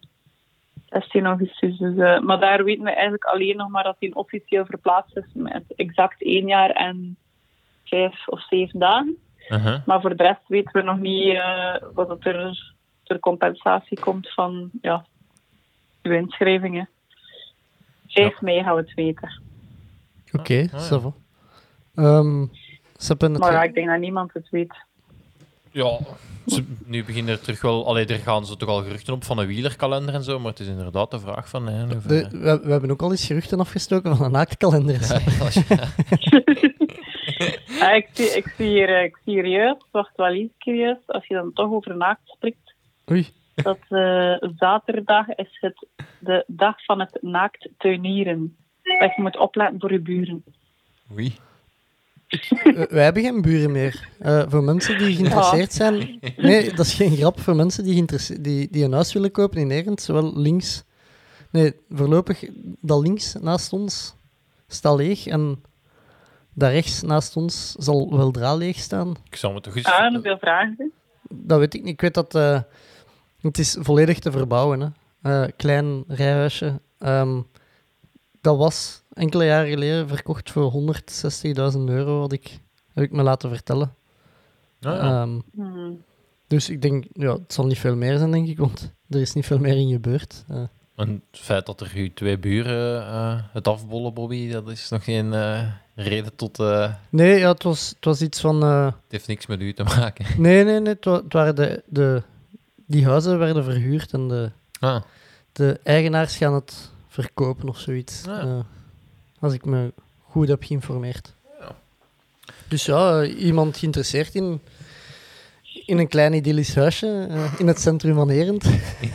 [SPEAKER 3] 16 augustus. Dus, eh, maar daar weten we eigenlijk alleen nog maar dat hij officieel verplaatst is met exact één jaar en vijf of zeven dagen.
[SPEAKER 2] Uh-huh.
[SPEAKER 3] Maar voor de rest weten we nog niet eh, wat het er ter compensatie komt van ja, uw inschrijvingen. 5 mei gaan we het weten.
[SPEAKER 1] Oké,
[SPEAKER 2] Ah, ja.
[SPEAKER 1] Ehm, ze hebben het
[SPEAKER 3] Maar ja, ik denk dat niemand het weet.
[SPEAKER 2] Ja, ze- nu beginnen er terug wel... Allee, er gaan ze toch al geruchten op van een wielerkalender en zo, maar het is inderdaad de vraag van... Hè, hoeveel-
[SPEAKER 1] de- we, we hebben ook al eens geruchten afgestoken van een naaktkalender.
[SPEAKER 3] Ah, ik, zie, ik, zie hier, eh, ik zie hier juist, wacht wel iets curieus, als je dan toch over naakt spreekt,
[SPEAKER 1] Oei.
[SPEAKER 3] dat eh, zaterdag is het de dag van het naakt tuinieren. Dat je moet opletten voor je buren.
[SPEAKER 2] Oei.
[SPEAKER 1] Wij hebben geen buren meer. Eh, voor mensen die geïnteresseerd zijn... Nee, dat is geen grap. Voor mensen die, die, die een huis willen kopen in Erend, zowel links... Nee, voorlopig dat links naast ons staat leeg en dat rechts naast ons zal weldra leeg staan.
[SPEAKER 2] Ik zou me toch eens...
[SPEAKER 3] Ah, hoeveel vragen?
[SPEAKER 1] Dat weet ik niet. Ik weet dat eh, het is volledig te verbouwen. Hè. Eh, klein rijhuisje. Ehm, dat was enkele jaren geleden verkocht voor 160.000 euro, had ik, heb ik me laten vertellen.
[SPEAKER 2] Ah, ja.
[SPEAKER 1] Ehm,
[SPEAKER 3] Hmm.
[SPEAKER 1] dus ik denk, ja, het zal niet veel meer zijn, denk ik, want er is niet veel meer in gebeurd.
[SPEAKER 2] En het feit dat er uw twee buren eh, het afbollen, Bobby, dat is nog geen eh, reden tot... eh,
[SPEAKER 1] nee, ja, het, was, het was iets van... eh,
[SPEAKER 2] het heeft niks met u te maken.
[SPEAKER 1] nee, nee, nee. Het, wa- het waren de, de... Die huizen werden verhuurd en de,
[SPEAKER 2] Ah,
[SPEAKER 1] de eigenaars gaan het verkopen of zoiets.
[SPEAKER 2] Ja.
[SPEAKER 1] Als ik me goed heb geïnformeerd. Dus ja, eh, iemand geïnteresseerd in, in een klein idyllisch huisje eh, in het centrum van Erend.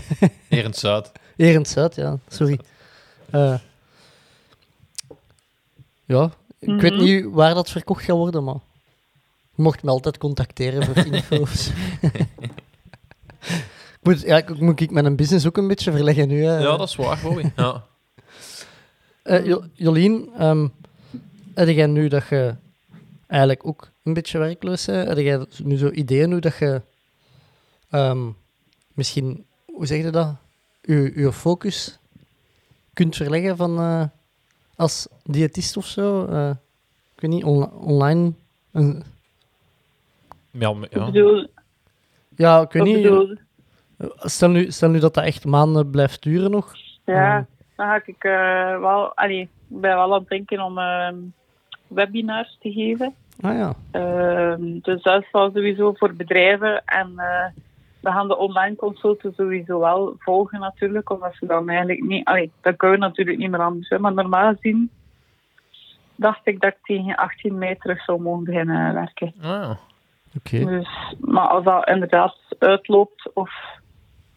[SPEAKER 2] het Zuid.
[SPEAKER 1] Erend Zuid, ja, sorry. Eh, ja, ik weet
[SPEAKER 3] Mhm.
[SPEAKER 1] niet waar dat verkocht gaat worden, maar je mocht me altijd contacteren voor info. of zo. ik moet, ja, ik, moet ik mijn business ook een beetje verleggen nu. hè.
[SPEAKER 2] Ja, dat is waar, Bobby. Ja.
[SPEAKER 1] Eh, Jo- Jolien, ehm heb jij nu dat je eigenlijk ook een beetje werkloos bent? Heb jij nu zo ideeën hoe dat je ehm, misschien, hoe zeg je dat, je, je focus kunt verleggen van eh, als diëtist of zo? Eh, ik weet niet, online? een-
[SPEAKER 2] Ja, ja.
[SPEAKER 1] ja, ik weet niet. Stel nu, stel nu dat dat echt maanden blijft duren nog.
[SPEAKER 3] ja, dan ga ik eh, wel, allee, ben wel aan het denken om ehm, webinars te geven.
[SPEAKER 1] Ah ja,
[SPEAKER 3] Ehm, dus dat is wel sowieso voor bedrijven. En eh, we gaan de online consulten sowieso wel volgen natuurlijk, omdat ze dan eigenlijk niet... Allee, dat kun je natuurlijk niet meer anders. Hè, maar normaal gezien dacht ik dat ik tegen 18 mei terug zou mogen beginnen werken.
[SPEAKER 2] Ah,
[SPEAKER 1] oké.
[SPEAKER 3] Dus, maar als dat inderdaad uitloopt of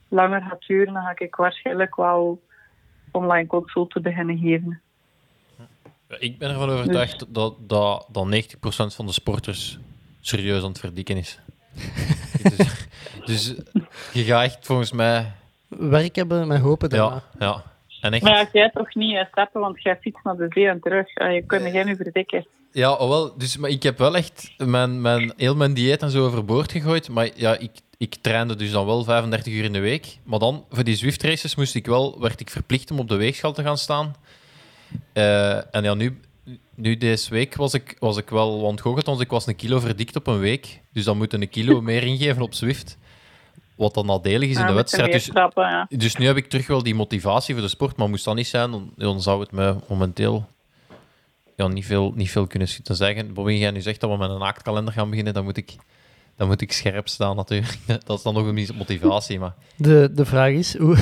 [SPEAKER 3] langer gaat duren, dan ga ik waarschijnlijk wel online consulten beginnen geven.
[SPEAKER 2] Ik ben ervan overtuigd dat, dat, dat 90% van de sporters serieus aan het verdikken is. dus, dus je gaat echt volgens mij...
[SPEAKER 1] Werk hebben met hopen daarna.
[SPEAKER 2] Ja, ja. En echt...
[SPEAKER 3] Maar ja, jij toch niet eh, stappen, want jij fietst naar de zee en terug. Eh, je kunt geen nu verdikken.
[SPEAKER 2] Ja, oh wel, dus, maar ik heb wel echt mijn, mijn, heel mijn dieet en zo overboord gegooid. Maar ja, ik, ik trainde dus dan wel 35 uur in de week. Maar dan, voor die Zwift races, moest ik wel, werd ik verplicht om op de weegschaal te gaan staan. Eh, en ja, nu, nu deze week was ik, was ik wel ontgoocheld, want ik was een kilo verdikt op een week. Dus dan moet een kilo meer ingeven op Zwift. Wat dan nadelig is in
[SPEAKER 3] Ja,
[SPEAKER 2] de wedstrijd. Dus,
[SPEAKER 3] ja.
[SPEAKER 2] dus nu heb ik terug wel die motivatie voor de sport. Maar moest dat niet zijn, dan, dan zou het me momenteel ja, niet, veel, niet veel kunnen zeggen. Bobby, jij nu zegt dat we met een naaktkalender gaan beginnen, dan moet ik, dan moet ik scherp staan natuurlijk. Dat is dan nog een motivatie. Maar
[SPEAKER 1] De, de vraag is, hoe,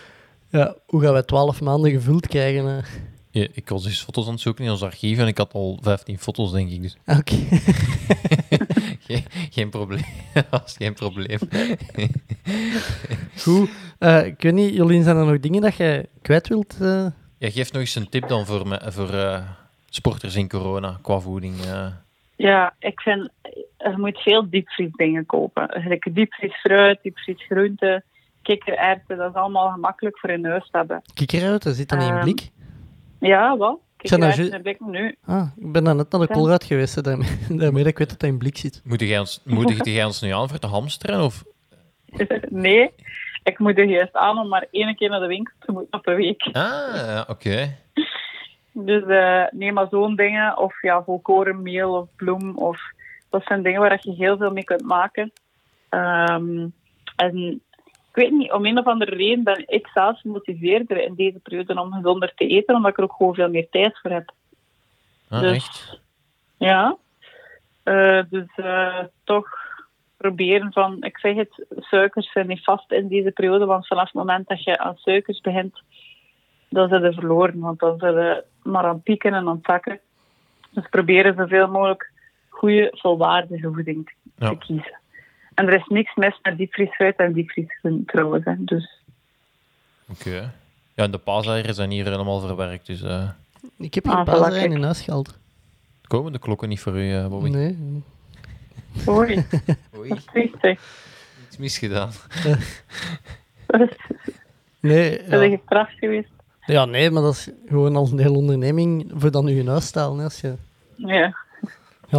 [SPEAKER 1] ja, hoe gaan wij 12 maanden gevuld krijgen? eh?
[SPEAKER 2] ja, ik was dus foto's aan het zoeken in ons archief en ik had al 15 foto's, denk ik. Dus
[SPEAKER 1] Ah, Oké.
[SPEAKER 2] geen, geen probleem. dat is geen probleem.
[SPEAKER 1] Goed. Eh, ik weet niet, Jolien, zijn er nog dingen dat jij kwijt wilt? eh?
[SPEAKER 2] Ja, geef nog eens een tip dan voor, me, voor eh, sporters in corona qua voeding. eh.
[SPEAKER 3] Ja, ik vind, je moet veel diepvriesdingen kopen. Diepvries fruit, diepvries groenten, kikkererwten, dat is allemaal gemakkelijk voor in huis te hebben.
[SPEAKER 1] Kikkerhout, dat zit dan in een
[SPEAKER 3] Ehm,
[SPEAKER 1] blik.
[SPEAKER 3] Ja, wel.
[SPEAKER 1] Zijn dat
[SPEAKER 3] Kikkererwten
[SPEAKER 1] ju-
[SPEAKER 3] heb ik nu.
[SPEAKER 1] Ah, ik ben dan net naar de koolruit geweest, hè, daarmee, daarmee dat ik weet dat dat in blik zit.
[SPEAKER 2] Moedig jij ons, jij ons nu aan voor te hamsteren? Of?
[SPEAKER 3] nee, ik moet er juist aan om maar één keer naar de winkel te moeten op een week.
[SPEAKER 2] Ah, oké.
[SPEAKER 3] Dus eh neem maar zo'n dingen. Of ja, volkorenmeel of bloem. Of, dat zijn dingen waar je heel veel mee kunt maken. Ehm, en ik weet niet, om een of andere reden ben ik zelf gemotiveerder in deze periode om gezonder te eten, omdat ik er ook gewoon veel meer tijd voor heb.
[SPEAKER 2] Ah,
[SPEAKER 3] Dus-
[SPEAKER 2] echt?
[SPEAKER 3] Ja. Eh, dus eh, toch proberen van, ik zeg het, suikers zijn niet vast in deze periode, want vanaf het moment dat je aan suikers begint, dan zijn ze verloren, want dan zijn ze maar aan pieken en aan zakken. Dus proberen zoveel mogelijk goede, volwaardige voeding te,
[SPEAKER 2] Ja.
[SPEAKER 3] te kiezen. En er is niks mis met diepvriesfruit en diepvriesgroenten trouwens. Hè. Dus
[SPEAKER 2] Oké. Ja, en de paaseieren zijn hier helemaal verwerkt, dus... eh
[SPEAKER 1] Ik heb hier
[SPEAKER 3] Ah,
[SPEAKER 1] een paaseieren in huis gehaald.
[SPEAKER 2] komen de klokken niet voor u, eh, Bobby?
[SPEAKER 1] Nee.
[SPEAKER 3] Oei,
[SPEAKER 2] Oei, iets misgedaan.
[SPEAKER 1] Nee,
[SPEAKER 3] Dat is
[SPEAKER 1] ja.
[SPEAKER 3] gestraft geweest.
[SPEAKER 1] ja, nee, maar dat is gewoon als een hele onderneming voor dan je huis stellen. hè. Als je
[SPEAKER 3] Ja,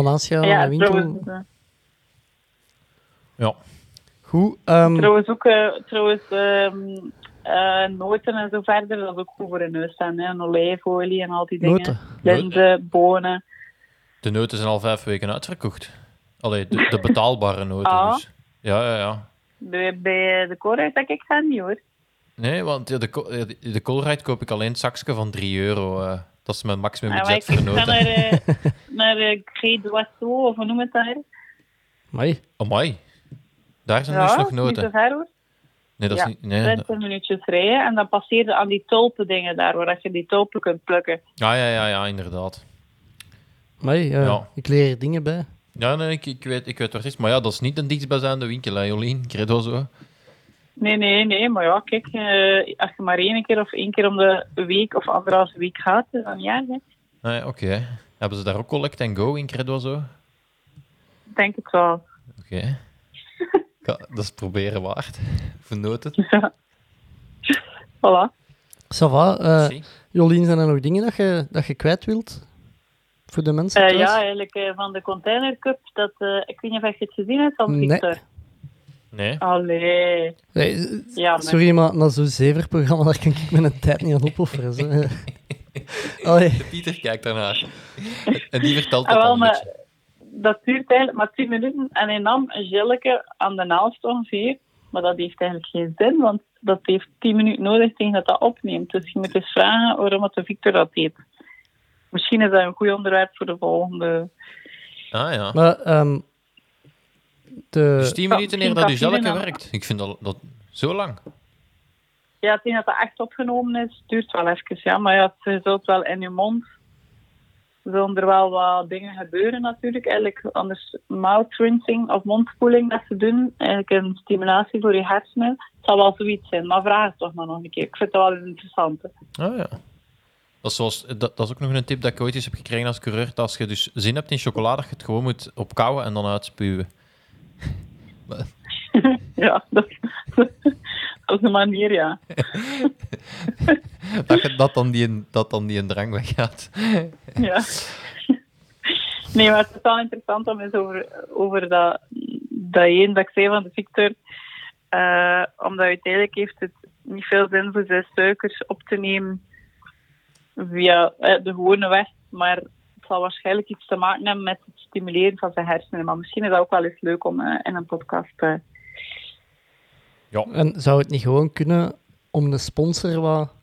[SPEAKER 3] ja
[SPEAKER 1] aan een winkel.
[SPEAKER 3] trouwens, eh,
[SPEAKER 2] Ja.
[SPEAKER 1] Goed. ehm,
[SPEAKER 3] trouwens ook eh, trouwens, ehm, eh, noten en zo verder, dat is ook goed voor een neus staan. Hè? En olijfolie en al die dingen.
[SPEAKER 1] noten.
[SPEAKER 3] Linzen, bonen.
[SPEAKER 2] De noten zijn al vijf weken uitverkocht. Allee, de, de betaalbare noten
[SPEAKER 3] Ah.
[SPEAKER 2] dus. Ja, ja, ja.
[SPEAKER 3] Bij, bij de koolruit dat ik ga niet hoor.
[SPEAKER 2] Nee, want de, eh, de, de koolruit koop ik alleen een zakje van 3 euro. eh. Dat is mijn maximum budget
[SPEAKER 3] ik
[SPEAKER 2] voor
[SPEAKER 3] ga
[SPEAKER 2] noten.
[SPEAKER 3] naar, eh naar uh, of hoe noem je het daar?
[SPEAKER 2] Oh,
[SPEAKER 1] Amai.
[SPEAKER 2] Amai. Daar zijn
[SPEAKER 3] ja,
[SPEAKER 2] dus nog
[SPEAKER 3] niet zo
[SPEAKER 2] noten.
[SPEAKER 3] ver hoor.
[SPEAKER 2] Nee, dat is
[SPEAKER 3] Ja,
[SPEAKER 2] niet... Nee,
[SPEAKER 3] 20 minuutjes rijden en dan passeer je aan die tulpen dingen daar, waar je die tulpen kunt plukken.
[SPEAKER 2] Ja, ja, ja, ja, inderdaad.
[SPEAKER 1] Amai, ja.
[SPEAKER 2] Ja.
[SPEAKER 1] Ik leer er dingen bij.
[SPEAKER 2] Ja, nee, ik, ik, weet, ik weet waar het is. Maar ja, dat is niet een dichtstbijzijnde winkel, hè, Jolien. Ik weet wel zo.
[SPEAKER 3] Nee, nee, nee, maar ja, kijk, eh, als je maar één keer of één keer om de week of anderhalve week gaat, dan ja, hè.
[SPEAKER 2] Nee, oké. Hebben ze daar ook Collect and Go in Credo zo? Oké.
[SPEAKER 3] Ik denk het wel.
[SPEAKER 2] Ja, dat is proberen waard. Vernoten.
[SPEAKER 3] Ja. Voilà.
[SPEAKER 1] Ça va. eh. Jolien, zijn er nog dingen dat je, dat je kwijt wilt? Voor de mensen
[SPEAKER 3] Eh, ja, eigenlijk eh, van de Container Cup, dat, eh, ik weet niet of je het gezien hebt van
[SPEAKER 1] Nee.
[SPEAKER 3] Victor.
[SPEAKER 2] Nee.
[SPEAKER 3] Allee.
[SPEAKER 1] Nee,
[SPEAKER 3] Ja, maar-
[SPEAKER 1] sorry, maar na zo'n zeverprogramma daar kan ik mijn tijd niet aan opofferen. zo. Allee.
[SPEAKER 2] Pieter kijkt daarnaar. En die vertelt
[SPEAKER 3] Ah,
[SPEAKER 2] dat
[SPEAKER 3] wel, maar dat duurt eigenlijk maar 10 minuten en hij nam een gilletje aan de naald ongeveer. Maar dat heeft eigenlijk geen zin, want dat heeft 10 minuten nodig tegen dat dat opneemt. Dus je moet eens vragen waarom het de Victor dat deed. Misschien is dat een goed onderwerp voor de volgende.
[SPEAKER 2] Ah ja.
[SPEAKER 1] Maar ehm, de,
[SPEAKER 2] Dus 10
[SPEAKER 3] Ja,
[SPEAKER 2] minuten eer
[SPEAKER 3] misschien
[SPEAKER 2] dat
[SPEAKER 3] cafeïne
[SPEAKER 2] zelke
[SPEAKER 3] dan.
[SPEAKER 2] werkt. Ik vind dat, dat zo lang.
[SPEAKER 3] Ja, tegen dat dat echt opgenomen is, duurt wel even. Ja, maar ja, je zult wel in je mond. Zullen er wel wat dingen gebeuren natuurlijk. Eigenlijk anders mouth rinsing of mondspoeling dat ze doen. Eigenlijk een stimulatie voor je hersenen. Het zal wel zoiets zijn, maar vraag het toch maar nog een keer. Ik vind het wel interessant. hè.
[SPEAKER 2] Ah ja. Dat is, zoals, dat, dat is ook nog een tip dat ik ooit eens heb gekregen als coureur. Dat als je dus zin hebt in chocolade, dat je het gewoon moet opkouwen en dan uitspuwen.
[SPEAKER 3] Ja, dat, dat is een manier, ja.
[SPEAKER 2] Dat, dat, dan die, dat dan die een drang weggaat.
[SPEAKER 3] ja. Nee, maar het is wel interessant om eens over, over dat, dat één dat ik zei van de Victor. eh, omdat uiteindelijk heeft het niet veel zin voor zijn suikers op te nemen via eh, de gewone weg. Maar zal waarschijnlijk iets te maken hebben met het stimuleren van zijn hersenen. Maar misschien is dat ook wel eens leuk om eh, in een podcast eh,
[SPEAKER 1] en zou het niet gewoon kunnen om de sponsor wat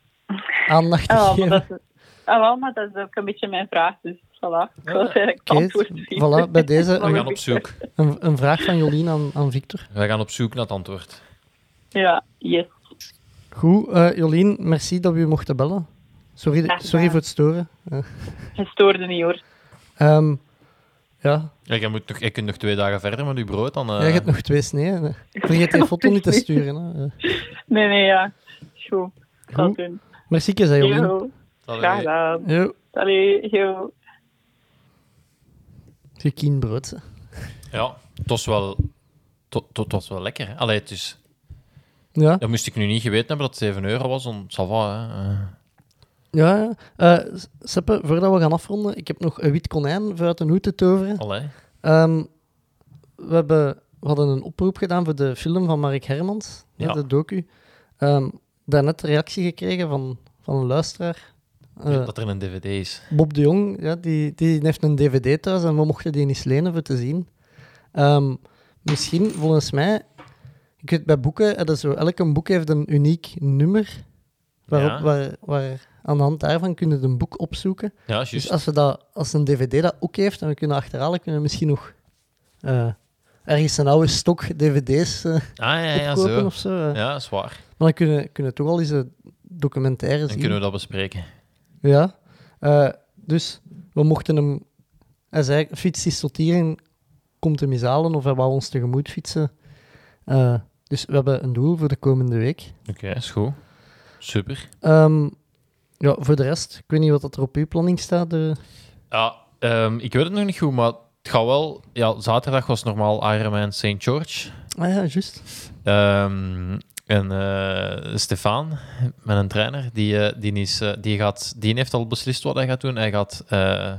[SPEAKER 1] aandacht te
[SPEAKER 3] Ah, maar
[SPEAKER 1] geven?
[SPEAKER 3] dat is, ah, wel, maar dat is ook een beetje mijn vraag. Dus voilà. Ik wil eigenlijk het
[SPEAKER 1] Oké,
[SPEAKER 3] antwoord
[SPEAKER 1] voilà, bij deze
[SPEAKER 2] We gaan op zoek.
[SPEAKER 1] een, een vraag van Jolien aan, aan Victor.
[SPEAKER 2] We gaan op zoek naar het antwoord.
[SPEAKER 3] Ja, yes.
[SPEAKER 1] Goed, eh, Jolien, merci dat we u mochten bellen. Sorry, sorry voor het storen. Eh,
[SPEAKER 3] Je stoorde niet hoor.
[SPEAKER 1] ehm, ja,
[SPEAKER 2] Ja, je, moet nog, je kunt nog twee dagen verder met je brood. Dan, eh,
[SPEAKER 1] jij hebt nog twee sneeën. Vergeet die foto niet te sturen. Hè. Eh,
[SPEAKER 3] Nee, nee, ja. Goed. Het
[SPEAKER 1] Goed.
[SPEAKER 3] doen.
[SPEAKER 1] Merci, Jolien.
[SPEAKER 3] Graag gedaan. Allee, yo.
[SPEAKER 1] gekien brood. hè.
[SPEAKER 2] Ja, het was wel, het, het was wel lekker. Hè? Allee, het is,
[SPEAKER 1] Ja,
[SPEAKER 2] dat moest ik nu niet geweten hebben dat het 7 euro was. Dan, ça va, hè.
[SPEAKER 1] Ja. Seppe, voordat we gaan afronden, ik heb nog een wit konijn voor uit de hoed te toveren.
[SPEAKER 2] allee.
[SPEAKER 1] Ehm, we, hebben, we hadden een oproep gedaan voor de film van Mark Hermans, ja. De docu. Ehm daarnet een reactie gekregen van, van een luisteraar. Eh,
[SPEAKER 2] dat er een dvd is.
[SPEAKER 1] Bob de Jong, ja, die, die heeft een dvd thuis en we mochten die niet lenen voor te zien. Ehm, misschien, volgens mij, ik weet bij boeken, eh, dat is zo, elke boek heeft een uniek nummer, waarop, waar, waar aan de hand daarvan kunnen we een boek opzoeken.
[SPEAKER 2] Ja, juist.
[SPEAKER 1] Dus als, we dat, als een dvd dat ook heeft en we kunnen achterhalen, kunnen we misschien nog eh, ergens een oude stok dvd's eh
[SPEAKER 2] ah, ja, ja,
[SPEAKER 1] opkopen
[SPEAKER 2] zo.
[SPEAKER 1] of zo. eh.
[SPEAKER 2] Ja, zwaar.
[SPEAKER 1] Maar dan kunnen, kunnen we toch al eens een documentaire
[SPEAKER 2] Dan
[SPEAKER 1] zien.
[SPEAKER 2] kunnen we dat bespreken.
[SPEAKER 1] Ja. Dus we mochten hem... Hij zei, fiets is tot hier en komt hem eens halen of hij wou ons tegemoet fietsen. Dus we hebben een doel voor de komende week.
[SPEAKER 2] Oké, is goed. Super.
[SPEAKER 1] Ehm, ja, voor de rest, ik weet niet wat dat er op uw planning staat. eh.
[SPEAKER 2] Ja, Ehm, ik weet het nog niet goed, maar het gaat wel... Ja, zaterdag was normaal Ironman St. George.
[SPEAKER 1] Ah ja, juist.
[SPEAKER 2] Ehm, en eh, Stefan, mijn trainer, die, eh, die, is, eh, die, gaat, die heeft al beslist wat hij gaat doen. Hij gaat eh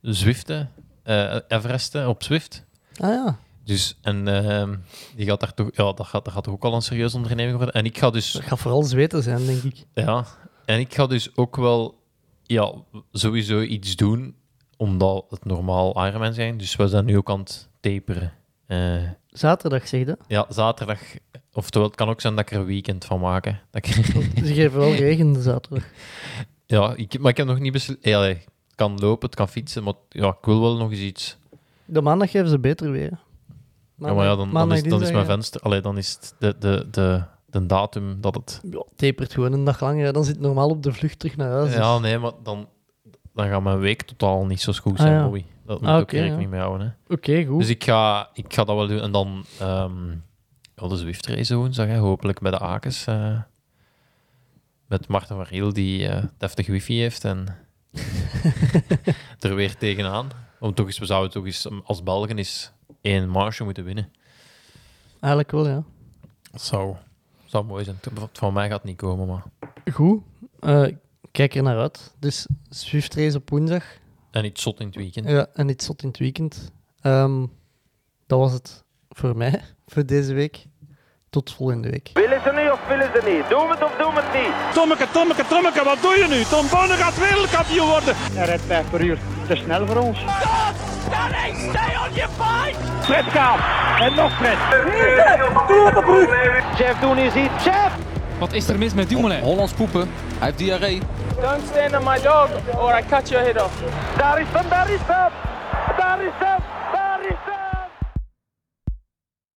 [SPEAKER 2] Zwiften, eh, Everesten op Zwift.
[SPEAKER 1] Ah ja,
[SPEAKER 2] Dus, en ehm, die gaat daar toch, ja, dat gaat, dat gaat toch ook al een serieuze onderneming worden. En ik ga dus
[SPEAKER 1] dat gaat vooral zweten zijn, denk ik.
[SPEAKER 2] Ja, en ik ga dus ook wel ja, sowieso iets doen, omdat het normaal Ironman zijn. Dus we zijn nu ook aan het taperen. Eh,
[SPEAKER 1] Zaterdag, zeg je.
[SPEAKER 2] ja, zaterdag, oftewel, het kan ook zijn dat ik er een weekend van maak. hè. Dat ik,
[SPEAKER 1] Ze geven wel regen de zaterdag.
[SPEAKER 2] ja, ik, maar ik heb nog niet. Ja, nee, het kan lopen, het kan fietsen, maar ja, ik wil wel nog eens iets.
[SPEAKER 1] De maandag geven ze beter weer.
[SPEAKER 2] Ja, maar ja, dan, dan, is, dan is mijn venster, allee, dan is het de, de, de, de datum dat het...
[SPEAKER 1] Ja, tapert gewoon een dag langer. Dan zit het normaal op de vlucht terug naar huis. dus-
[SPEAKER 2] Ja, nee, maar dan, dan gaat mijn week totaal niet zo goed zijn,
[SPEAKER 1] Ah, ja.
[SPEAKER 2] Bobby. Dat moet
[SPEAKER 1] Ah,
[SPEAKER 2] ik ook rekening mee houden.
[SPEAKER 1] Oké, goed.
[SPEAKER 2] Dus ik ga, ik ga dat wel doen. En dan ehm ja, de Zwift race woensdag, hè, hopelijk bij de Akens. eh, met Marten van Riel, die eh deftig wifi heeft. En er weer tegenaan. Om toch eens, we zouden toch eens um, als Belgen eens één marge moeten winnen.
[SPEAKER 1] Eigenlijk wel, ja.
[SPEAKER 2] Dat zou, zou mooi zijn. Van mij gaat het niet komen, maar...
[SPEAKER 1] Goed. Eh, kijk er naar uit. Dus Swift race op woensdag.
[SPEAKER 2] En iets zot in het weekend.
[SPEAKER 1] Ja, en iets zot in het weekend. Ehm, dat was het voor mij, voor deze week. Tot volgende week.
[SPEAKER 4] Willen ze nu of willen ze niet? Doen we het of doen we het niet?
[SPEAKER 5] Tommeke, Tommeke, Tommeke, wat doe je nu? Tom Bonne gaat wereldkampioen worden.
[SPEAKER 6] Hij rijdt 5 per uur. Te snel voor ons.
[SPEAKER 7] Stop! Danny, stay on your fight!
[SPEAKER 6] Fred gaat. En nog Fred.
[SPEAKER 4] Jeff Doen is hier. Jeff!
[SPEAKER 8] Wat is er mis met Dumoulin?
[SPEAKER 9] Hollands poepen. Hij heeft diarree.
[SPEAKER 7] Don't stand on my dog or I cut your head off.
[SPEAKER 4] Daar is hem, daar is hem!